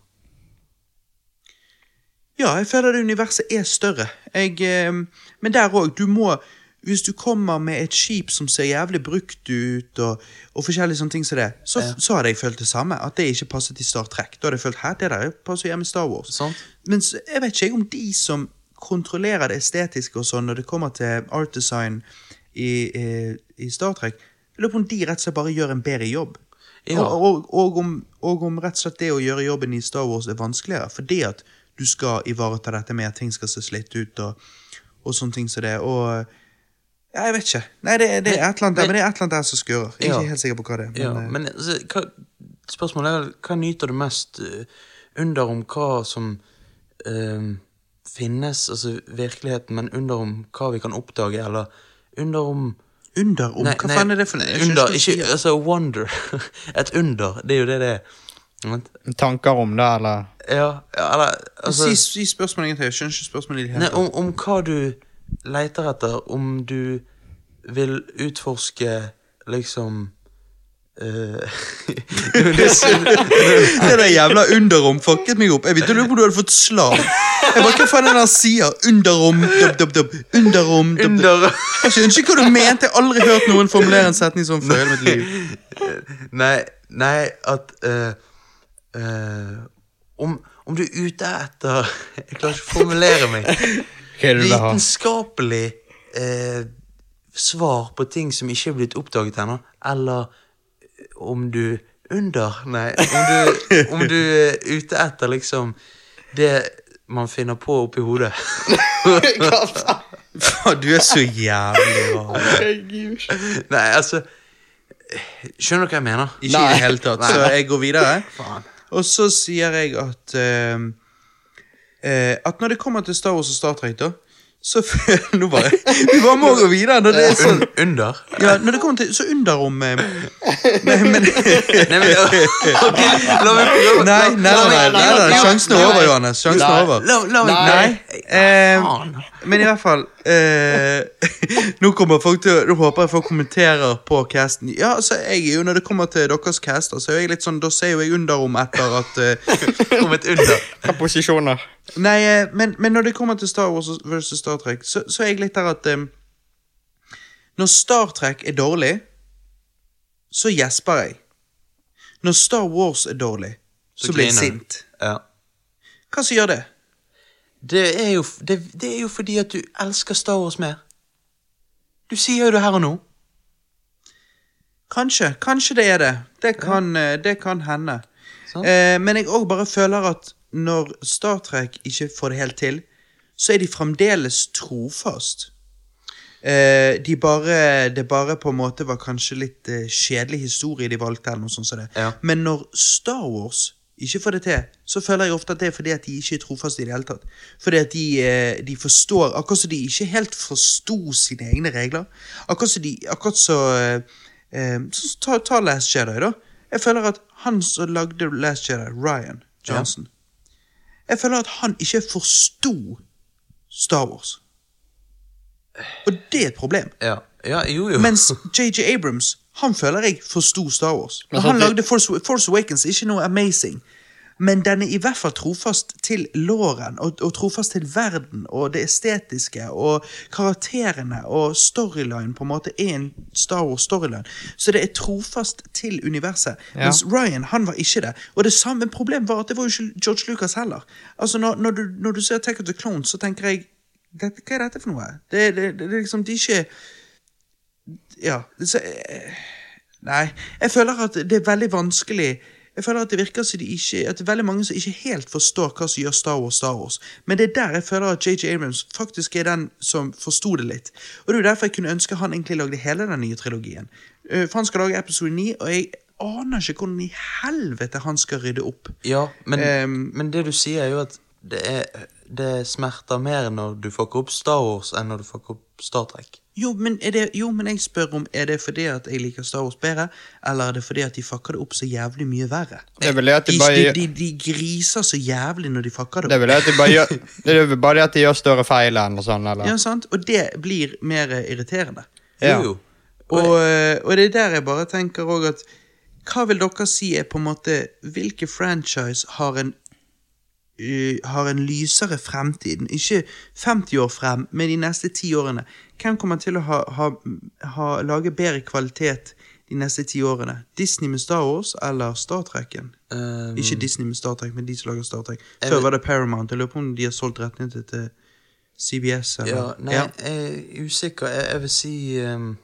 Ja, jeg føler det universet er større. Jeg, eh, men der òg, du må Hvis du kommer med et skip som ser jævlig brukt ut, og, og forskjellige sånne ting som det, så, så hadde jeg følt det samme. At det ikke passet i Star Trek. Da hadde jeg følt hæ, det der passer hjemme i Star Wars. Sant? Men så- jeg vet ikke om de som kontrollerer det estetiske og sånn når det kommer til art design i, i, i Star Trek, jeg lurer på om de rett og slett bare gjør en bedre jobb. Ja. Og, og, og, om, og om rett og slett det å gjøre jobben i Star Wars er vanskeligere, fordi at du skal ivareta dette med at ting skal se slitt ut og, og sånne ting som det. Og ja, jeg vet ikke. Nei, det, det er et eller annet der, Men- men det er et eller annet der som skurrer. Jeg er Ja. ikke helt sikker på hva det er. Men, Ja, eh, men altså, hva, spørsmålet er hva nyter du mest eh, under om hva som eh, finnes, altså virkeligheten, men under om hva vi kan oppdage, eller under om under om Nei, Hva faen er det for noe? Under, ikke, altså wonder. Et under, det er jo det det er. Tanker om det, eller Ja, eller altså, si, si spørsmålet en. Jeg skjønner ikke spørsmålet Nei, om, om hva du leter etter, om du vil utforske liksom Det der jævla underrom fucket meg opp. Jeg begynte å lure på om du hadde fått slag. Jeg bare, Hva faen er det han sier? Underrom, dub, dub, dub. Underrom, dub, Jeg skjønner ikke hva du mente. Jeg har aldri hørt noen formulere en setning sånn før i hele mitt liv. Nei, nei, at uh, uh, om, om du er ute etter Jeg klarer ikke å formulere meg. hva er det du? Vitenskapelig uh, svar på ting som ikke er blitt oppdaget ennå, eller om du under Nei, om du, om du er ute etter liksom det man finner på oppi hodet. Faen, du er så jævlig rar. Nei, altså Skjønner du hva jeg mener? Ikke i det hele tatt. Så jeg går videre. Faen. Og så sier jeg at uh, uh, At når det kommer til Star Wars og Star Trek, da så Nå bare Vi bare må gå videre. Når det er sånn under? Ja, når det kommer til Så under om eh, men, men, Nei, men, la meg prøve. Nei, nei, nei, nei, nei, sjansen er over, Johannes. Sjansen er over. La, la meg Nei. Eh, men i hvert fall eh, Nå kommer folk til Nå håper jeg folk kommenterer på casten. Ja, altså, jeg er jo Når det kommer til deres caster, så er jeg litt sånn Da ser jo jeg under om etter at eh, Om et under. Hva posisjoner? Nei, eh, men, men når det kommer til Star Wars versus Star Trek, så, så er jeg litt der at um, Når Star Trek er dårlig, så gjesper jeg. Når Star Wars er dårlig, så, blir jeg sint. Ja. Hva som gjør det? Det er, jo, det, det er jo fordi at du elsker Star Wars mer. Du sier jo det her og nå. Kanskje. Kanskje det er det. Det kan, ja. det kan hende. Sånn. Eh, men jeg òg bare føler at når Star Trek ikke får det helt til, så er de fremdeles trofast. Eh, de bare, det bare på en måte var kanskje litt eh, kjedelig historie de valgte, eller noe sånt som det. Ja. Men når Star Wars ikke får det til, så føler jeg ofte at det er fordi at de ikke er trofaste i det hele tatt. Fordi at de, eh, de forstår Akkurat som de ikke helt forsto sine egne regler. Akkurat som de Akkurat så eh, eh, så ta, ta Last Jedi, da. Jeg føler at han som lagde Last Jedi, Ryan Johnson Jeg føler at han ikke forsto Star Wars. Og det er et problem. Ja, ja jo, jo. Mens JJ Abrams, han føler jeg forsto Star Wars. Og han lagde Force, Force Awakens, ikke noe amazing. Men den er i hvert fall trofast til låren, og, og trofast til verden, og det estetiske, og karakterene, og storyline på en måte er en Star Wars-storyline. Så det er trofast til universet. Ja. Mens Ryan, han var ikke det. Og det samme problemet var at det var jo ikke George Lucas heller. Altså, når, når, du, når du ser Take of the Clones, så tenker jeg Hva er dette for noe? Det, det, det, det er liksom, de er ikke ja, så, eh, Nei, jeg føler at det er veldig vanskelig Jeg føler at det virker som de ikke At det er veldig mange som ikke helt forstår hva som gjør Star Wars Star Wars. Men det er der jeg føler at JJ Abrams faktisk er den som forsto det litt. Og det er jo derfor jeg kunne ønske han egentlig lagde hele den nye trilogien. Eh, For han skal lage episode 9, og jeg aner ikke hvordan i helvete han skal rydde opp. Ja, men, um, men det du sier er jo at det, er, det smerter mer når du fucker opp Star Wars enn når du fucker opp Star Trek. Jo men, er det, jo, men jeg spør om Er det fordi at jeg liker Star Wars bedre, eller er det fordi at de fucker det opp så jævlig mye verre? Det er vel det at de bare de, de, de griser så jævlig når de fucker det Det er opp. vel det at de bare gjør Det er vel bare det at de gjør større feil enn og sånn, eller? Ja, sant? Og det blir mer irriterende. Ja. Jo, jo. Og, eh, og det er der jeg bare tenker òg at Hva vil dere si er på en måte Hvilke franchise har en har en lysere fremtid? Ikke 50 år frem, men de neste ti årene. Hvem kommer til å ha, ha, ha, lage bedre kvalitet de neste ti årene? Disney med Star Wars eller Star Trekken? Um, Ikke Disney med Star Trek, men de som lager Star Trek. Før var det Paramount. Jeg lurer på om de har solgt rettigheter til CBS. Eller? ja, nei, Ja. jeg er usikker. Jeg, jeg vil si um...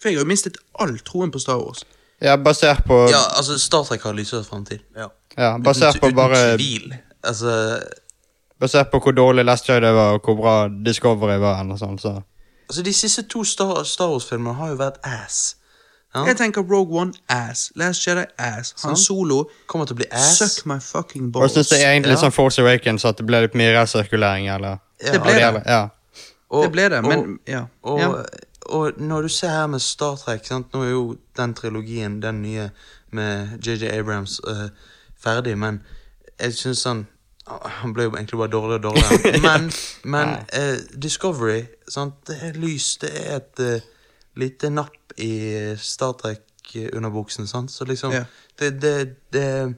For jeg har jo mistet all troen på Star Wars. Ja, basert på Ja, altså, Star Trek har lysere fremtid. Ja. Ja, basert på bare tvil. Altså, Basert på hvor dårlig Last Jedi var, og hvor bra Discovery var, eller sånn, så altså de siste to Star, Star Wars-filmene har jo vært ass. Ja? Jeg tenker Rogue One ass. Last Jedi ass. Han sånn? Solo Kommer til å bli ass. Suck my fucking Og balls. jeg synes det er egentlig Ja. sånn Force Awakens at det ble litt mye resirkulering, eller Ja, Det ble det. Ja. Og- Det ble det, men og, ja. Og, ja. og når du ser her med Star Trek sant? Nå er jo den trilogien, den nye med JJ Abrams, eh, ferdig, men jeg syns han Han ble jo egentlig bare dårligere og dårligere. Men, men eh, Discovery, sant? det er lys, det er et uh, lite napp i Star Trek-underbuksen? Så liksom Ja. det, det, det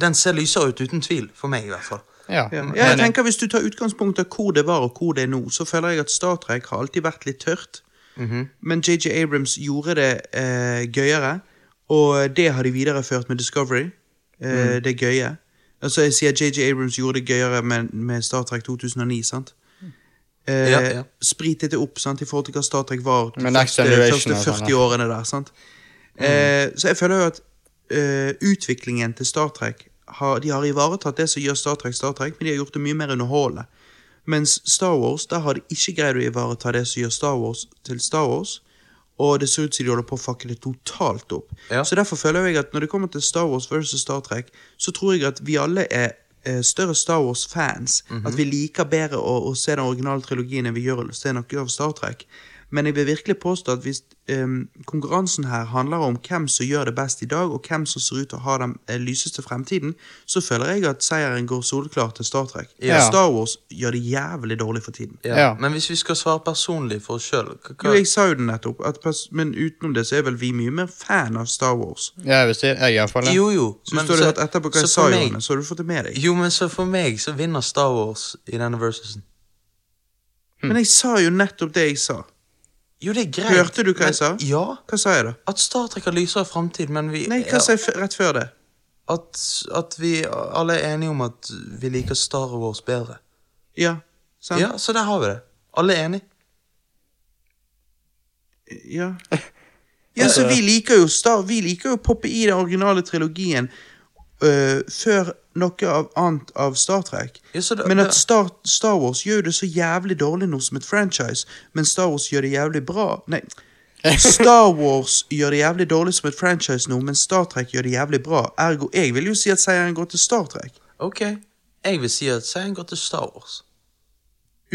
Den ser lysere ut, uten tvil. For meg, i hvert fall. Ja. Ja. jeg tenker Hvis du tar utgangspunkt i hvor det var og hvor det er nå, så føler jeg at Star Trek har alltid vært litt tørt. Mhm. Men JJ Abrams gjorde det eh, gøyere, og det har de videreført med Discovery. Eh, Det gøye. Altså Jeg sier JJ Abrams gjorde det gøyere med, med Star Trek 2009, sant? Eh, Ja, ja. Spritet det opp sant, i forhold til hva Star Trek var de første, første og sånn, 40 årene der. sant? Eh, så jeg føler jo at eh, utviklingen til Star Trek har, De har ivaretatt det som gjør Star Trek Star Trek, men de har gjort det mye mer underholdende. Mens Star Wars, der har de ikke greid å ivareta det som gjør Star Wars til Star Wars. Og det ser ut som de holder på å fucke det totalt opp. Ja. Så derfor føler jeg at når det kommer til Star Wars versus Star Trek, så tror jeg at vi alle er eh, større Star Wars-fans. At vi liker bedre å, å se den originale trilogien enn vi gjør å se noe av Star Trek. Men jeg vil virkelig påstå at hvis um, konkurransen her handler om hvem som gjør det best i dag, og hvem som ser ut til å ha den eh, lyseste fremtiden, så føler jeg at seieren går soleklart til Star Trek. Ja. Star Wars gjør det jævlig dårlig for tiden. Ja. Ja. Men hvis vi skal svare personlig for oss sjøl Jo, jeg sa jo det nettopp, at pers men utenom det så er vel vi mye mer fan av Star Wars. Ja, jeg vil si jeg det. Jo, jo. Så hvis du hadde etterpå hva jeg sa, meg, Johannes, så har du fått det med deg. Jo, men så for meg så vinner Star Wars i denne versusen. Men jeg sa jo nettopp det jeg sa. Jo, det er greit. Hørte du hva jeg sa? Ja. Hva sa jeg da? At Star Trek har lysere framtid, men vi Nei, hva sa jeg rett før det? at, at vi alle er enige om at vi liker Star Wars bedre. Ja, sant? Ja, så der har vi det. Alle er enige. Ja. Ja, så vi liker jo Star Vi liker jo å poppe i den originale trilogien øh, før noe av annet av Star Trek. Ja, det, Men at Star, Star Wars gjør det så jævlig dårlig nå som et franchise, men Star Wars gjør det jævlig bra Nei, Star Wars gjør det jævlig dårlig som et franchise nå, men Star Trek gjør det jævlig bra. Ergo, jeg vil jo si at seieren går til Star Trek. Ok, jeg vil si at seieren går til Star Wars.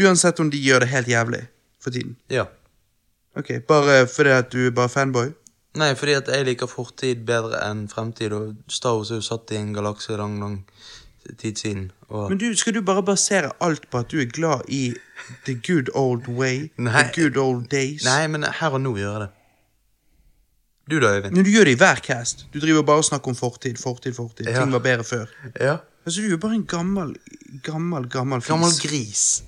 Uansett om de gjør det helt jævlig for tiden. Ja. Ok, Bare fordi at du er bare fanboy? Nei, fordi at jeg liker fortid bedre enn fremtid, og Star Wars er jo satt i en galakse lang, lang tid siden. Og Men du, skal du bare basere alt på at du er glad i the good old way? Nei. The good old days? Nei, men her og nå gjør jeg det. Du da, Øyvind? Men du gjør det i hver cast. Du driver bare og snakker om fortid, fortid, fortid. Ja. Ting var bedre før. Ja. Altså, du er jo bare en gammel, gammel, gammel fis. Gammel gris.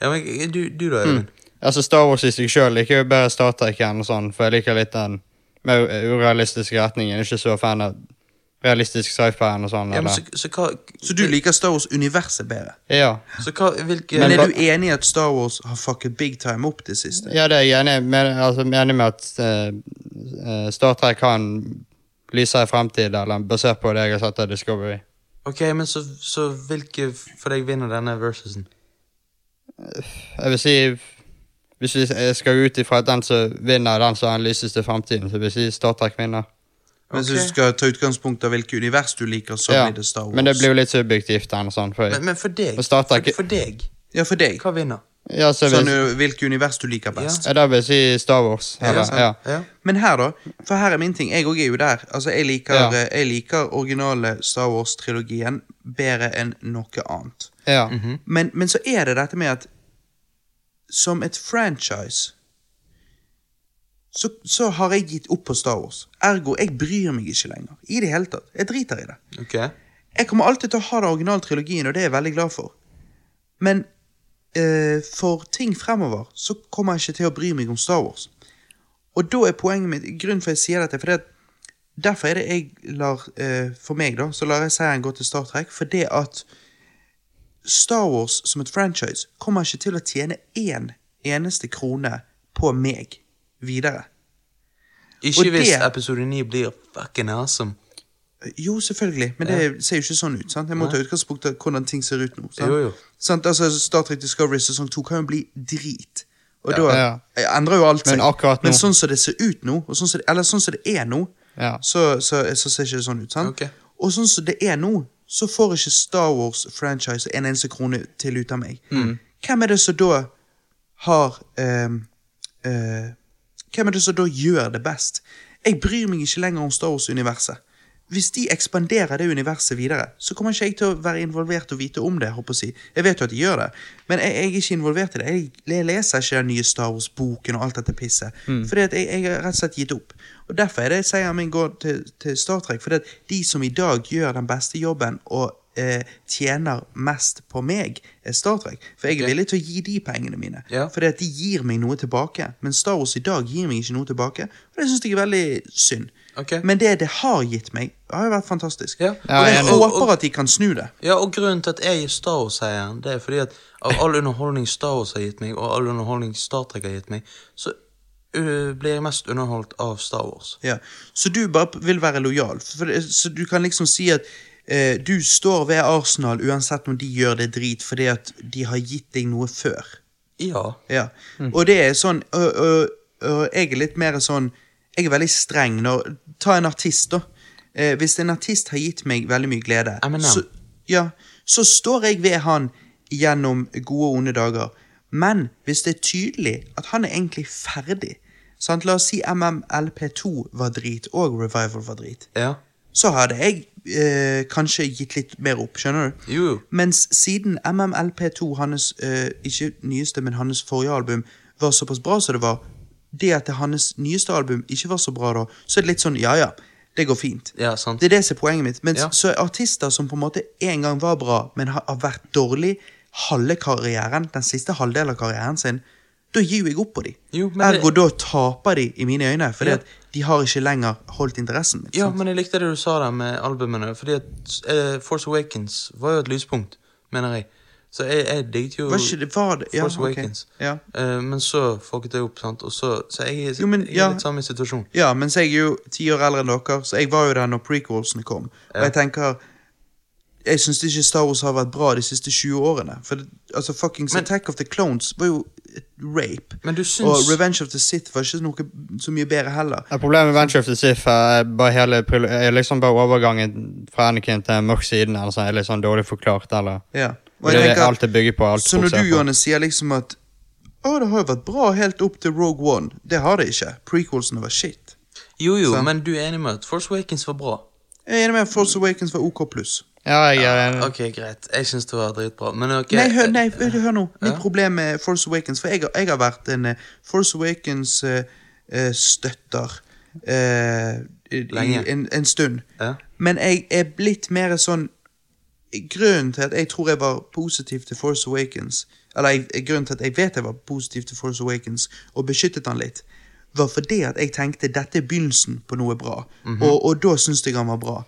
Ja, men du, du da, Øyvind? Altså Star Wars i seg sjøl liker jo bedre Star Trek enn og sånn, for jeg liker litt den mer urealistiske retning. Jeg er ikke så fan av realistisk sci-fi og sånn. Ja, så, så hva Så du liker Star Wars-universet bedre? Ja. Så hva, hvilke Men, er du enig i at Star Wars har fucket big time opp det siste? ja, det er jeg enig med, altså, jeg er enig med at eh, Star Trek har en lysere fremtid, eller basert på det jeg har sett av Discovery. Ok, men så, så hvilke for deg vinner denne versusen? Jeg vil si Hvis vi skal ut ifra at den som vinner, den som har den lyseste fremtiden, så vil jeg si Star Trek vinner. Men hvis du skal ta utgangspunkt av hvilket univers du liker, så Ja. blir det Star Wars. Men det blir jo litt subjektivt. Den, sånn, for, Men, men for deg, for, for deg, Ja, for deg. hva vinner? ja, så Sånn, vil, uh, hvilket univers du liker best. ja, da vil jeg si Star Wars. Ja, ja. Ja. Men her, da. For her er min ting. Jeg òg er jo der. Altså, jeg liker, Ja. eh, jeg liker originale Star Wars-trilogien bedre enn noe annet. ja. -hmm. Men, men så er det dette med at som et franchise så, så har jeg gitt opp på Star Wars. Ergo, jeg bryr meg ikke lenger. I det hele tatt. Jeg driter i det. Okay. Jeg kommer alltid til å ha den originale trilogien, og det er jeg veldig glad for. Men eh, for ting fremover så kommer jeg ikke til å bry meg om Star Wars. Og da er poenget mitt Grunnen for jeg sier dette, for det at derfor er det jeg lar eh, For meg, da, så lar jeg seieren gå til Star Trek, for det at Star Wars som et franchise kommer ikke til å tjene én eneste krone på meg videre. Ikke Og hvis det- episode 9 blir fucking awesome. Jo, selvfølgelig, men det ser jo ikke sånn ut. sant? Jeg må ta utgangspunkt i hvordan ting ser ut nå. Sant? Jo, jo. Sant? Altså, Star Trek Discovery sesong 2 kan jo bli drit. Og Ja. da Ja. endrer jo alt seg. Men akkurat nå- Men sånn som det ser ut nå, og sånn som det, eller sånn som det er nå, Ja. så, så, så ser ikke det sånn ut. sant? Okay. Og sånn som det er nå, så får ikke Star Wars-franchise en eneste krone til ut av meg. Mm. Hvem er det som da har ehm, uh, Hvem er det som da gjør det best? Jeg bryr meg ikke lenger om Star Wars-universet. Hvis de ekspanderer det universet videre, så kommer ikke jeg til å være involvert og vite om det. jeg si. Jeg vet jo at de gjør det, men jeg, jeg er ikke involvert i det. Jeg, jeg leser ikke den nye Star Wars-boken og alt dette pisset. Fordi at jeg har rett og slett gitt opp. Og Derfor er det seieren min går til, til Star Trek. Fordi at de som i dag gjør den beste jobben og eh, tjener mest på meg, er Star Trek. For jeg er villig til å gi de pengene mine. Ja. Fordi at de gir meg noe tilbake. Men Star Wars i dag gir meg ikke noe tilbake. Og det syns jeg er veldig synd. Ok. Men det det har gitt meg, har jo vært fantastisk. Ja. Og jeg er håper Og- og- at de kan snu det. Ja, og grunnen til at jeg er Star Wars-eieren, det er fordi at av all underholdning Star Wars har gitt meg, og all underholdning Star Trek har gitt meg, så øh, blir jeg mest underholdt av Star Wars. Ja. Så du bare vil være lojal. For det, så du kan liksom si at eh, du står ved Arsenal uansett om de gjør det drit fordi at de har gitt deg noe før. Ja. Ja. Og det er sånn og jeg er litt mer sånn Jeg er veldig streng når Ta en artist, da. Eh, hvis en artist har gitt meg veldig mye glede, så, ja, så står jeg ved han gjennom gode og onde dager. Men hvis det er tydelig at han er egentlig ferdig sant? La oss si MMLP2 var drit, og Revival var drit. Ja. Så hadde jeg eh, kanskje gitt litt mer opp, skjønner du? Jo. Mens siden MMLP2, hans, eh, ikke nyeste, men hans forrige album, var såpass bra som det var, det at hans nyeste album ikke var så bra da, så er det litt sånn, ja ja, det går fint. Ja, sant. Det er det som er poenget mitt. Men Ja. så er artister som på en måte en gang var bra, men har, har vært dårlig halve karrieren, den siste halvdelen av karrieren sin, da gir jo jeg opp på dem. Ergo men det- da taper de i mine øyne, fordi Ja. at de har ikke lenger holdt interessen min. Ja, sant? men jeg likte det du sa der med albumene, fordi at uh, Force Awakens var jo et lyspunkt, mener jeg. Så jeg, jeg digget jo Var ikke det, var det? Ja, Force Okay. Awakens. Ja. Uh, men så fucket jeg opp, sant, og så, så jeg, er- Jo, men, jeg er ja. litt samme situasjon. Ja, mens jeg er jo ti år eldre enn dere, så jeg var jo der når prequelsene kom. Og jeg tenker jeg syns ikke Star Wars har vært bra de siste 20 årene. For det, altså fuckings Men- Attack of the Clones var jo rape. Men du syns Og Revenge of the Sith var ikke noe så mye bedre heller. Ja, Problemet med Revenge of the Sith er bare hele er liksom bare overgangen fra Anakin til mørk siden eller sånn, er litt sånn dårlig forklart. eller Ja. Og det er tenker, alt det bygger på. alt så når du. Johannes, sier liksom at å, det har jo vært bra helt opp til Rogue One. Det har det ikke. Prequelsene var shit. Jo, jo, Så- men du er enig med at Force Awakens var bra? Jeg er enig med at Force Awakens var OK pluss. Ja, jeg er enig. Ok, greit. Jeg syns det var dritbra. Men ok Nei, hør, nei, hør, hør nå. Mitt Ja. problem med Force Awakens For jeg, har- jeg har vært en eh, Force Awakens-støtter Lenge. en, en stund. Ja. Men jeg er blitt mer sånn Grunnen til at jeg tror jeg var positiv til Force Awakens Eller jeg, grunnen til at jeg vet jeg var positiv til Force Awakens og beskyttet han litt, var fordi at jeg tenkte dette er begynnelsen på noe bra. og, og da syntes jeg han var bra.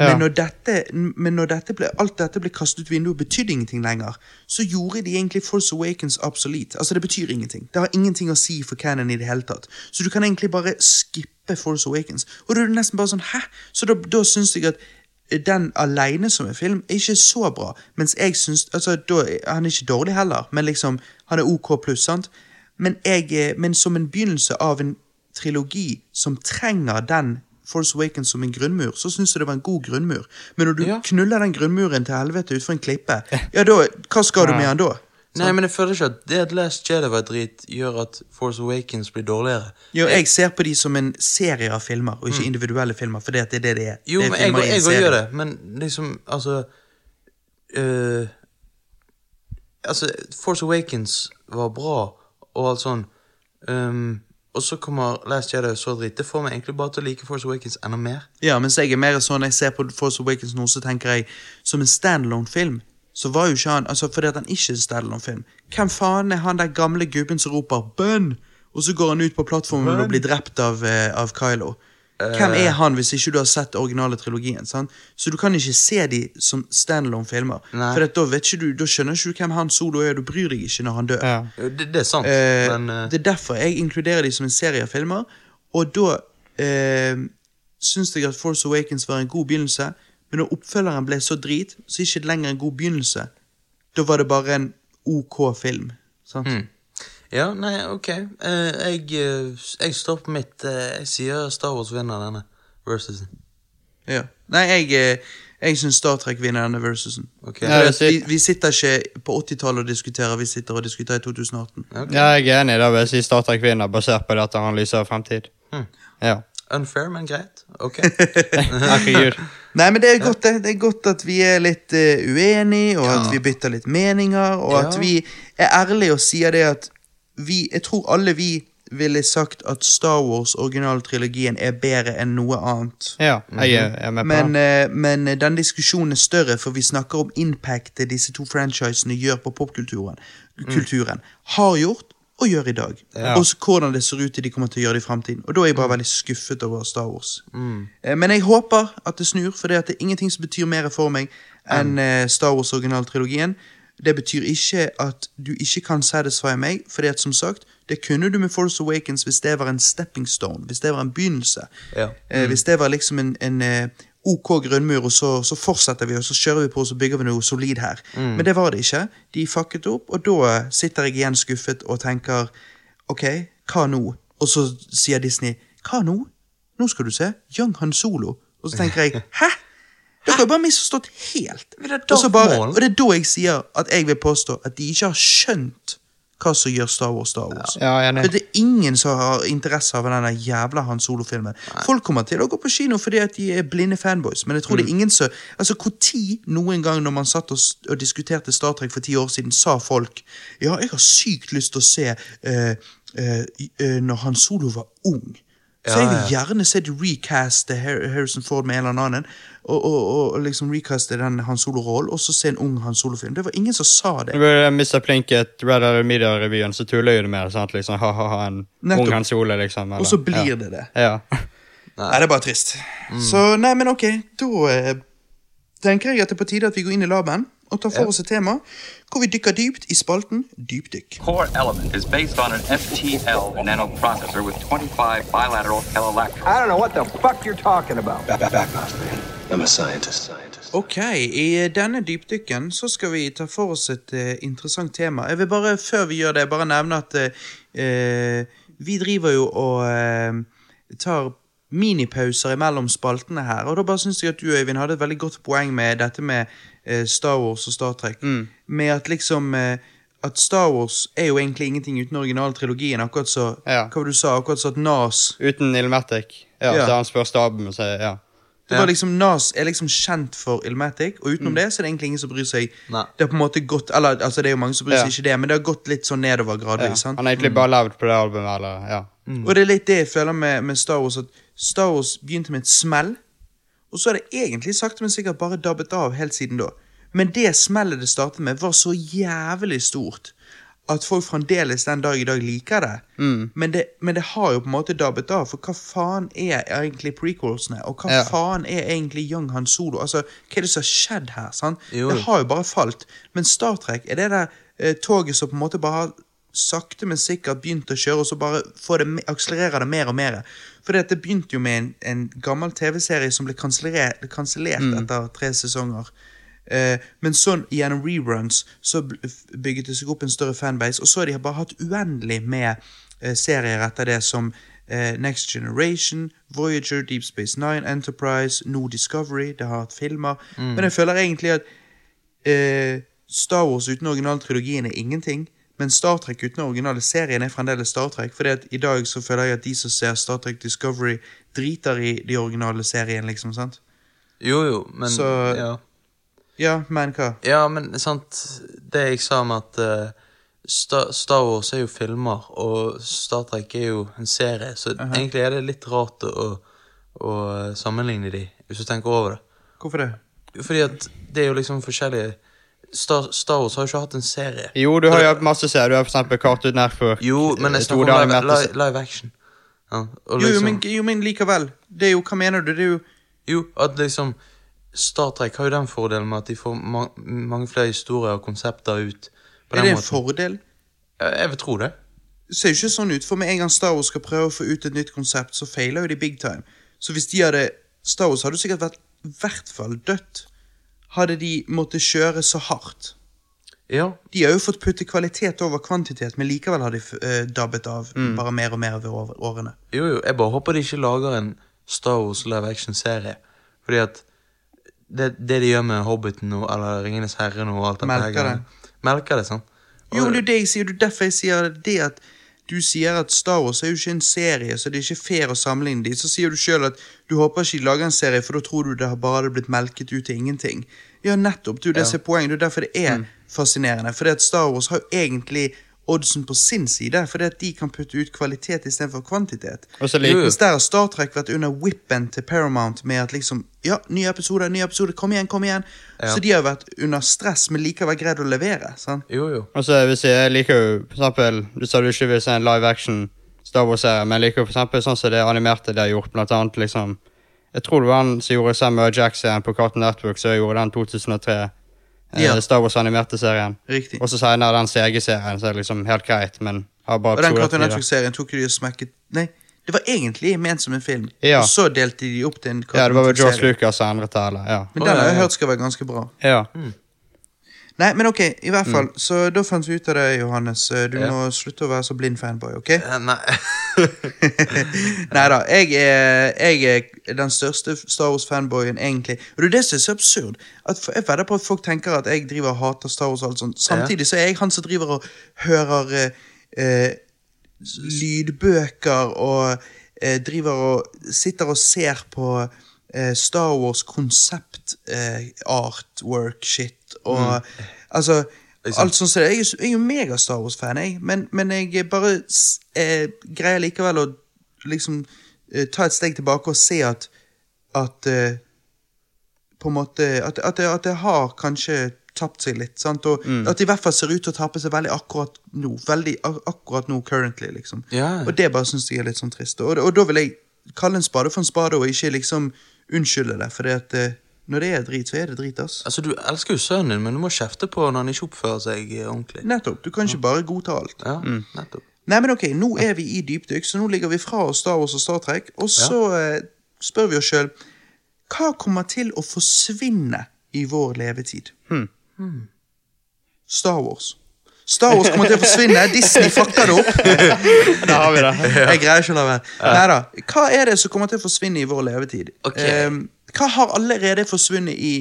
Ja. Men, når dette, men når dette ble, alt dette ble kastet ut vinduet, betydde ingenting lenger, så gjorde de egentlig Force Awakens absolutt. Altså, det betyr ingenting. Det har ingenting å si for canon i det hele tatt. Så du kan egentlig bare skippe Force Awakens. Og da er det nesten bare sånn, hæ? Så da, da syns jeg at den alene som en film er ikke så bra. Mens jeg syns altså, da, Han er ikke dårlig heller, men liksom, han er OK pluss, sant? Men, jeg, eh, men som en begynnelse av en trilogi som trenger den Force Awakens som en grunnmur, så syns jeg det var en god grunnmur. Men når du Ja. knuller den grunnmuren til helvete utfor en klippe, ja da, hva skal du med den da? Nei, men jeg føler ikke at det at Last Jedi var drit, gjør at Force Awakens blir dårligere. Jo, jeg ser på de som en serie av filmer, og ikke individuelle filmer, for det er det det er. Jo, det er men jeg, i jeg, gjør det, men liksom, altså øh, Altså, Force Awakens var bra, og alt sånn. um, og så kommer Last Jedi så drit. Det får meg egentlig bare til å like Force Awakens enda mer. Ja, mens jeg er mer sånn, jeg ser på Force Awakens nå, så tenker jeg, som en standalone-film, så var jo ikke han, altså fordi at han ikke er standalone-film. Hvem faen er han der gamle gubben som roper «Bønn», og så går han ut på plattformen og blir drept av, eh, av Kylo? Hvem er han hvis ikke du har sett originale trilogien? sant? Så du kan ikke se de som standalone-filmer. For at da, vet ikke du, da skjønner ikke du hvem han Solo er, du bryr deg ikke når han dør. Ja. Det, det er sant, Eh, men uh... Det er derfor jeg inkluderer de som en serie av filmer. Og da eh, syns jeg at Force Awakens var en god begynnelse, men når oppfølgeren ble så drit, så er det ikke lenger en god begynnelse. Da var det bare en OK film. Sant? Mm. Ja, nei, ok. Eh, jeg, eh, jeg står på mitt eh, Jeg sier Star Wars vinner denne versusen. Ja. Nei, jeg, jeg syns Star Trek vinner denne versusen. Okay. Ja, det vi, vi sitter ikke på 80-tallet og diskuterer, vi sitter og diskuterer i 2018. Okay. Ja, jeg er enig. i det. jeg si Star Trek vinner, basert på det at han lyser fremtid. Hmm. Ja. Unfair, men greit. Ok. Nei, men det er godt det. Det er godt at vi er litt eh, uenige, og Ja. at vi bytter litt meninger, og Ja. at vi er ærlige og sier det at vi Jeg tror alle vi ville sagt at Star Wars originaltrilogien er bedre enn noe annet. Ja, jeg er, jeg er med på Men, det. eh, men eh, den diskusjonen er større, for vi snakker om impactet disse to franchisene gjør på popkulturen. Kulturen. Har gjort og gjør i dag. Ja. Og hvordan det ser ut til de kommer til å gjøre det i fremtiden. Og da er jeg bare veldig skuffet over Star Wars. Mm. Men jeg håper at det snur, for det, det er ingenting som betyr mer for meg enn mm. Star Wars originaltrilogien. Det betyr ikke at du ikke kan satisfy meg, for det at som sagt, det kunne du med Force Awakens hvis det var en stepping stone, hvis det var en begynnelse. Ja. Mm. hvis det var liksom en, en eh, OK grunnmur, og så, så fortsetter vi, og så kjører vi på, og så bygger vi noe solid her. Men det var det ikke. De fucket opp, og da sitter jeg igjen skuffet og tenker OK, hva nå? Og så sier Disney hva nå? Nå skal du se Young Han Solo. Og så tenker jeg hæ? Dere har bare misforstått helt. Og, så bare, og det er da jeg sier at jeg vil påstå at de ikke har skjønt hva som gjør Star Wars Star Wars. Ja. For det er ingen som har interesse av denne jævla Han Solo-filmen. Folk kommer til å gå på kino fordi at de er blinde fanboys, men jeg tror det er ingen som Altså, Når noen gang når man satt og, og diskuterte Star Trek for ti år siden, sa folk Ja, jeg har sykt lyst til å se uh, uh, uh, når Han Solo var ung. Så Ja, jeg vil gjerne se de recaste Harrison Ford med en eller annen, og, og, og, liksom recaste den Han Solo-rollen, og så se en ung Han Solo-film. Det var ingen som sa det. Når Mr. Plinkett, Red Alert Media-revyen, så tuller jo det med det. sant? Liksom, Ha-ha-ha, en Nettopp. ung Hans Solo, liksom. Og så blir det det. Ja. Nei, det er bare trist. Så nei, men ok, da eh, tenker jeg at det er på tide at vi går inn i laben og tar for oss et tema hvor vi dykker dypt i spalten Dypdykk. core element is based on an FTL nanoprocessor with 25 bilateral electrons. I don't know what the fuck you're talking about. Back, back, back. I'm a scientist. Scientist. Ok, i denne dypdykken så skal vi ta for oss et uh, interessant tema. Jeg vil bare, før vi gjør det, bare nevne at eh, eh, vi driver jo og uh, tar minipauser imellom spaltene her, og da bare syns jeg at du, Øyvind, hadde et veldig godt poeng med dette med eh, Star Wars og Star Trek. Med at liksom eh, at Star Wars er jo egentlig ingenting uten originaltrilogien, akkurat så Ja. Hva du sa? Akkurat så at Nas Uten Ilmatic. Ja, Ja. han hans første album, så ja. Det var liksom, Nas er liksom kjent for Illmatic, og utenom det så er det egentlig ingen som bryr seg. Nei. Det har på en måte gått, eller altså det er jo mange som bryr seg Ja. ikke det, men det har gått litt sånn nedover ja. gradvis. sant? Han har egentlig bare levd på det albumet, eller ja. Og det er litt det jeg føler med, med Star Wars, at Star Wars begynte med et smell, og så har det egentlig sakte, men sikkert bare dabbet av helt siden da. Men det smellet det startet med, var så jævlig stort at folk fremdeles den dag i dag liker det. Men, det men det har jo på en måte dabbet av, for hva faen er egentlig prequelsene? Og hva Ja. faen er egentlig Young Han Solo? Altså, Hva er det som har skjedd her? sant? Jo. Det har jo bare falt. Men Star Trek er det der eh, toget som på en måte bare har sakte, men sikkert begynt å kjøre, og så bare får det, akselererer det mer og mer. For det, det begynte jo med en, en gammel TV-serie som ble kansellert mm. etter tre sesonger. Eh, men sånn gjennom reruns så bygget det seg opp en større fanbase, og så har de bare hatt uendelig med eh, serier etter det som eh, Next Generation, Voyager, Deep Space Nine, Enterprise, No Discovery, det har hatt filmer. Men jeg føler egentlig at eh, Star Wars uten originaltrilogien er ingenting. Men Star Trek uten originale serien er fremdeles Star Trek. At i dag så føler jeg at de som ser Star Trek Discovery, driter i de originale serien, liksom. sant? Jo, jo, men Så- ja. Ja, men hva? ja, men sant Det jeg sa med at uh, Star, Star Wars er jo filmer, og Star Trek er jo en serie, så egentlig er det litt rart å, å sammenligne de, hvis du tenker over det. Hvorfor det? Fordi at det er jo liksom forskjellige Star, Star Wars har jo ikke hatt en serie. Jo, du har jo hatt masse serier. Du har for eksempel Cartoon Network. Jo, men jeg eh, snakker om live, live, live action. Ja, og Jo, jo, liksom, men, jo, men likevel. Det er jo, Hva mener du? Det er jo jo, at liksom Star Trek har jo den fordelen med at de får ma mange flere historier og konsepter ut. På Er det en måten. fordel? Jeg vil tro det. Det ser jo ikke sånn ut, for med en gang Star Wars skal prøve å få ut et nytt konsept, så feiler jo de big time. Så hvis de hadde Star Wars hadde jo sikkert vært i hvert fall dødt. Hadde de måttet kjøre så hardt. Ja, De har jo fått putte kvalitet over kvantitet, men likevel har de uh, dabbet av Mm. bare mer og mer over årene. jo, jo. Jeg bare håper de ikke lager en Star Wars live action-serie. Fordi at det, det de gjør med Hobbiten og, eller Ringenes herre og alt det Melker det. Melker det, sant? Jo, Og- men det er jo det jeg sier. Er derfor jeg sier det at du sier at Star Wars er jo ikke en serie, så det er ikke fair å sammenligne de. Så sier du sjøl at du håper ikke de lager en serie, for da tror du det har bare hadde blitt melket ut til ingenting. Ja, nettopp. Jo det som er poenget. Det er derfor det er fascinerende. For Star Wars har jo egentlig oddsen på sin side, fordi at de kan putte ut kvalitet istedenfor kvantitet. Mens der har Star Trek vært under whippen til Paramount med at liksom Ja, nye episoder, nye episoder, kom igjen, kom igjen. Ja. Så de har vært under stress, men likevel greid å levere. sant? Jo, jo. Og så hvis jeg, jeg liker jo for eksempel Du sa du ikke vil se en live action Star Wars-serie, men jeg liker jo for eksempel sånn som det animerte de har gjort, blant annet liksom Jeg tror det var han som gjorde Samuel Jackson på Cartoon Network, så jeg gjorde den 2003 eh, Ja. Star Wars-animerte serien. Riktig. Og så senere den CG-serien, så er det liksom helt greit, men har bare Og den Cartoon Network-serien tok de og smekket Nei, det var egentlig ment som en film. Ja. Og så delte de opp til en Ja, det var vel George Lucas som endret det, eller? Ja. Men den har jeg hørt skal være ganske bra. ja. Nei, men ok, i hvert fall. Så da fant vi ut av det, Johannes. Eh, Du Ja. må slutte å være så blind fanboy, ok? Eh, Nei. Nei da, jeg er, jeg er den største Star Wars-fanboyen, egentlig. Og det er det som er så absurd. At jeg vedder på at folk tenker at jeg driver og hater Star Wars og alt sånt. Samtidig så er jeg han som driver og hører eh, eh, lydbøker og eh, driver og sitter og ser på eh, Star Wars konsept eh, mm. altså. Alt sånn som det. Jeg er jo- mega Star Wars-fan, jeg. Men, men jeg bare eh, greier likevel å liksom eh, ta et steg tilbake og se at at eh, på en måte at, at, at det har kanskje tapt seg litt. Sant? Og at det i hvert fall ser ut til å tape seg veldig akkurat nå. Veldig ak akkurat nå, currently, liksom. Yeah. Og det bare syns jeg er litt sånn trist. Og, og da vil jeg kalle en spade for en spade, og ikke liksom unnskylde det. For at, eh, når det er drit, så er det drit, ass. Altså, Du elsker jo sønnen din, men du må kjefte på når han ikke oppfører seg eh, ordentlig. Nettopp. Du kan ikke bare godta alt. Ja, nettopp. Nei, men ok, nå er vi i dypdykk, så nå ligger vi fra oss Star Wars og Star Trek, og så eh, spør vi oss sjøl Hva kommer til å forsvinne i vår levetid? Star Wars. Star Wars kommer til å forsvinne. Disney fucker det opp. da har vi det. Jeg greier ikke å la være. Neida. Hva er det som kommer til å forsvinne i vår levetid? Ok. Ehm, hva har allerede forsvunnet i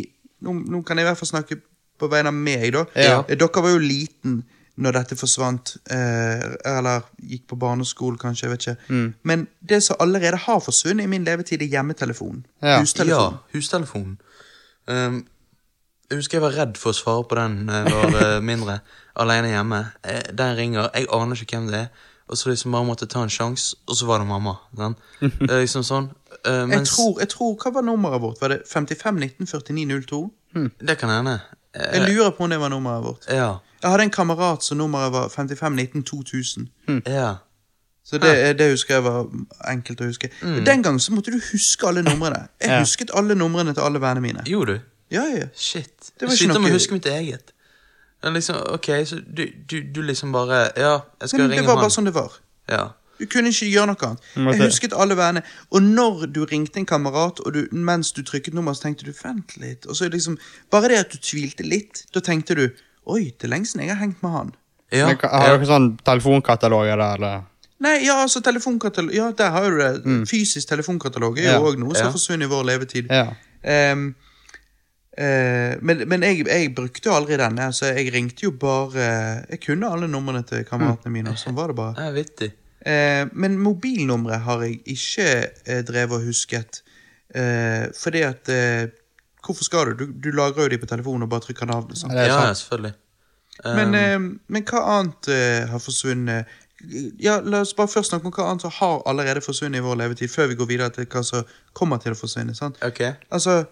nå, nå kan jeg i hvert fall snakke på vegne av meg, da. Ja. Eh, Dere var jo liten når dette forsvant. Eh, eller gikk på barneskole, kanskje. jeg vet ikke. Mm. Men det som allerede har forsvunnet i min levetid, er hjemmetelefonen. Ja. Hustelefon. Ja, hustelefonen. Um, jeg husker jeg var redd for å svare på den da jeg var eh, mindre, alene hjemme. Eh, Den ringer, jeg aner ikke hvem det er. Og så liksom bare måtte ta en sjanse, og så var det mamma. Den. Det er liksom sånn. Eh, Jeg tror, jeg tror, Hva var nummeret vårt? Var det 55 19 49 02? Det kan hende. Uh, Jeg lurer på om det var nummeret vårt. ja. Jeg hadde en kamerat som nummeret var 55 19 2000. Ja. Så det, det husker jeg var enkelt å huske. Den gang så måtte du huske alle numrene. Jeg Ja. husket alle numrene til alle vennene mine. Gjorde du? Ja, ja. Shit. Det var jeg ikke noe... med noe- å huske mitt eget. Liksom, ok, så du, du, du liksom bare Ja, jeg skal Men ringe det var han. bare sånn det var. Ja. Du kunne ikke gjøre noe annet. Jeg husket alle vennene. Og når du ringte en kamerat, og du, mens du trykket nummer, så tenkte du 'vent litt'. Og så liksom, Bare det at du tvilte litt, da tenkte du 'oi, det er lenge siden jeg har hengt med han'. ja. Men, har har dere sånn telefonkataloger der, eller? Nei, ja, altså telefonkatalog Ja, der har du det. Fysisk telefonkatalog er jo Ja. noe som Ja. forsvunnet i vår levetid. Ja. Um, uh, men men jeg, jeg brukte jo aldri den. Altså, jeg ringte jo bare Jeg kunne alle numrene til kameratene mine. og Sånn var det bare. Det er vittig. Eh, men mobilnummeret har jeg ikke eh, drevet og husket. Eh, fordi at eh, Hvorfor skal du? du? Du lagrer jo de på telefonen og bare trykker navnet. sant? Er Ja, ja, selvfølgelig. Men, Um, eh, men hva annet eh, har forsvunnet? Ja, La oss bare først snakke om hva annet som har allerede forsvunnet i vår levetid, før vi går videre til hva som kommer til å forsvinne. sant? ok. Altså,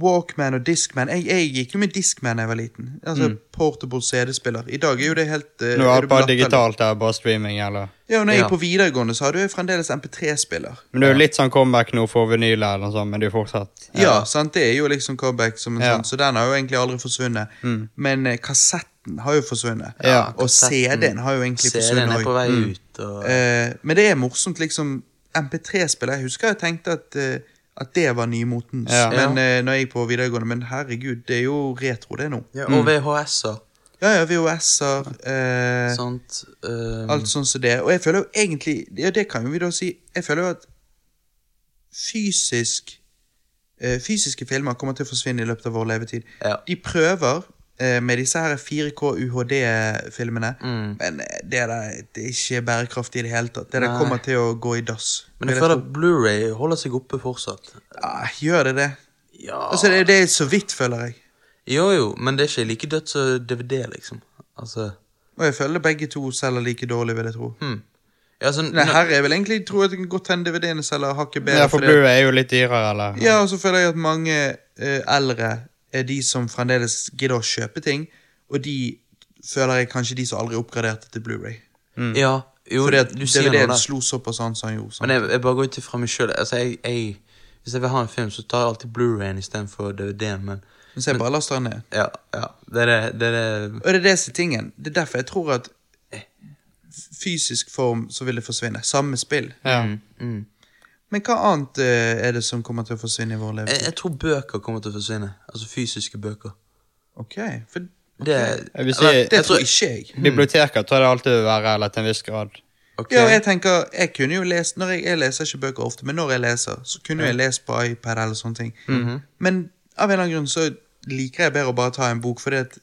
Walkman og Discman. Jeg, jeg gikk jo med Discman da jeg var liten. Altså, Portable CD-spiller. I dag er jo det helt uh, Nå er det bare digitalt, det er bare streaming, eller? Ja, og når jeg Ja. er på videregående, så hadde jeg fremdeles MP3-spiller. Men det er jo litt sånn comeback nå for vinyl eller noe sånt, men det er jo fortsatt Ja, sant? det er jo liksom comeback, som en Ja. sånn, så den har jo egentlig aldri forsvunnet. Men uh, kassetten har jo forsvunnet. Ja, og. CD-en har jo egentlig CD-en forsvunnet er på vei ut, og uh, men det er morsomt, liksom. MP3-spiller. Jeg husker jeg tenkte at, eh, at det var nymotens. Ja. Men eh, når jeg gikk på videregående Men herregud, det er jo retro, det nå. ja, Og VHS-er. Ja, ja, VHS-er. Eh, Sant. Um, alt sånn som det. Og jeg føler jo egentlig Ja, det kan jo vi da si. Jeg føler jo at fysisk eh, Fysiske filmer kommer til å forsvinne i løpet av vår levetid. Ja. De prøver med disse her 4K UHD-filmene, Mm. men eh, det, er, det er ikke bærekraftig i det hele tatt. Det der kommer til å gå i dass. Men jeg føler at Blu-ray holder seg oppe fortsatt. Ja, Gjør det det? Ja Altså, det, det er så vidt, føler jeg. Jo, jo, men det er ikke like dødt som DVD, liksom. Altså Og jeg føler begge to selger like dårlig, vil jeg tro. hmm. ja, så, Nei, her er vel egentlig tror jeg det kan godt hende DVD-ene selger hakket bedre. Ja, for fordi- Blu-ray er jo litt dyrere, eller? Ja, og så føler jeg at mange uh, eldre er de som fremdeles gidder å kjøpe ting, og de føler jeg kanskje de som aldri oppgraderte til Blu-ray. Ja, jo, Fordi at du sier DVD-en slo såpass an som han gjorde. sant? Men jeg, jeg bare går ut ifra meg sjøl. Altså, jeg, jeg, hvis jeg vil ha en film, så tar jeg alltid Blu-rayen istedenfor DVD-en. Men Men så jeg bare laster den ned. ja, ja. Det er det, det, er det Og det er det som er tingen. Det er derfor jeg tror at fysisk form så vil det forsvinne. Samme spill. Ja. mm, mm. Men hva annet eh, er det som kommer til å forsvinne i vår Jeg, levetid? jeg tror bøker kommer til å forsvinne. Altså fysiske bøker. Ok, for Det, Jeg vil si- eller, det jeg tror tror ikke jeg. Biblioteker tror jeg det alltid vil være, eller til en viss grad. Ok. Ja, og jeg tenker, jeg kunne jo lest Når jeg, jeg leser ikke bøker ofte, men når jeg leser, så kunne jeg lest på iPad eller sånne ting. Mhm. Men av en eller annen grunn så liker jeg bedre å bare ta en bok, fordi at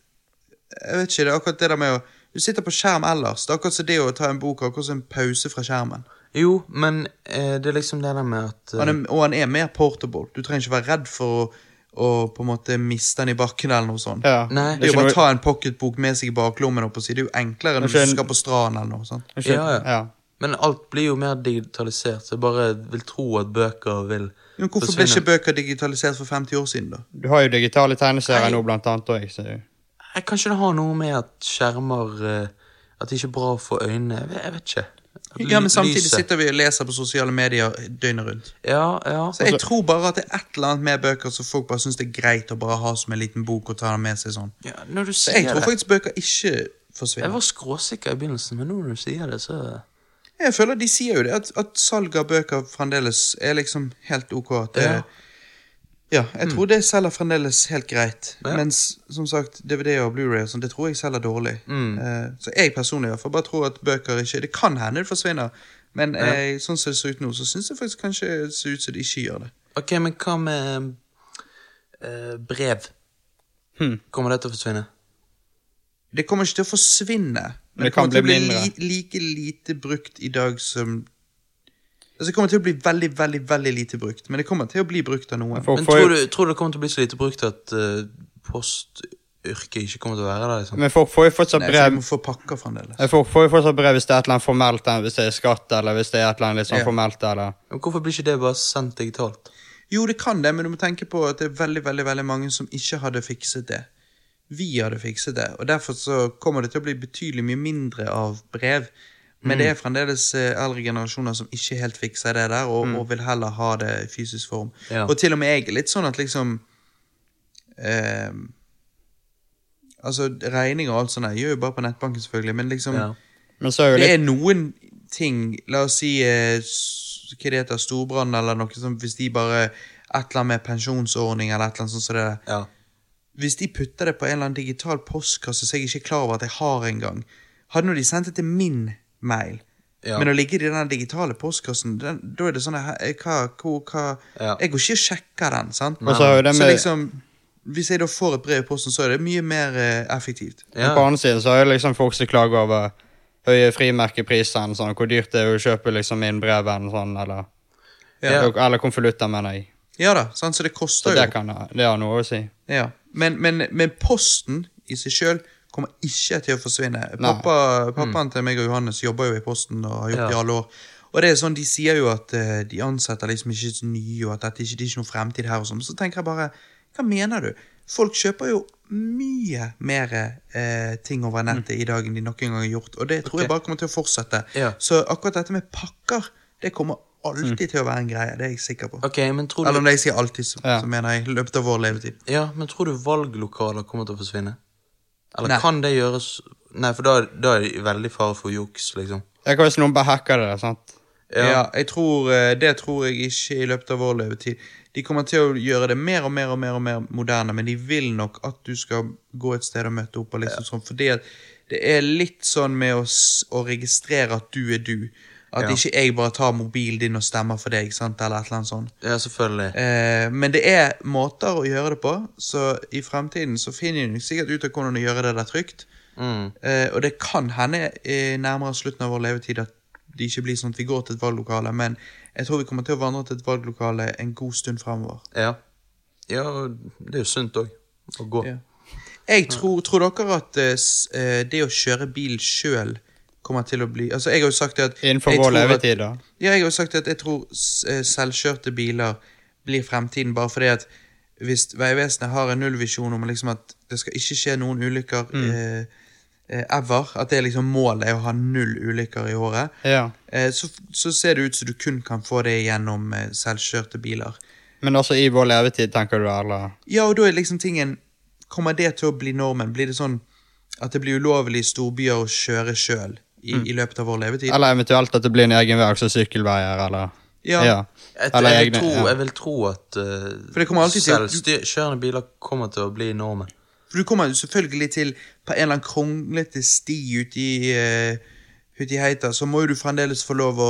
Jeg vet ikke, det er akkurat det der med å Du sitter på skjerm ellers. Det er akkurat som det å ta en bok, akkurat som en pause fra skjermen. Jo, men eh, det er liksom det der med at eh, Han er, og han er mer portable. Du trenger ikke være redd for å, å på en måte miste den i bakken eller noe sånt. Ja. Nei. Det er jo ikke bare å noe- ta en pocketbok med seg i baklommen. oppå si. Det er jo enklere når Det er ikke du en- skal på stranden eller noe sånt. Ikke- Ja, ja. ja. Men alt blir jo mer digitalisert, så jeg bare vil tro at bøker vil Men hvorfor ble forsvinne. ikke bøker digitalisert for 50 år siden, da? Du har jo digitale tegneserier nå, blant annet. Også, så. Jeg, Kanskje det har noe med at skjermer eh, At det ikke er bra for øynene. Jeg vet, jeg vet ikke. Ja, men samtidig lyset- sitter vi og leser på sosiale medier døgnet rundt. Ja, ja. Så jeg tror bare at det er et eller annet med bøker som folk bare syns det er greit å bare ha som en liten bok og ta den med seg sånn. ja når du Så jeg tror faktisk bøker ikke forsvinner. Jeg var skråsikker i begynnelsen, men nå når du sier det, så Jeg føler De sier jo det, at, at salg av bøker fremdeles er liksom helt ok. At det, Ja. Ja, jeg tror det selger fremdeles helt greit. Ja. Mens som sagt, DVD og Blu-ray og sånn, det tror jeg selger dårlig. Mm. Eh, så jeg personlig jeg bare tror at bøker ikke Det kan hende det forsvinner, men Ja. jeg, sånn som det ser ut nå, så syns jeg faktisk kanskje det ser ut som det ikke gjør det. Ok, men hva med uh, brev? Hmm. Kommer det til å forsvinne? Det kommer ikke til å forsvinne, men Det det, kommer til å bli bli li like lite brukt i dag som Altså, det kommer til å bli veldig, veldig veldig lite brukt, men det kommer til å bli brukt av noen. Men tror du, tror du det kommer til å bli så lite brukt at uh, postyrket ikke kommer til å være der? liksom? Men folk får jo fortsatt Nei, for brev må få pakker fremdeles. Folk får jo fortsatt brev hvis det er et eller annet formelt, enn hvis det er skatt, eller hvis det er et eller annet litt sånn Ja. formelt, eller Men hvorfor blir ikke det bare sendt digitalt? Jo, det kan det, men du må tenke på at det er veldig, veldig, veldig mange som ikke hadde fikset det. Vi hadde fikset det, og derfor så kommer det til å bli betydelig mye mindre av brev. Men det er fremdeles eh, eldre generasjoner som ikke helt fikser det der, og, og vil heller ha det i fysisk form. Ja. Og til og med jeg er litt sånn at liksom eh, Altså, regninger og alt sånt der gjør jo bare på nettbanken, selvfølgelig, men liksom Ja. Men så er jo det er noen ting, la oss si eh, hva det heter, storbrann eller noe sånt, hvis de bare et eller annet med pensjonsordning eller et eller annet sånt som det der. Ja. Hvis de putter det på en eller annen digital postkasse så jeg ikke er klar over at jeg har engang, hadde nå de sendt det til min mail. Ja. Men å ligge i den digitale postkassen, den, da er det sånn eh, hva, hva, hva Ja. Jeg går ikke og sjekker den, sant? Og så med... Så liksom, hvis jeg da får et brev i posten, så er det mye mer eh, effektivt. Ja. På annen siden så er jo liksom folk som klager over høye frimerkepriser, sånn, hvor dyrt det er å kjøpe liksom inn brev enn sånn, eller Ja. Eller konvolutter, mener jeg. Ja da, sant? så det Så koster jo. det, kan, det har noe å si. Ja, men, men, men posten i seg sjøl kommer ikke til å forsvinne. Pappa, pappaen til meg og Johannes jobber jo i Posten og har gjort det i alle år. Og det er sånn, De sier jo at eh, de ansetter liksom ikke så nye, og at det ikke, det er ikke noe fremtid her. og sånn. Så tenker jeg bare, hva mener du? Folk kjøper jo mye mer eh, ting over nettet i dag enn de noen gang har gjort. Og det tror okay. jeg bare kommer til å fortsette. Ja. Så akkurat dette med pakker, det kommer alltid til å være en greie. Det er jeg sikker på. Okay, men tror Eller om jeg sier alltid, så, Ja. så mener jeg i løpet av vår levetid. ja, men tror du valglokaler kommer til å forsvinne? Eller Nei. kan det gjøres Nei, for da, da er det veldig fare for juks, liksom. Jeg kan hvis noen bare hacker det, sant? Ja, jeg tror, eh, Det tror jeg ikke i løpet av vår levetid. De kommer til å gjøre det mer og mer og mer og mer moderne, men de vil nok at du skal gå et sted og møte opp. og liksom sånn, fordi at det er litt sånn med å, å registrere at du er du. At Ja. ikke jeg bare tar mobilen din og stemmer for deg, sant, eller et eller annet sånt. Ja, selvfølgelig. Eh, men det er måter å gjøre det på, så i fremtiden så finner du sikkert ut av hvordan å gjøre det der trygt. Mm. Eh, og det kan hende eh, nærmere slutten av vår levetid at det ikke blir sånn at vi går til et valglokale, men jeg tror vi kommer til å vandre til et valglokale en god stund fremover. Ja. ja, det er jo sunt òg. Å gå. Ja. Jeg tror, tror dere at eh, eh, det å kjøre bil sjøl kommer til å bli Altså, jeg har jo sagt at Innenfor vår levetid, da. Ja, jeg har jo sagt at jeg tror eh, selvkjørte biler blir fremtiden, bare fordi at hvis Vegvesenet har en nullvisjon om liksom at det skal ikke skje noen ulykker mm. eh, ever, at det er liksom målet er å ha null ulykker i året, Ja. eh, så, så ser det ut som du kun kan få det gjennom eh, selvkjørte biler. Men også i vår levetid, tenker du, eller? Ja, og da er liksom tingen Kommer det til å bli normen? Blir det sånn at det blir ulovlig i storbyer å kjøre sjøl i, i løpet av vår levetid? Eller eventuelt at det blir en egen vei, altså sykkelveier, eller Ja. Jeg, Eller jeg, egne- tro, ja. jeg vil tro at uh, For det kommer alltid til å- selvkjørende biler kommer til å bli normen. For du kommer selvfølgelig til på en eller annen kronglete sti ute i, uh, i heita, så må jo du fremdeles få lov å,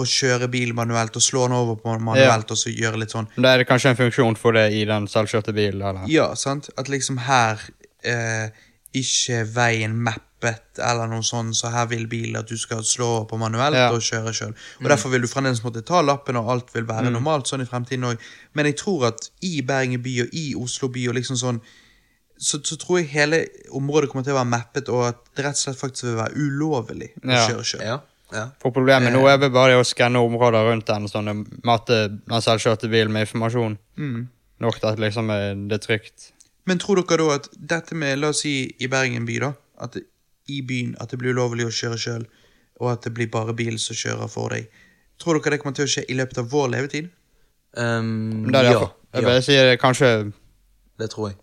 å kjøre bil manuelt og slå den over på manuelt og så gjøre litt sånn. Da er det kanskje en funksjon for det i den selvkjørte bilen, eller? Ja, sant? At liksom her eh, ikke veien mappet eller noe sånt, så her vil bilen at du skal slå på manuelt Ja. og kjøre sjøl. Og derfor vil du fremdeles måtte ta lappen, og alt vil være normalt sånn i fremtiden òg. Men jeg tror at i Bergen by og i Oslo by og liksom sånn så, så tror jeg hele området kommer til å være mappet, og at det rett og slett faktisk vil være ulovlig å Ja. kjøre sjøl. Ja, ja. For problemet nå er vel bare å skanne områder rundt den, sånn og mate den selvkjørte bilen med informasjon. Mm. Nok til at liksom er det er trygt. Men tror dere da at dette med, la oss si i Bergen by, da, at i byen at det blir ulovlig å kjøre sjøl, og at det blir bare bil som kjører for deg, tror dere det kommer til å skje i løpet av vår levetid? Um, det er ja, jeg ja, sier det er kanskje det tror jeg.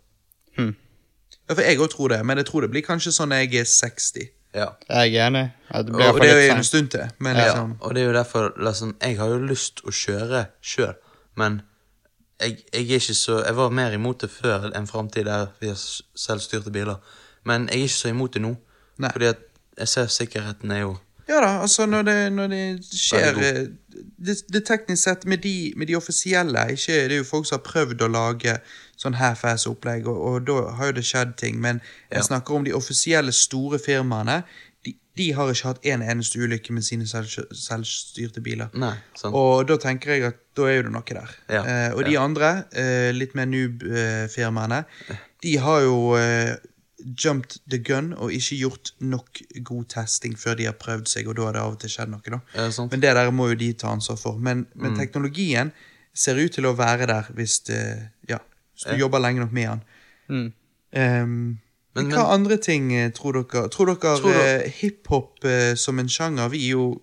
Ja, for jeg òg tror det, men jeg tror det blir kanskje sånn jeg er 60. Ja. Jeg er enig. At det Og, blir og det er jo en stund til, men ja. liksom Og det er jo derfor liksom, Jeg har jo lyst å kjøre sjøl, men jeg, jeg er ikke så Jeg var mer imot det før enn framtid der vi har selvstyrte biler. Men jeg er ikke så imot det nå. Nei. Fordi at jeg ser sikkerheten er jo Ja da, altså når det, når det skjer eh, det, det teknisk sett med de, med de offisielle ikke, Det er jo folk som har prøvd å lage sånn half-ass-opplegg, og, og da har jo det skjedd ting. Men jeg Ja. snakker om de offisielle store firmaene. De, de har ikke hatt en eneste ulykke med sine selv, selvstyrte biler. Nei, sant. Og da tenker jeg at da er jo det noe der. Ja, Eh, og de ja. andre, eh, litt mer noob-firmaene, de har jo eh, jumped the gun og ikke gjort nok god testing før de har prøvd seg, og da har det av og til skjedd noe. da. Det. Men det der må jo de ta ansvar for. Men, men Mm. teknologien ser ut til å være der hvis, det, ja, hvis du Ja. jobber lenge nok med den. Mm. Um, men, Men- hva andre ting eh, tror dere? Tror dere dere... eh, hiphop uh, som en sjanger Vi er jo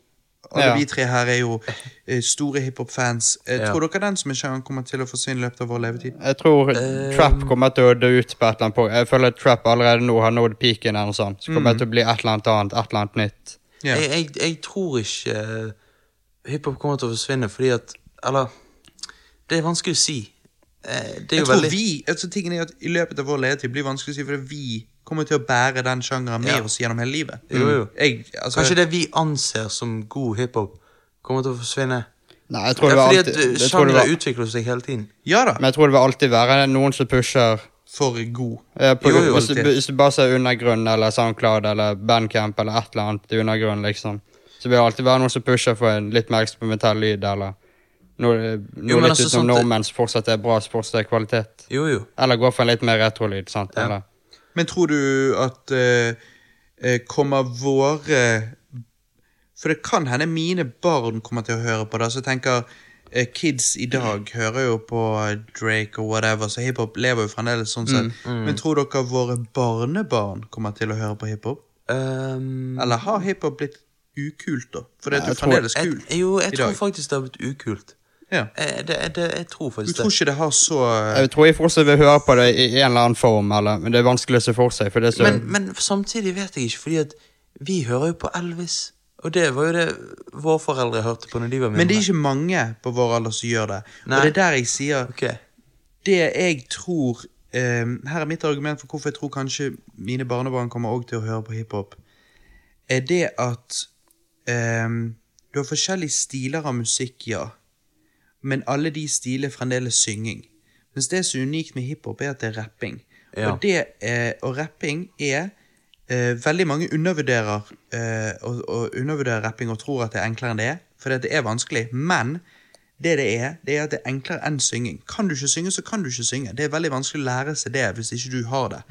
alle Ja. vi tre her er jo eh, store hiphop-fans. Eh, Ja. Tror dere den som en sjanger kommer til å forsvinne i løpet av vår levetid? Jeg tror Eh, trap kommer til å dø ut på et eller annet punkt. Jeg føler at trap allerede nå har nådd peaken eller noe sånt. Så kommer det til å bli et eller annet annet, et eller annet nytt. Ja. Jeg, jeg, jeg tror ikke uh, hiphop kommer til å forsvinne, fordi at Eller Det er vanskelig å si. Uh, det er Jeg jo tror veldig vi, altså tingen er at I løpet av vår levetid blir det vanskelig å si, fordi vi kommer til å bære den sjangeren med Ja. oss gjennom hele livet. Jo, jo. Jeg, altså, Kanskje det vi anser som god hiphop, kommer til å forsvinne. Nei, jeg tror det det vil fordi alltid, at jeg tror det sjangere vil, utvikler seg hele tiden. Ja da, men jeg tror det vil alltid være noen som pusher for god. Ja, på, Jo, jo, hvis, du, hvis du bare ser Undergrunn eller Soundcloud eller Bandcamp eller et eller annet Undergrunn, liksom, så vil det alltid være noen som pusher for en litt mer eksperimentell lyd eller noe, noe Jo, litt altså, utenom sånt det- nordmenn som fortsatt er bra, som fortsatt er kvalitet. Jo, jo. Eller gå for en litt mer retrolyd, sant? Ja. Eller? Men tror du at eh, eh, kommer våre For det kan hende mine barn kommer til å høre på det. Så jeg tenker eh, Kids i dag hører jo på Drake og whatever, så hiphop lever jo fremdeles sånn sett. Men tror dere våre barnebarn kommer til å høre på hiphop? Um, Eller har hiphop blitt ukult, da? For det er jo fremdeles kult i jeg, jo, jeg tror faktisk det har blitt ukult. Ja. Jeg, det, det, jeg tror Du faktisk tror det. ikke det har så eh, Jeg tror jeg fortsatt vil høre på det i en eller annen form, eller, men det er vanskelig å se for seg. For så, Men, men samtidig vet jeg ikke, fordi at vi hører jo på Elvis. Og det var jo det våre foreldre hørte på når de var mindre. Men det er ikke mange på vår alder som gjør det. Nei. Og det er der jeg sier okay. Det jeg tror um, Her er mitt argument for hvorfor jeg tror kanskje mine barnebarn kommer også til å høre på hiphop. Er det at um, du har forskjellige stiler av musikk, ja. Men alle de stiler er fremdeles synging. Mens det som er unikt med hiphop, er at det er rapping. Ja. Og, det, eh, og rapping er eh, Veldig mange undervurderer eh, og, og undervurderer rapping og tror at det er enklere enn det er. For det er vanskelig. Men det det er, det er at det er enklere enn synging. Kan du ikke synge, så kan du ikke synge. Det er veldig vanskelig å lære seg det hvis ikke du har det.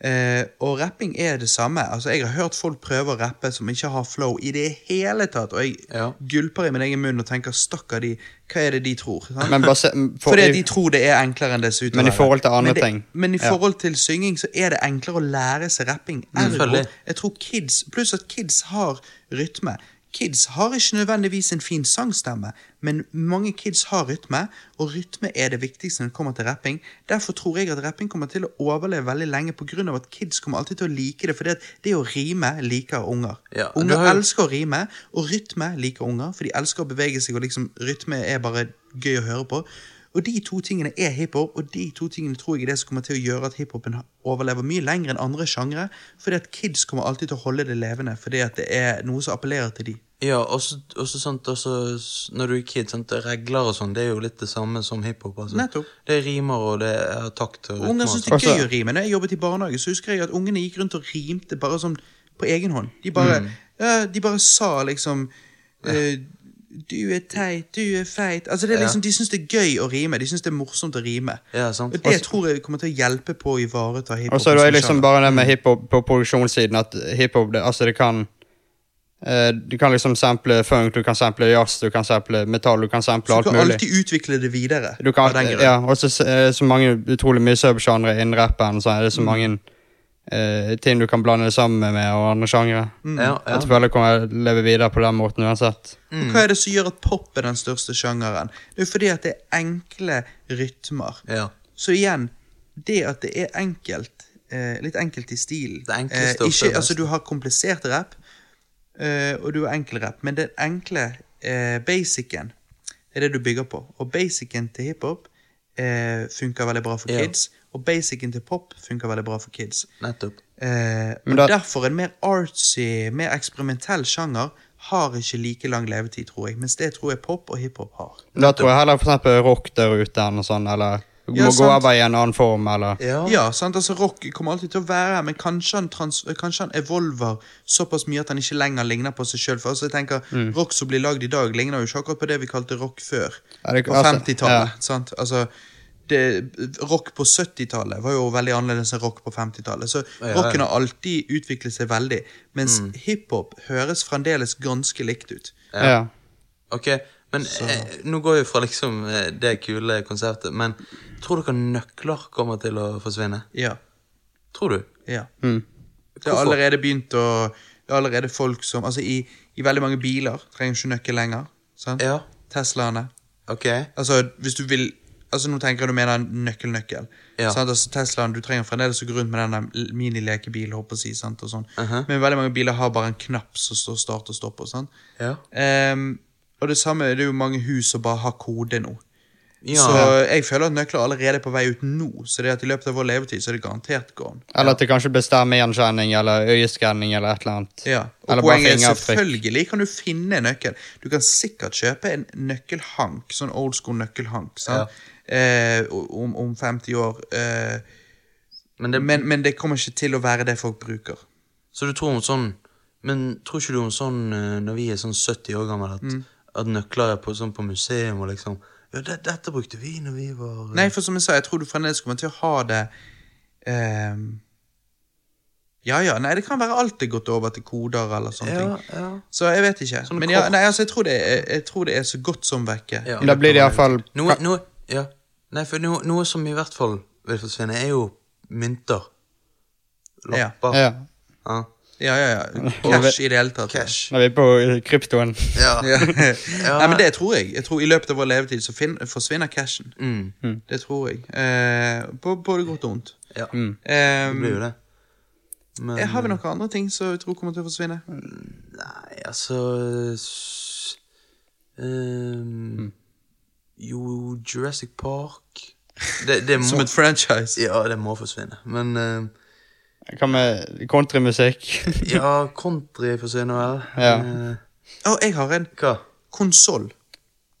Eh, og rapping er det samme. Altså, Jeg har hørt folk prøve å rappe som ikke har flow i det hele tatt, og jeg Ja. gulper i min egen munn og tenker 'stakkar de', hva er det de tror? Se, for, Fordi de tror det er enklere enn det ser ut til å Men i forhold til andre men det, ting. Men i forhold til synging så er det enklere å lære seg rapping. Ergo, jeg tror kids, Pluss at kids har rytme. Kids har ikke nødvendigvis en fin sangstemme, men mange kids har rytme, og rytme er det viktigste når det kommer til rapping. Derfor tror jeg at rapping kommer til å overleve veldig lenge, pga. at kids kommer alltid til å like det. For det å rime liker unger. Ja, unger har elsker å rime, og rytme liker unger, for de elsker å bevege seg, og liksom rytme er bare gøy å høre på. Og de to tingene er hiphop, og de to tingene tror jeg er det som kommer til å gjøre at hiphopen overlever mye lenger enn andre sjangre, fordi at kids kommer alltid til å holde det levende, fordi at det er noe som appellerer til de. Ja, og så og sånt også Når du er kid, sånt, regler og sånn, det er jo litt det samme som hiphop. Altså. Nettopp. Det er rimer, og det er takt og Unger syns det er gøy å rime. Når jeg jobbet i barnehage, så husker jeg at ungene gikk rundt og rimte bare sånn på egen hånd. De bare, Mm. ja, de bare sa liksom eh, Du er teit, du er feit. Altså det er Ja. liksom, De syns det er gøy å rime. De syns det er morsomt å rime. Ja, sant. Og det tror jeg kommer til å hjelpe på å ivareta hiphop. Og så er det liksom bare det med hiphop på produksjonssiden, at hiphop, det, altså det kan Du kan liksom sample funk, du kan sample jazz, du kan sample metall, du kan sample Så alt du kan mulig. alltid utvikle det videre. Du kan, ja, og så er det så mange utrolig mye subsjangre innen rappen, så er det så mange uh, ting du kan blande det sammen med, og andre sjangre. Mm. Ja, Jeg ja. Jeg det kommer til å leve videre på den måten uansett. Mm. Hva er det som gjør at pop er den største sjangeren? Det er jo fordi at det er enkle rytmer. ja. Så igjen, det at det er enkelt, eh, litt enkelt i stilen Det eh, ikke, altså. Du har komplisert rap, eh, og du har enkel rap, men den enkle eh, basicen er det du bygger på. Og basicen til hiphop eh, funker veldig bra for Ja. kids, og basicen til pop funker veldig bra for kids. Nettopp. Eh, og Men da- derfor en mer artsy, mer eksperimentell sjanger har ikke like lang levetid, tror jeg. Mens det tror jeg pop og hiphop har. Da tror jeg heller for eksempel rock der ute eller noe sånt, eller du Ja, må gå sant. over i en annen form, eller Ja. Ja, sant? altså Rock kommer alltid til å være her, men kanskje han, trans kanskje han evolver såpass mye at han ikke lenger ligner på seg sjøl. Altså, jeg tenker, Mm. Rock som blir lagd i dag, ligner jo ikke akkurat på det vi kalte rock før. Det- på altså, 50-tallet. ja. sant? Altså, det, rock på 70-tallet var jo veldig annerledes enn rock på 50-tallet. Så Ja, ja. rocken har alltid utviklet seg veldig. Mens hiphop høres fremdeles ganske likt ut. Ja. ja. Ok, men eh, nå går vi fra liksom eh, det kule konsertet, men tror dere nøkler kommer til å forsvinne? Ja. Tror du? ja. Mm. Det har allerede begynt å Det er allerede folk som Altså, i, i veldig mange biler trenger du ikke nøkkel lenger. Sant? Ja. Teslaene. Ok. Altså, hvis du vil Altså, nå tenker jeg du mener nøkkel-nøkkel. Ja. Altså, Teslaen, du trenger fremdeles å gå rundt med denne l- minilekebilen, håper jeg å si, sant, og sånn. -huh. Men veldig mange biler har bare en knapp som står start og stopp og sånn. Ja. Ehm, og det samme det er jo mange hus som bare har kode nå. Ja. Så jeg føler at nøkler allerede er på vei ut nå. Så det at i løpet av vår levetid så er det garantert gone. Eller at det kanskje blir stemmegjenkjenning eller øyeskanning eller et eller annet. Ja, og Eller poenget er selvfølgelig kan du finne en nøkkel. Du kan sikkert kjøpe en nøkkelhank, sånn old school nøkkelhank, ja. Eh, om, om 50 år. Eh, Men det, men, men det kommer ikke til å være det folk bruker. Så du tror om sånn Men tror ikke du om sånn eh, når vi er sånn 70 år gamle, at, Mm. At nøkler er på, sånn på museum og liksom Ja, det, dette brukte vi når vi var eh, Nei, for som jeg sa, jeg tror du fremdeles kommer til å ha det ehm, Ja ja, nei, det kan være alt er gått over til koder eller sånne ja, ting. ja. Så jeg vet ikke. Sånn Men ja, nei, altså, jeg tror, det er, jeg tror det er så godt som vekke. Ja. Da blir det iallfall Noe, noe, ja. Nei, for noe, noe som i hvert fall vil forsvinne, er jo mynter. Lapper. Ja. Ja. Ja, ja, ja. Cash i det hele tatt. Cash. Når vi er på kryptoen. Ja. Ja. Ja. Nei, men det tror jeg. Jeg tror I løpet av vår levetid så fin forsvinner cashen. Mm. Det tror jeg. Eh, på både godt og vondt. ja. Mm. Eh, Det blir jo det. Men har vi noen andre ting som jeg tror kommer til å forsvinne? Nei, altså um, ehm, Jo, Jurassic Park det, det må, Som et franchise? Ja, det må forsvinne. Men ehm, Hva med countrymusikk? Ja, country forsvinner vel. Ja. Eh, Å, jeg har en hva? konsoll.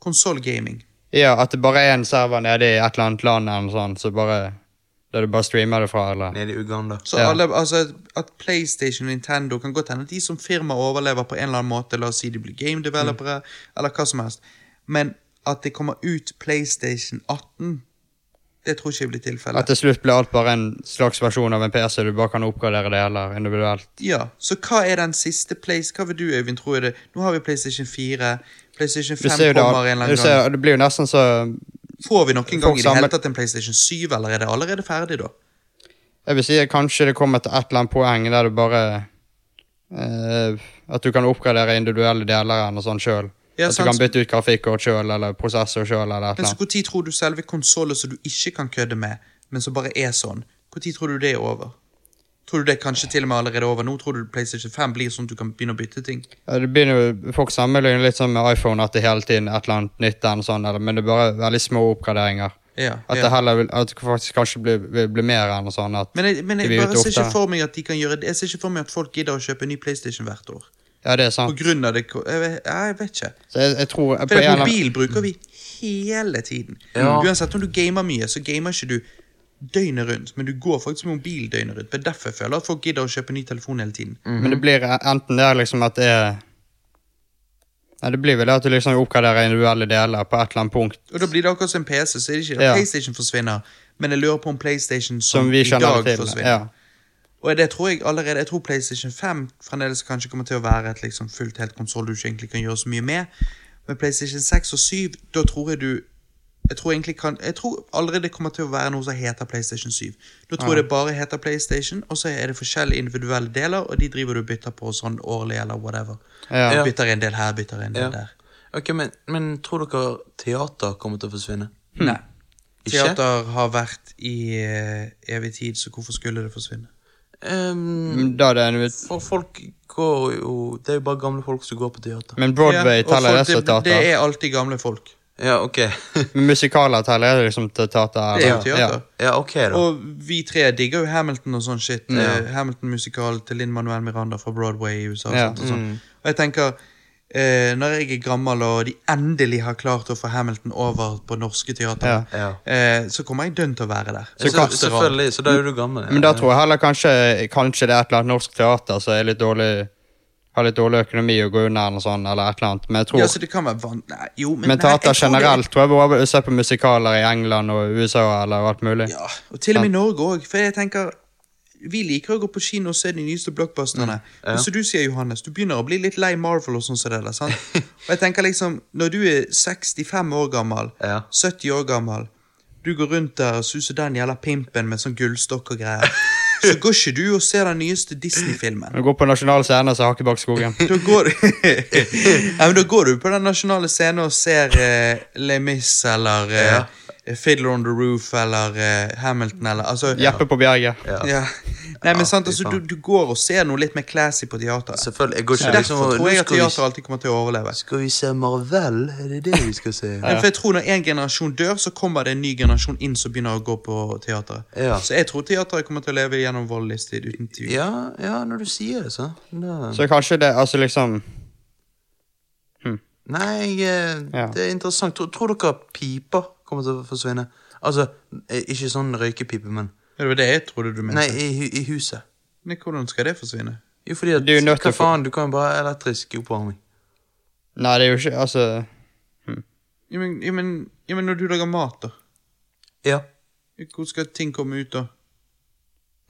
Konsollgaming. ja, at det bare er en server nede i et eller annet land eller noe sånt, så bare der du bare streamer det fra, eller Nede i Uganda. Så Ja. alle, altså At PlayStation og Nintendo kan godt hende at de som firma overlever på en eller annen måte. La oss si de blir game developere, eller hva som helst. Men at det kommer ut PlayStation 18, det tror ikke blir tilfellet. At til slutt blir alt bare en slags versjon av en PC, du bare kan oppgradere det eller individuelt. Ja, så hva er den siste place? Hva vil du, Øyvind, tro er det? Nå har vi PlayStation 4. PlayStation 5 ser det, kommer en eller du annen ser, gang. det blir jo nesten så Får vi noen gang i det hele tatt en PlayStation 7, eller er det allerede ferdig, da? Jeg vil si at kanskje det kommer til et eller annet poeng der du bare eh, At du kan oppgradere individuelle deler eller sånn sjøl. Ja, at du kan bytte ut grafikkort sjøl eller prosessor sjøl Men så. Når tror du selve konsollen som du ikke kan kødde med, men som bare er sånn, når tror du det er over? Tror du det er kanskje til og med allerede over nå? Tror du PlayStation 5 blir sånn at du kan begynne å bytte ting? Ja, det begynner jo, Folk sammenligner litt sånn med iPhone, at det hele tiden er et eller annet nytt, eller sånn, men det er bare veldig små oppgraderinger. Ja, At ja. det heller at det faktisk kanskje blir, vil bli mer enn sånn at Men jeg, men jeg blir bare ser ikke for meg at de kan gjøre det. Jeg ser ikke for meg at folk gidder å kjøpe en ny PlayStation hvert år. Ja, det er sant. På grunn av det Jeg vet, jeg vet ikke. Så jeg, jeg tror på For en mobil bruker vi hele tiden. Ja. Uansett om du gamer mye, så gamer ikke du døgnet rundt, men du går faktisk med mobil døgnet rundt. Det er derfor jeg føler at folk gidder å kjøpe ny telefon hele tiden. Men det blir enten det er liksom at det er Nei, det blir vel det at du liksom oppgraderer individuelle deler på et eller annet punkt. Og da blir det akkurat som en PC, så er det ikke at Ja. PlayStation forsvinner, men jeg lurer på om PlayStation som, Som vi i dag det til. forsvinner. Ja. Og det tror jeg allerede Jeg tror PlayStation 5 fremdeles kanskje kommer til å være et liksom fullt helt konsoll du ikke egentlig kan gjøre så mye med. Men PlayStation 6 og 7, da tror jeg du Jeg tror egentlig kan Jeg tror allerede det kommer til å være noe som heter PlayStation 7. Da tror jeg det bare heter PlayStation, og så er det forskjellige individuelle deler, og de driver du og bytter på sånn årlig eller whatever. Ja. Bytter en del her, bytter en del Ja. der. Ok, men, men tror dere teater kommer til å forsvinne? Nei. Ikke? Teater har vært i eh, evig tid, så hvorfor skulle det forsvinne? Ehm, Da er det en for folk går jo Det er jo bare gamle folk som går på teater. Men Broadway Ja, teller det som teater? det er alltid gamle folk. Ja, ok. Musikaler teller det liksom til teater? Det er jo teater. Ja, ok, da. Og vi tre digger jo Hamilton og sånn shit. Ja. Eh, Hamilton-musikal til Linn Manuel Miranda fra Broadway i USA. og Ja. sånt Og, sånn. og jeg tenker, eh, når jeg er gammel og de endelig har klart å få Hamilton over på norske teater, Ja. eh, så kommer jeg dønn til å være der. Så, kan- selvfølgelig, så da er du gammel. Men da tror jeg heller kanskje, kanskje det er et eller annet norsk teater som er litt dårlig har litt dårlig økonomi og går under eller, sånn, eller et eller annet. Men jeg tror Ja, så det kan være van... Nei, jo, men, Men nei, jeg teater tror det- generelt tror jeg bare se på musikaler i England og USA eller alt mulig. Ja, og til og med i Norge òg. For jeg tenker Vi liker å gå på kino og se de nyeste blockbusterne. Men som du sier, Johannes, du begynner å bli litt lei Marvel og sånn som det der. sant? Og jeg tenker liksom, Når du er 65 år gammel, Ja. 70 år gammel, du går rundt der og suser den jævla pimpen med sånn gullstokk og greier, så går ikke du og ser den nyeste Disney-filmen. Du går på nasjonal scene, og ser Hakkebakkeskogen. Da går, ja, men da går du på den nasjonale scenen og ser uh, Les Mis eller eh, Fiddler on the Roof eller uh, Hamilton eller altså, Jeppe på Bjerget. Ja. Ja. Nei, men sant, altså, du, du går og ser noe litt mer classy på teateret. Selvfølgelig. Jeg går ikke Derfor liksom tror jeg at teater alltid kommer til å overleve. Skal vi se Marvel? Er det det vi skal se? Men for jeg tror Når en generasjon dør, så kommer det en ny generasjon inn som begynner å gå på teateret. Ja. Så jeg tror teateret kommer til å leve gjennom vår livstid. uten tvil. Ja, ja, når du sier det, så. Da. Så kanskje det Altså liksom Nei, eh, Ja. det er interessant. Tror, tror dere piper kommer til å forsvinne? Altså, eh, ikke sånn røykepipe, men Det var det jeg trodde du mente. Nei, i, i huset. Men hvordan skal det forsvinne? Jo, fordi at Du er Hva faen, du kan jo bare ha elektrisk oppvarming. Nei, det er jo ikke Altså Ja, men, ja, men, ja, men når du lager mat, da? Ja. Hvor skal ting komme ut, da?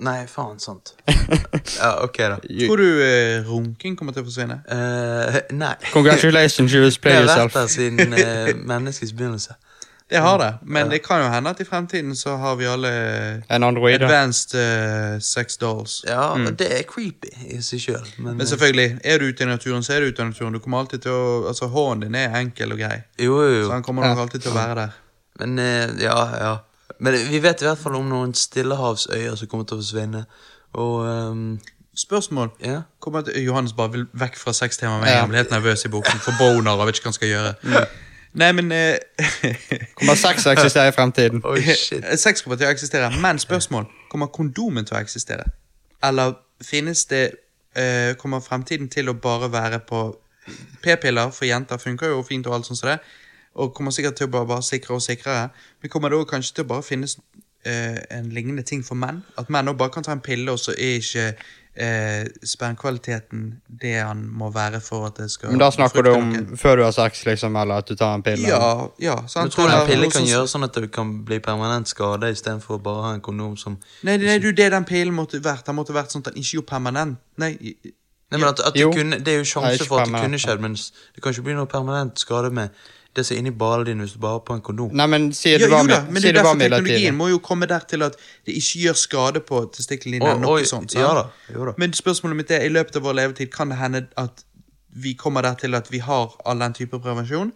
Nei, faen, sant. ja, ok, da. Tror du eh, runking kommer til å forsvinne? Uh, nei. Congratulations, you just Det play har vært yourself. der siden uh, menneskets begynnelse. Det har det, men det kan jo hende at i fremtiden så har vi alle En android. advanced uh, sex dolls. Ja, det er creepy i seg sjøl, men, Men selvfølgelig, er du ute i naturen, så er du ute i naturen. Du kommer alltid til å Altså, hånden din er enkel og grei. Jo, jo, Så han kommer nok alltid til å være der. Men eh, ja, ja. Men vi vet i hvert fall om noen stillehavsøyer som kommer til å forsvinne. Og um Spørsmål. ja. Kommer til, Johannes bare vil vekk fra sextemaet med en Ja. gang. Blir helt nervøs i boken. For boner og vet ikke hva han skal gjøre. Nei, men eh, Kommer sex til å eksistere i fremtiden? Oh. Sex kommer til å eksistere, men spørsmål Kommer kondomen til å eksistere? Eller finnes det uh, Kommer fremtiden til å bare være på P-piller for jenter funker jo fint og alt sånt som det, og kommer sikkert til å bare, bare sikre og sikrere. Men kommer det også kanskje til å bare finnes uh, en lignende ting for menn? At menn også bare kan ta en pille, og så er ikke eh, spermkvaliteten det han må være for at det skal Men da snakker du om noen. før du har sex, liksom, eller at du tar en pille? Ja, ja. Du tror en pillen kan gjøre sånn at du kan bli permanent skada istedenfor bare å ha en kondom som Nei, nei, du, det den pillen måtte vært. Den måtte vært sånn at den ikke gjorde permanent. Nei, Nei, men at, at kunne, det er jo sjanse for at det kunne skjedd, men det kan ikke bli noe permanent skade med det som er inni ballen din hvis du bare har på en kondom. Nei, men sier var, jo da, men det er derfor teknologien må jo komme der til at det ikke gjør skade på testiklene dine. Noe oi, sånt, ja da, jo da. Men spørsmålet mitt er, i løpet av vår levetid kan det hende at vi kommer der til at vi har all den type prevensjon,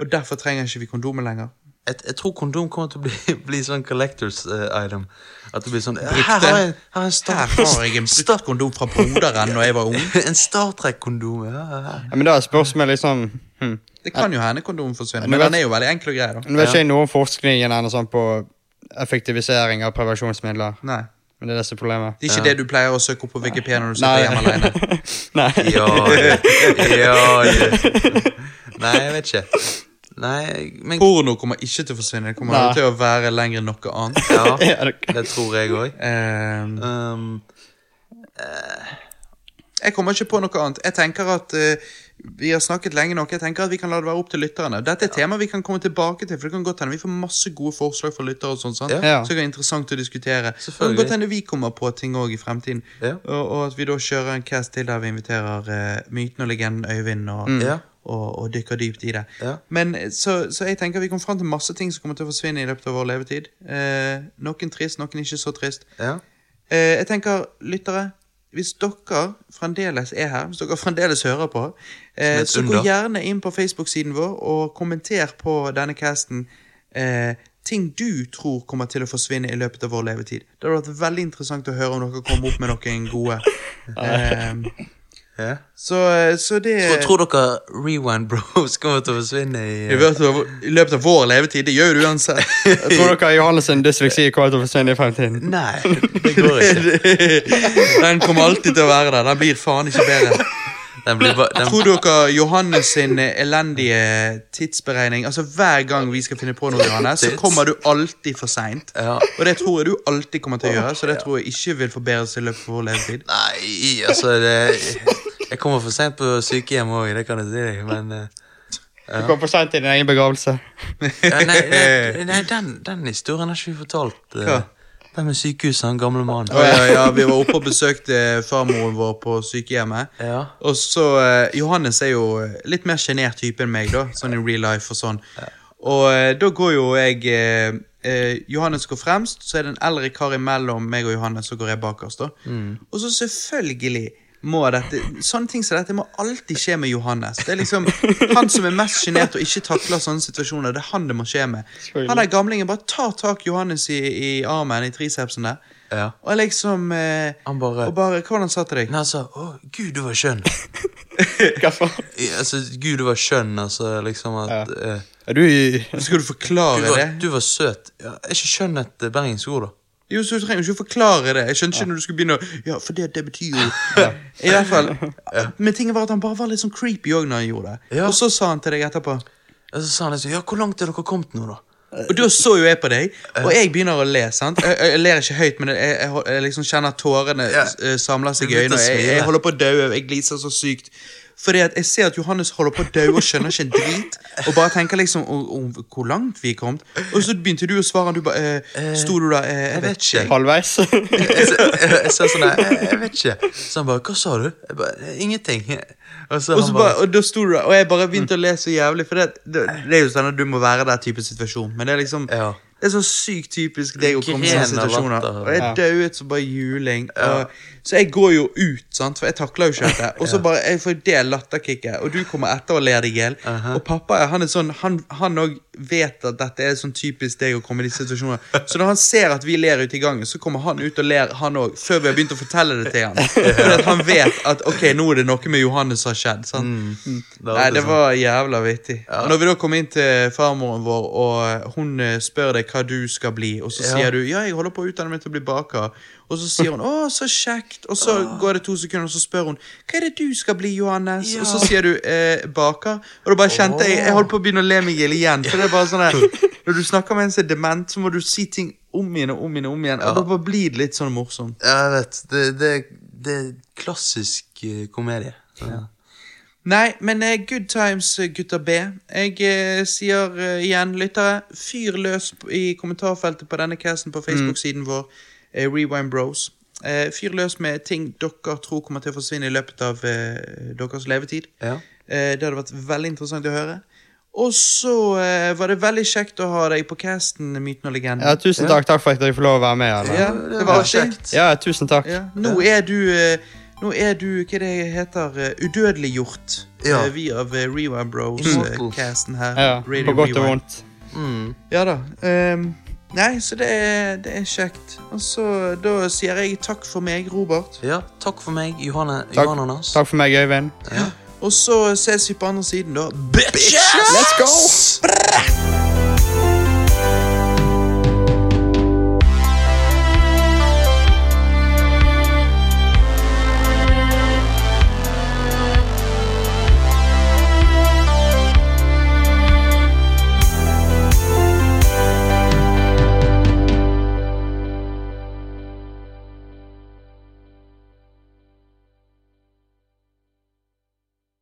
og derfor trenger ikke vi kondomer lenger. Jeg, jeg tror kondom kommer til å bli, bli sånn collectors uh, item. At det blir sånn Her Brukte. har jeg, her har jeg en Star, Her har jeg en brukt kondom fra broderen da jeg var ung. en Star Trek-kondom. Ja, ja, ja. Ja, men da er spørsmålet liksom hm. Det kan jo hende kondomen forsvinner, Men men vet- den er jo veldig enkel og grei. da. Nå vet ikke jeg noe om forskningen eller sånn på effektivisering av prevensjonsmidler. Nei. Men det er disse som problemet. Det er ikke det du pleier å søke opp på Wikipedia når du sitter hjemme alene. Nei. Ja, ja, ja, ja. Nei, jeg vet ikke. Nei, men Porno kommer ikke til å forsvinne. Det kommer Nei. til å være lenger enn noe annet. Ja, Ja, det- tror jeg òg. Um, Um, jeg kommer ikke på noe annet. Jeg tenker at eh, Vi har snakket lenge nok. Jeg tenker at Vi kan la det være opp til lytterne. Dette er et tema vi kan komme tilbake til. For det kan godt hende Vi får masse gode forslag fra lyttere. og sånt, sant? Ja. Ja. Så det er interessant å diskutere. Det kan godt hende vi kommer på ting òg i fremtiden. Ja. Og, og at vi da kjører en cast til der vi inviterer uh, myten og legenden Øyvind og, Ja. og, og dykker dypt i det. Ja. Men eh, så, så jeg tenker vi kommer fram til masse ting som kommer til å forsvinne i løpet av vår levetid. Uh, noen trist, noen ikke så trist. ja. Eh, jeg tenker, lyttere, hvis dere fremdeles er her, hvis dere fremdeles hører på, eh, så gå gjerne inn på Facebook-siden vår og kommenter på denne casten eh, ting du tror kommer til å forsvinne i løpet av vår levetid. Det hadde vært veldig interessant å høre om dere kommer opp med noen gode. Eh, Ja. Så, eh, så det Tror, tror dere Rewind Bros kommer til å forsvinne i av- I løpet av vår levetid. Det gjør jo du uansett. Jeg tror dere Johannes sin dysleksi kommer til å forsvinne i fremtiden. Nei, det går ikke. Den kommer alltid til å være der. Den blir faen ikke bedre. Den blir ba, den, Tror dere Johannes sin elendige tidsberegning Altså Hver gang vi skal finne på noe, Johannes, så kommer du alltid for seint. Ja. Og det tror jeg du alltid kommer til å gjøre, så det tror jeg ikke vil forbedres i løpet av vår levetid. Nei, altså det, Jeg kommer for sent på sykehjem òg, det kan jeg si deg, men eh, Du kom for sent til din egen begravelse. ja, nei, nei, nei den, den historien har ikke vi fortalt. Hva? Den med sykehuset, han gamle mannen. Oh, ja, ja, Vi var oppe og besøkte farmoren vår på sykehjemmet. Ja. Og så uh, Johannes er jo eh, litt mer sjenert type enn meg, da. Sånn i real life og sånn. Og da går jo jeg eh, eh, Johannes går fremst, så er det en eldre kar imellom meg og Johannes, så går jeg bakerst. da. Og så selvfølgelig må dette Sånne ting som dette må alltid skje med Johannes. Det er liksom Han som er mest sjenert og ikke takler sånne situasjoner, det er han det må skje med. Han der gamlingen bare tar tak Johannes i, i armen, i tricepsen der. Ja. Og liksom eh, Han bare Og bare han sa til deg? Nei, han sa 'Å, gud, du var skjønn'. Hva faen? Altså, Gud, du var skjønn, altså liksom at eh, Er du i Skal du forklare du, var, det? du var søt. Ja, er ikke skjønn et eh, bergensk ord, da? Jo, så trenger du ikke å forklare det. Jeg skjønner ikke når du skulle begynne å Ja, for det, det betyr jo I hvert fall. Men tingen var at han bare var litt sånn creepy òg når han gjorde det. Ja. Og så sa han til deg etterpå Og så sa han liksom 'Ja, hvor langt er dere kommet nå, da?' Og da så jo jeg på deg, og jeg begynner å le. sant? Jeg, jeg, ler ikke høyt, men jeg, jeg, jeg liksom kjenner tårene Ja. eh, samler seg i øynene. jeg holder på å dø. Jeg gliser så sykt. Fordi at jeg ser at Johannes holder på å dø og skjønner ikke en drit. Og bare tenker liksom om, om hvor langt vi er kommet. Og så begynte du å svare, du bare eh, Sto du da? Eh, jeg vet ikke. halvveis? jeg, sa- jeg, jeg sa sånn her, jeg, jeg vet ikke. Så han bare 'Hva sa du?' Jeg bare 'Ingenting'. Og så Og, så bare, og da sto du der, og jeg bare begynte å le så jævlig. For det, det, det er jo sånn at du må være der type situasjon. Men det er liksom Ja. Det er så sykt typisk deg å komme i sånne situasjoner. latter. Og jeg dauet som bare juling. Og, så jeg går jo ut, sant? for jeg takler jo ikke dette. Og så bare jeg får det latterkicket, og du kommer etter og ler deg i hjel. Og pappa han er sånn, han han òg vet at dette er sånn typisk deg å komme i disse situasjonene. Så når han ser at vi ler ute i gangen, så kommer han ut og ler, han òg. Før vi har begynt å fortelle det til han. For at han vet at ok, nå er det noe med Johannes som har skjedd. sant? Mm. Det er Nei, det sånn. var jævla vittig. Når vi da kom inn til farmoren vår, og hun eh, spør deg hva du skal bli, og så Ja. sier du ja, jeg holder på å utdanne meg til å bli baker, og så sier hun å, så kjekt, og så går det to sekunder, og så spør hun hva er det du skal bli, Johannes? Og så sier du eh, baker, og da bare kjente jeg Jeg holdt på å begynne å le meg i hjel igjen, for det er bare sånn der Når du snakker med en som er dement, så må du si ting om igjen og om igjen og om igjen, og da bare blir det litt sånn morsomt. Ja, jeg vet. Det, det, det er klassisk eh, komedie. Ja. Nei, men eh, good times, eh, gutter B. Jeg eh, sier eh, igjen, lyttere, fyr løs i kommentarfeltet på denne casten på Facebook-siden vår, eh, Rewind Bros. Eh, fyr løs med ting dere tror kommer til å forsvinne i løpet av deres levetid. Ja. Eh, det hadde vært veldig interessant å høre. Og så var det veldig kjekt å ha deg på casten, Myten og legenden. Ja, tusen takk, takk for at jeg får lov å være med. Eller? Ja, det var kjekt. Ja, tusen takk. Ja, nå er du Nå er du, hva det heter, eh, udødeliggjort Ja. eh, via eh, Rewind Bros-casten her. Ja, Radio på godt og vondt. Mm. Ja da. Um, nei, så det er, det er kjekt. Og så da sier jeg takk for meg, Robert. ja. Takk for meg, Johanne, Takk. Johannes. Takk for meg, Øyvind. Og så ses vi på andre siden, da. Bitches! Let's go!